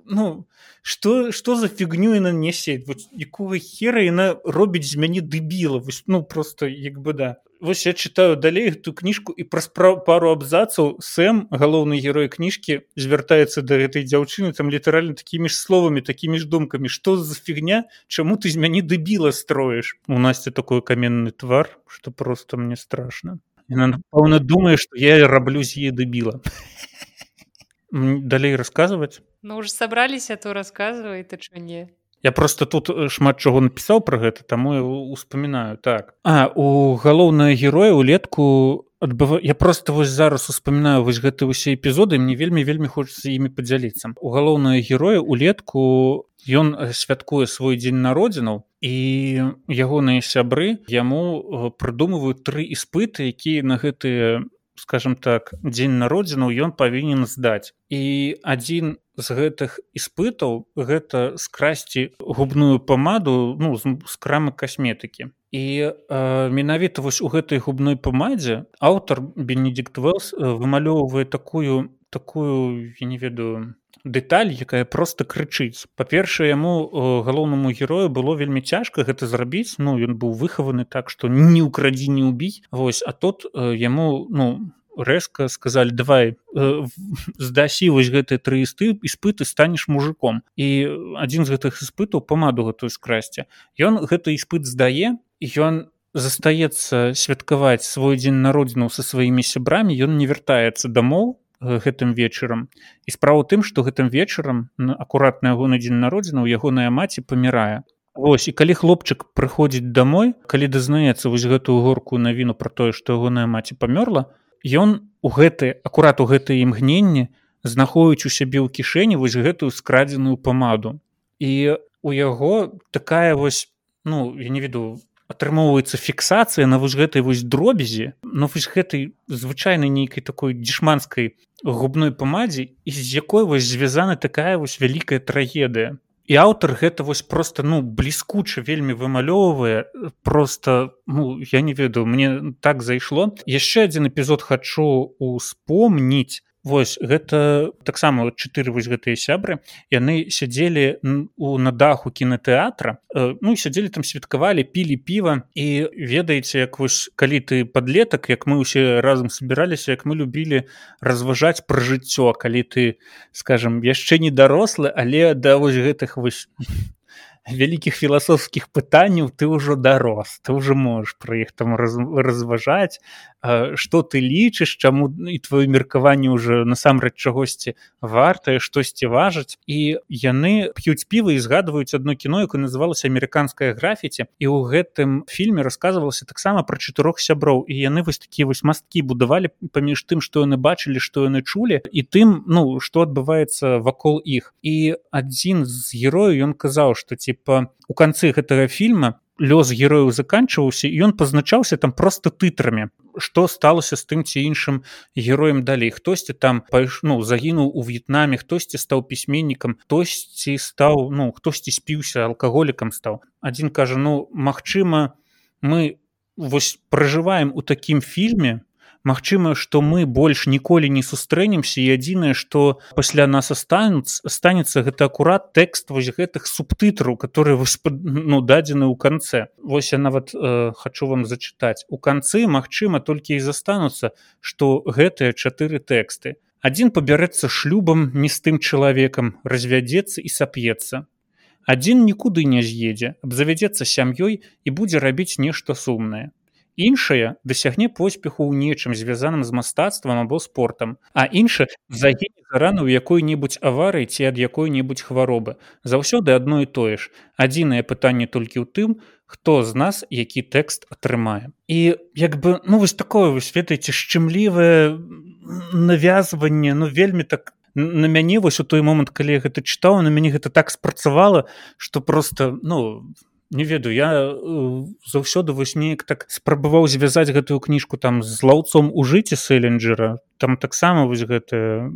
ну что что за фігню яна несе вот якога хера яна робіць з мяне дэбіла? Вось ну просто як бы да вось я читаю далей эту кніжку і праз пару абзацаў сэм галоўны герой кніжкі звяртаецца да гэтай дзяўчыны там літаральна такімі ж словамі такімі ж думкамі. Что за фігня? Чаму ты з мяне дэбіла строіш? У насця такой каменны твар что просто мне страшно пэўна думае что я раблю з е дэбіла далей расказваць? Ну уже сабраліся то рассказывай ты чо не Я просто тут э, шмат чаго напісаў пра гэта таму успамінаю. Так. А у галоўнае героя улетку адбыва я просто вось зараз успамінаю вось гэты усе эпізоды мне вельмі вельмі хочацца імі падзяліцца. У галоўнае героя улетку ён э, святкуе свой дзень народзінаў і ягоныя сябры яму э, прыдумваюць тры іспыты якія на гэтыя скажем так дзень народзінаў ён павінен здаць. І адзін з гэтых іспытаў гэта скрасці губную памаду ну з крамы касметыкі. І э, менавіта вось у гэтай губной памадзе аўтар бенедикт велс вымалёўвае такую такую я не ведаю дэталь якая просто крычыць. Па-першае яму галоўнаму герою было вельмі цяжка гэта зрабіць. Ну ён быў выхаваны так што не ўкрадзі не ўбіць. Вось а тут яму ну рэзка сказали давай э, здасі вось гэтыя тры істы іспыты станеш мужиком і адзін з гэтых іспытаў памаду гэтую скрасці. Ён гэты іспыт здае ён застаецца святкаваць свой дзень народзінаў са сваімі сябрамі ён не вяртаецца дамоў гэтым вечарам. І справа тым што гэтым вечарам акуратна ягоны дзень народзінаў ягоная маці памірае. Вось і калі хлопчык прыходзіць домой калі дазнаецца вось гэтую горкую навіну про тое што ягоная маці памёрла ён у гэты акурат у гэтае імгненне знаходіць у сябе ў кішэні вось гэтую скрадзеную памаду. І у яго такая вось ну я не веду атрымоўваецца фіксацыя на вось гэтай вось дробязі но вось гэтай звычайнай нейкай такой дзешманскай губной памадзе і з якой вось звязана такая вось вялікая трагедыя. І аўтар гэта вось просто ну бліскуча вельмі вымалёўвае просто ну я не ведаю мне так зайшло. Яшчэ адзін эпізод хачу успомніць Вось гэта таксама чатыры вось гэтыя сябры яны сядзелі у на даху кінотэатра э, ну сядзелі там святкавалі пілі піва. І ведаеце як вось калі ты подлетак як мы ўсе разам собіраліся як мы любілі разважаць пра жыццё калі ты скажем яшчэ не дарослы але да вось гэтых вось вялікіх філасофскіх пытанняў ты ўжо дарос ты уже можешь пра іх там раз, разважаць что ты лічыш чаму і твоё меркаванне уже насамрэч чагосьці вартае штосьці важаць і яны п'юць піва і згадваюць одно кіно якое называлася амерыканская графіці і ў гэтым фільме рассказывалася таксама про чатырох сяброў. І яны вось такія вось масткі будавалі паміж тым што яны бачылі што яны чулі і тым ну што адбываецца вакол іх. І адзін з герою ён казаў што типа у канцы гэтага фільма лёс герояў заканчваўся ён пазначаўся там просто тытрамі што сталася з тым ці іншым героем далей? Хтосьці там пайш ну загінуў у в'етнаме хтосьці стаў пісьменнікам хтосьці стаў ну хтосьці спіўся алкаголікам стаў? Адзін кажа ну магчыма мы вось пражываем у такім фільме Магчыма, што мы больш ніколі не сустрэнемся і адзінае, што пасля нас астануць астанецца гэта акурат тэкст вось гэтых субтытраў, которые ну, дадзены ў канцэ. Вось я нават э, хачу вам зачытаць. У канцы магчыма толькі і застануцца, што гэтыя чатыры тэксты. Адзін пабярэцца шлюбам не з тым чалавекам, развядзецца і сап'ецца. Адзін нікуды не з'едзе, абзавядзецца сям'ёй і будзе рабіць нешта сумнае іншае дасягне поспеху ў нечым звязаным з мастацтвам або спортам а інша загіне рана ў якой-небудзь аварыі ці ад якой-небудзь хваробы. Заўсёды адно і тое ж. Адзінае пытанне толькі ў тым хто з нас які тэкст атрымае. І як бы ну вось такое вось ведаеце шчымлівае навязванне ну вельмі так на мяне вось у той момант калі я гэта чытаў на мяне гэта так спрацавала что просто ну не ведаю я э, заўсёды вось неяк так спрабаваў звязаць гэтую кніжку там з лаўцом у жыце сэлленджера там таксама вось гэта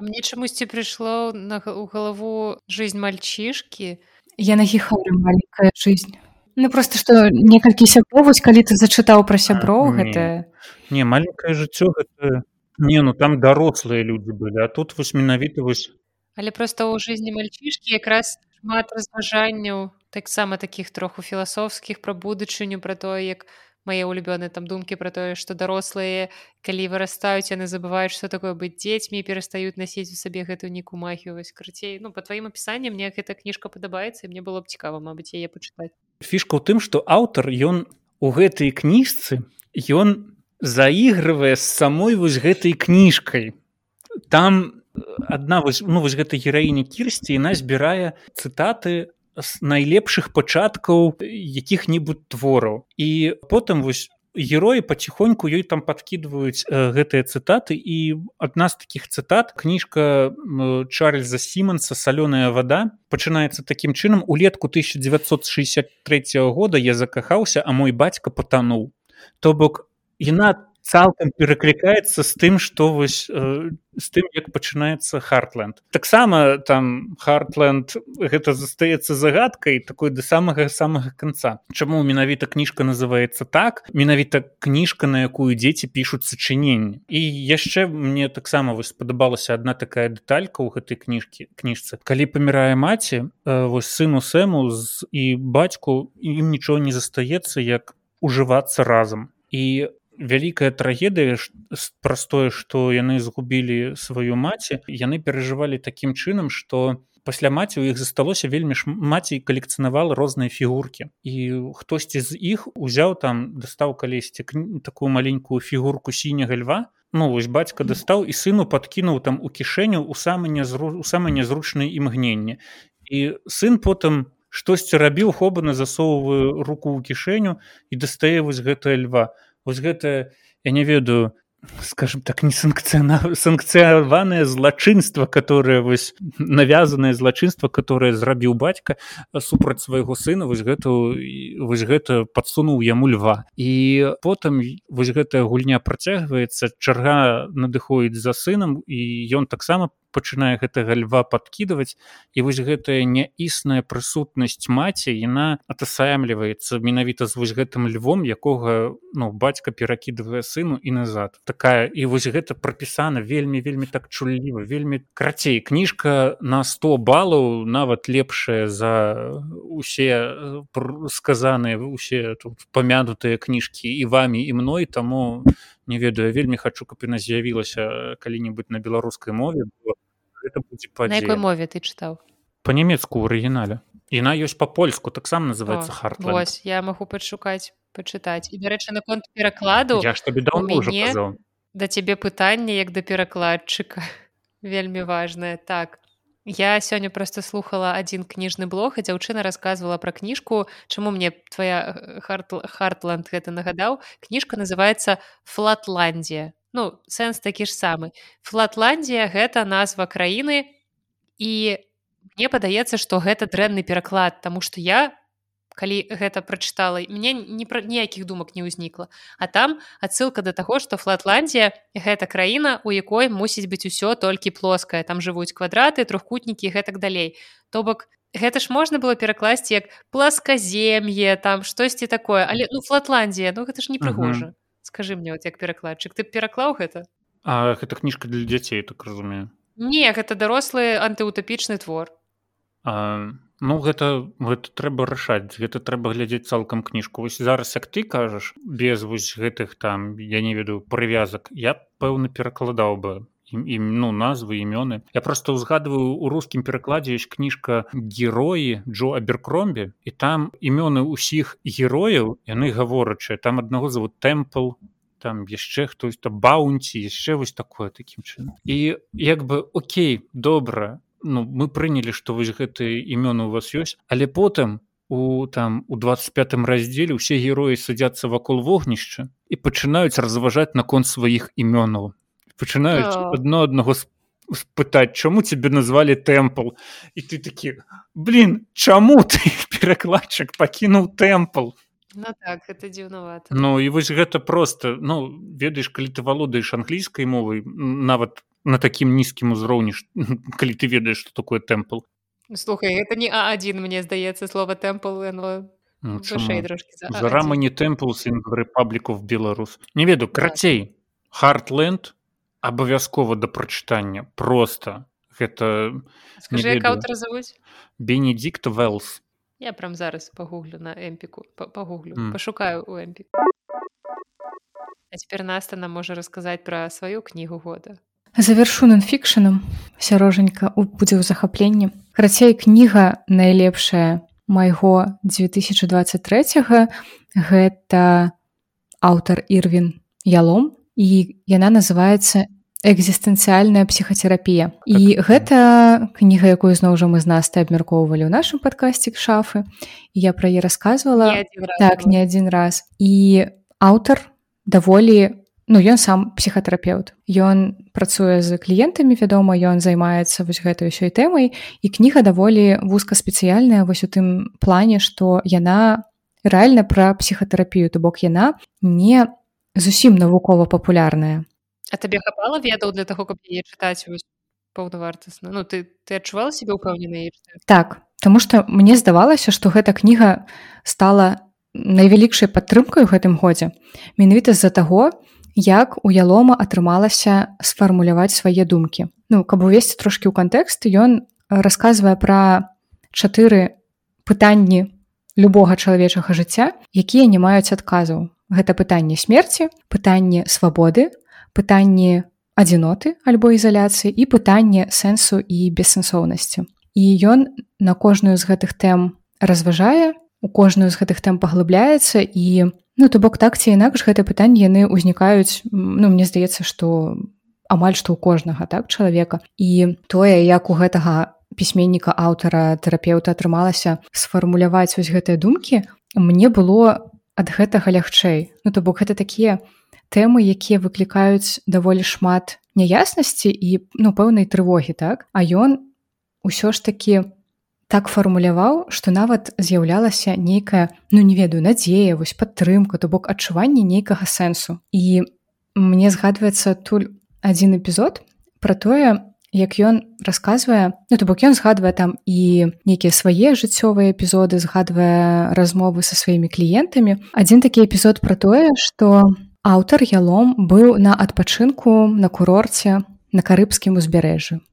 мне чамусьці прыйшло на у галаву жизнь мальчишки я нагіхаю маленькая жизнь ну просто что некалькі сяброў вось калі ты зачытаў пра сяброў гэта не маленькое жыццё гэта не ну там дарослыя людзі былі а тут вось менавіта вось але просто ў жизни мальчишки якраз шмат разважанняў таксама таких троху філасофскіх пра будучыню пра тое як мае улюбёныя там думкі пра тое што дарослыя калі вырастаюць яны забываюць што такое быць дзецьмі перастаюць насіць у сабе гэтую нейкую магію вось крыцей ну по тваім апісанням мне гэта кніжка падабаецца мне было б цікава мабыць яе пачытаць фішка ў тым што аўтар ён у гэтай кніжцы ён заігрывае з самой вось гэтай кніжкай. Там адна вось ну вось гэта гераіня кірсці яна збірае цытаты з найлепшых пачаткаў якіх-небудзь твораў. І потым вось героі паціхоньку ёй там падкідваюць э, гэтыя цытаты і адна з такіх цытат кніжка чарльза сіманса салёная вода пачынаецца такім чынам. Улетку 1963 года я закахаўся а мой бацька патануў то бок яна цалкам пераклікаецца з тым што вось э, з тым як пачынаецца хартленд таксама там хартленд гэта застаецца загадкай такой да самага самага канца. Чаму менавіта кніжка называецца так? Менавіта кніжка на якую дзеці пішуць сачыненні і яшчэ мне таксама вось спадабалася одна такая дэталька ў гэтай кніжкі кніжцы. Калі памірае маці э, вось сыну сэму з і бацьку ім нічого не застаецца як ужывацца разам. І вялікая трагедыя праз тое што яны згубілі сваю маці яны перажывалі такім чынам што пасля маці у іх засталося вельмі ж маці калекцыянавала розныя фігуркі і хтосьці з іх узяў там дастаў калісьці такую маленькую фігурку сіняга льва. Ну вось бацька дастаў і сыну падкінуў там у кішэню у самы нязру у самае нязручнае імгненне і сын потым штосьці рабіў хобана засоўваю руку ў кішэню і дастае вось гэтае льва вось гэта я не ведаю скажем так не санкцыяна санкцыяванае злачынства которое вось навязанае злачынства которое зрабіў бацька супраць свайго сына вось гэта вось гэта подсунуў яму льва. І потым вось гэтая гульня працягваецца чарга надыходіць за сынам і ён таксама пачынае гэтага льва падкідваць і вось гэтая няісная прысутнасць маці яна атасаемліваецца менавіта з вось гэтым львом якога ну бацька перакідывае сыну і назад. Такая і вось гэта прапісана вельмі вельмі так чулліва вельмі крацей кніжка на 100 балаў нават лепшая за усе сказаныя усе тут памянутыя кніжкі і вамі і мной таму не ведаю вельмі хачу каб яна з'явілася калі-небудзь на беларускай мове гэта будзе па якой мове ты чытаў? По-нямецку ў арыгінале. Яна ёсць па-польску таксама называется харт Вось я магу падшукаць пачытаць. І дарэчы наконт перакладу я ж табе даў мяне да цябе пытанне як да перакладчыка. Вельмі важное так я сёння просто слухала адзін кніжны блог і дзяўчына рассказывала пра кніжку чаму мне твоя харт хартланд гэта нагадаў кніжка называется флатландія ну сэнс такі ж самы флатландія гэта назва краіны і мне падаецца што гэта дрэнны пераклад тому что я калі гэта прачытала мне не пра ніякіх думак не ўзнікла. А там адсылка да таго што флатландія гэта краіна у якой мусіць быць усё толькі плоская там жывуць квадраты трохкутнікі гэтак далей. То бок гэта ж можна было перакласці як пласказем'е там штосьці такое. Але ну флатландія ну гэта ж не прыгожа. Скажи мне вот як перакладчык ты пераклаў гэта? А гэта кніжка для дзяцей так разумею. Не гэта дарослы антыутапічны твор. А, ну гэта гэта трэба рашаць гэта трэба глядзець цалкам кніжку. Вось зараз як ты кажаш без вось гэтых там я не ведаю прывязак я пэўна перакладаў бы ім ну назвы імёны. Я просто ўзгадываю у рускім перакладзе ёсць кніжка героі Джо аберкромбе і там імёны ўсіх герояў яны гаворачыя там аднаго зовут тэмпл там яшчэ хтось то баунці яшчэ вось такое такім чынам. І як бы Окей добра ну мы прынялі што вось гэтыя імёны у вас ёсць але потым у там у 25 раздзеле ўсе героі садзяцца вакол вогнішча і пачынаюць разважаць наконт сваіх імёнаў. Пачынаюць адно аднаго спытаць чаму цябе назвалі тэмпл? І ты такі блин чаму ты перакладчык пакінуў тэмпл? Ну так это дзіўнавата. Ну і вось гэта просто ну ведаеш калі ты валодаеш англійскай мовай нават на такім нізкім узроўні калі ты ведаеш што такое тэмпл слухай это не а1 мне здаецца слова тэмпл рама не тэмпл рэпабліков беларус не веду крацей хардленд абавязкова да прачытання просто. Гэта бенедикт велс Я прям зараз пагуглю на эмпіку пагуглю mm. пашукаю у эмпі А цяпер наста нам можа расказаць пра сваю кнігу года завершу нонфікшаном сярожанька у будзе ў захапленні. Карацей кніга найлепшая майго 2023 гэта аўтар ірвін ялом і яна называется экзістэнцыяльная псіхацерапія і так. гэта кніга якую зноў жа мы з нас абмяркоўвалі ў нашым падкасці шафы я пра яе рассказывала так не адзін раз. І аўтар даволі ну ён сам псіхатэрапеўт. Ён працуе з кліентамі вядома ён займаецца вось гэтай ўсёй тэмай і кніга даволі вузкаспецыяльная вось у тым плане што яна рэальна пра псіхатэрапію то бок яна не зусім навукова папулярная. А табе хапала ведаў для таго, каб яе чытаць паўнавартасна? Ну ты ты адчувала себе ўпэўнены так Таму што мне здавалася, што гэта кніга стала найвялікшай падтрымкай у гэтым годзе. Менавіта з-за таго як у ялома атрымалася сфармуляваць свае думкі Ну каб увесці трошки ў кантэкст ён расказвае пра чатыры пытанні любога чалавечага жыцця якія не маюць адказаў гэта пытанне смерці пытанне свабоды пытанні адзіноты альбо ізаляцыі і пытанне сэнсу і бессэнсоўнасці. І ён на кожную з гэтых тэм разважае, у кожную з гэтых тэм паглыбляецца і ну то бок так ці інакш гэтыя пытанні яны ўзнікаюць ну мне здаецца, што амаль што ў кожнага так чалавека. І тое як у гэтага пісьменніка аўтара тэрапеўта атрымалася сфармуляваць вось гэтыя думкі мне было ад гэтага лягчэй. Ну то бок гэта такія, тэмы якія выклікаюць даволі шмат няяснасці і ну пэўнай трывогі так? А ён усё ж такі так фармуляваў што нават з'яўлялася нейкая ну не ведаю надзея вось падтрымка то бок адчуванне нейкага сэнсу і мне згадваецца туль адзін эпізод про тое як ён расказвае ну, то бок ён згадвае там і нейкія свае жыццёвыя эпізоды згадвае размовы са сваімі кліентамі адзін такі эпізод про тое што Аўтар ялом быў на адпачынку на курорце на карыбскім узбярэжжы.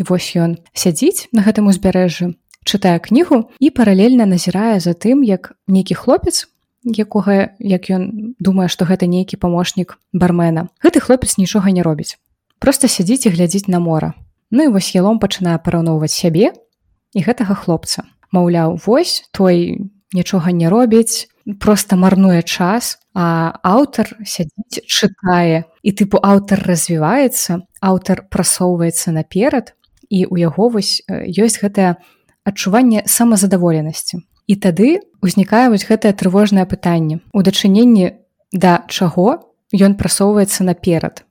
І вось ён сядзіць на гэтым узбярэжжы, чытае кнігу і паралельна назірае за тым, як нейкі хлопец, якога як ён думае, што гэта нейкі памочнік бармена. Гэты хлопец нічога не робіць. Проста сядзіць і глядзіць на мора. Ну і вось ялом пачынае параўноўваць сябе і гэтага хлопца. Маўляў, вось той нічога не робіць, просто марнуе час а аўтар сядзіць чытае і тыпу аўтар развіваецца аўтар прасоўваецца наперад і у яго вось ёсць гэтае адчуванне самазадаволенасці. І тады узнікае вось гэтае трывожнае пытанне. У дачыненні да чаго ён прасоўваецца наперад?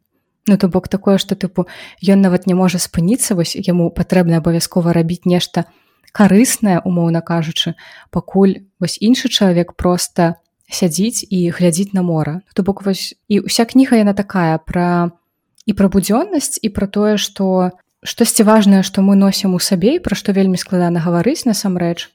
Ну то бок такое што тыпу ён нават не можа спыніцца вось яму патрэбна абавязкова рабіць нешта карысная умоўна кажучы пакуль вось іншы чалавек просто сядзіць і глядзіць на мора. То бок вось і ўся кніга яна такая пра і пра будзённасць і пра тое што штосьці важнае што мы носім у сабе пра што вельмі складана гаварыць насамрэч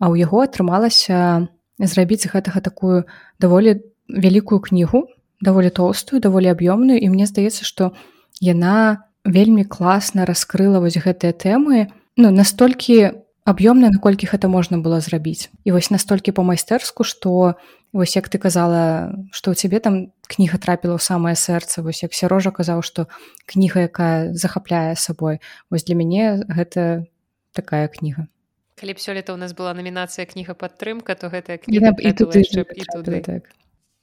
а ў яго атрымалася зрабіць гэтага такую даволі вялікую кнігу даволі тоўстую даволі аб'ёмную. І мне здаецца што яна вельмі класна раскрыла вось гэтыя тэмы ну настолькі аб'ёмна наколькі гэта можна было зрабіць. І вось настолькі па-майстэрску што вось як ты казала што ў цябе там кніга трапіла ў самае сэрца вось як сярожа казаў што кніга якая захапляе сабой вось для мяне гэта такая кніга калі б сёлета у нас была намінацыя кніга падтрымка то гэтая кніга і тут так.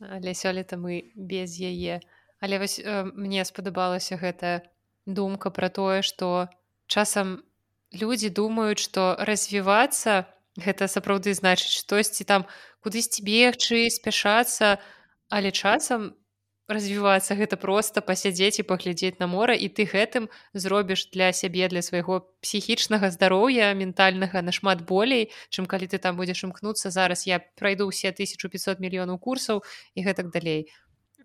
Але сёлета мы без яе. Але вось э, мне спадабалася гэта думка пра тое што часам людзі думаюць што развівацца гэта сапраўды значыць штосьці там кудысьці бегчы спяшацца але часам развівацца гэта проста пасядзець і паглядзець на мора і ты гэтым зробіш для сябе для свайго псіхічнага здароўя ментальнага нашмат болей чым калі ты там будзеш імкнуцца. Зараз я прайду ўсе 1500 мільёнаў курсаў і гэтак далей.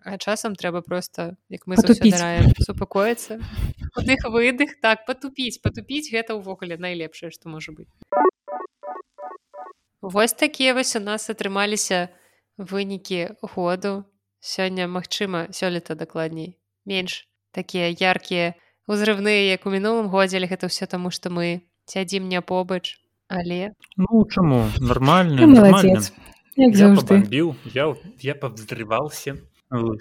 А часам трэба просто як мы супакоіцца. Іх выдых так потупіць потупіць гэта ўвогуле найлепшае што можа быць Вось такія вось у нас атрымаліся вынікі году. Сёння магчыма сёлета дакладней. Менш такія яркія узрывныя як у мінулым годзе гэта ўсё таму што мы сядзім не побач. Але ну чаму? Нормально біў я я павзрываўся ну.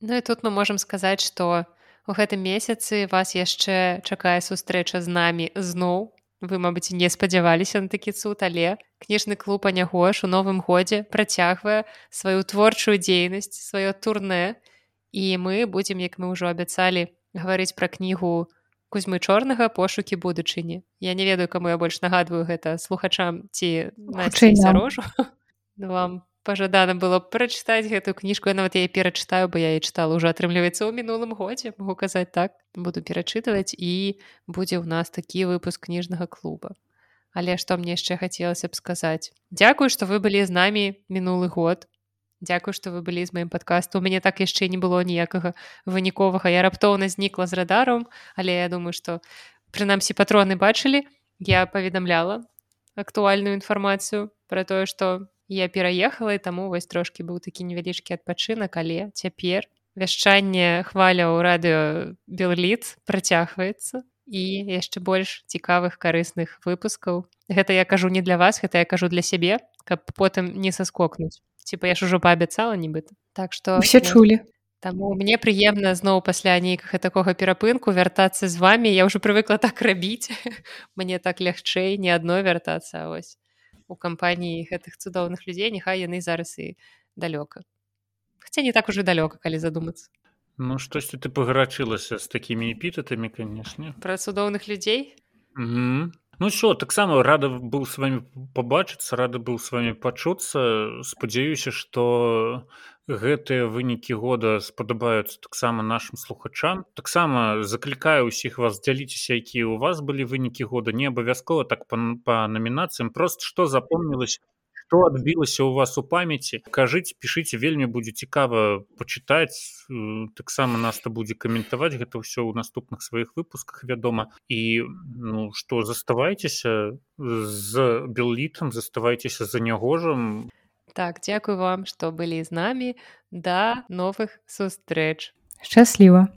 ну і тут мы можемм сказаць што у гэтым месяцы вас яшчэ чакае сустрэча з намі зноў вы мабыць не спадзяваліся на такі цуд але кніжны клуб анягош у новым годзе працягвае сваю творчую дзейнасць сваё турне. І мы будзем як мы ўжо абяцалі гаварыць пра кнігу кузьмы чорнага. Пошукі будучыні я не ведаю каму я больш нагадваю гэта слухачам ці рожу вам пажадана было прачытаць гэтую кніжку. Нават я перачытаю бо я і чытала уже атрымліваецца ў мінулым годзе могу казаць так. Буду перачытваць і будзе ў нас такі выпуск кніжнага клуба. Але што мне яшчэ хацелася б сказаць? Дякую што вы былі з намі мінулы год. Дякую што вы былі з маім падкасту у мяне так яшчэ не было ніякага выніковага я раптоўна знікла з радаром але я думаю што прынамсі патроны бачылі. Я паведамляла актуальную інфармацыю пра тое што я пераехала і таму вось трошкі быў такі невялічкі адпачынак але цяпер вяшчанне хваля ў радыё белліц працягваецца і яшчэ больш цікавых карысных выпускаў. Гэта я кажу не для вас гэта я кажу для сябе каб потым не саскокнуць. Типа я ж ужо паабяцала нібыта. Так што все чулі. Таму мне прыемна зноў пасля нейкага такога перапынку вяртацца з вами я ўжо прывыкла так рабіць. Мне так лягчэй не адно вяртацца ось у кампаніі гэтых цудоўных людзей няхай яны зараз і далёка хаця не так ужо далёка калі задумацца Ну штосьці ты пагарачылася з такімі эпітатамі канешне пра цудоўных людзей -hmm. Ну що таксама рада быў с вами пабачыцца рады быў с вами пачуцца спадзяюся што гэтыя вынікі года спадабаюцца таксама нашим слухачам. Таксама заклікаю ўсіх вас дзяліцеся якія у вас былі вынікі года. Не абавязкова так па, па намінацыям просто што запомнілася што адбілася у вас у памяці. Кажыць пішыце вельмі будзе цікава пачытаць. Таксама нас то будзе каментаваць гэта ўсё ў наступных сваіх выпусках вядома. І ну што заставайцеся з беллітам заставайцеся за нягожам Так, дзякую вам, што былі з намі да новых сустрэч. Шчасліва.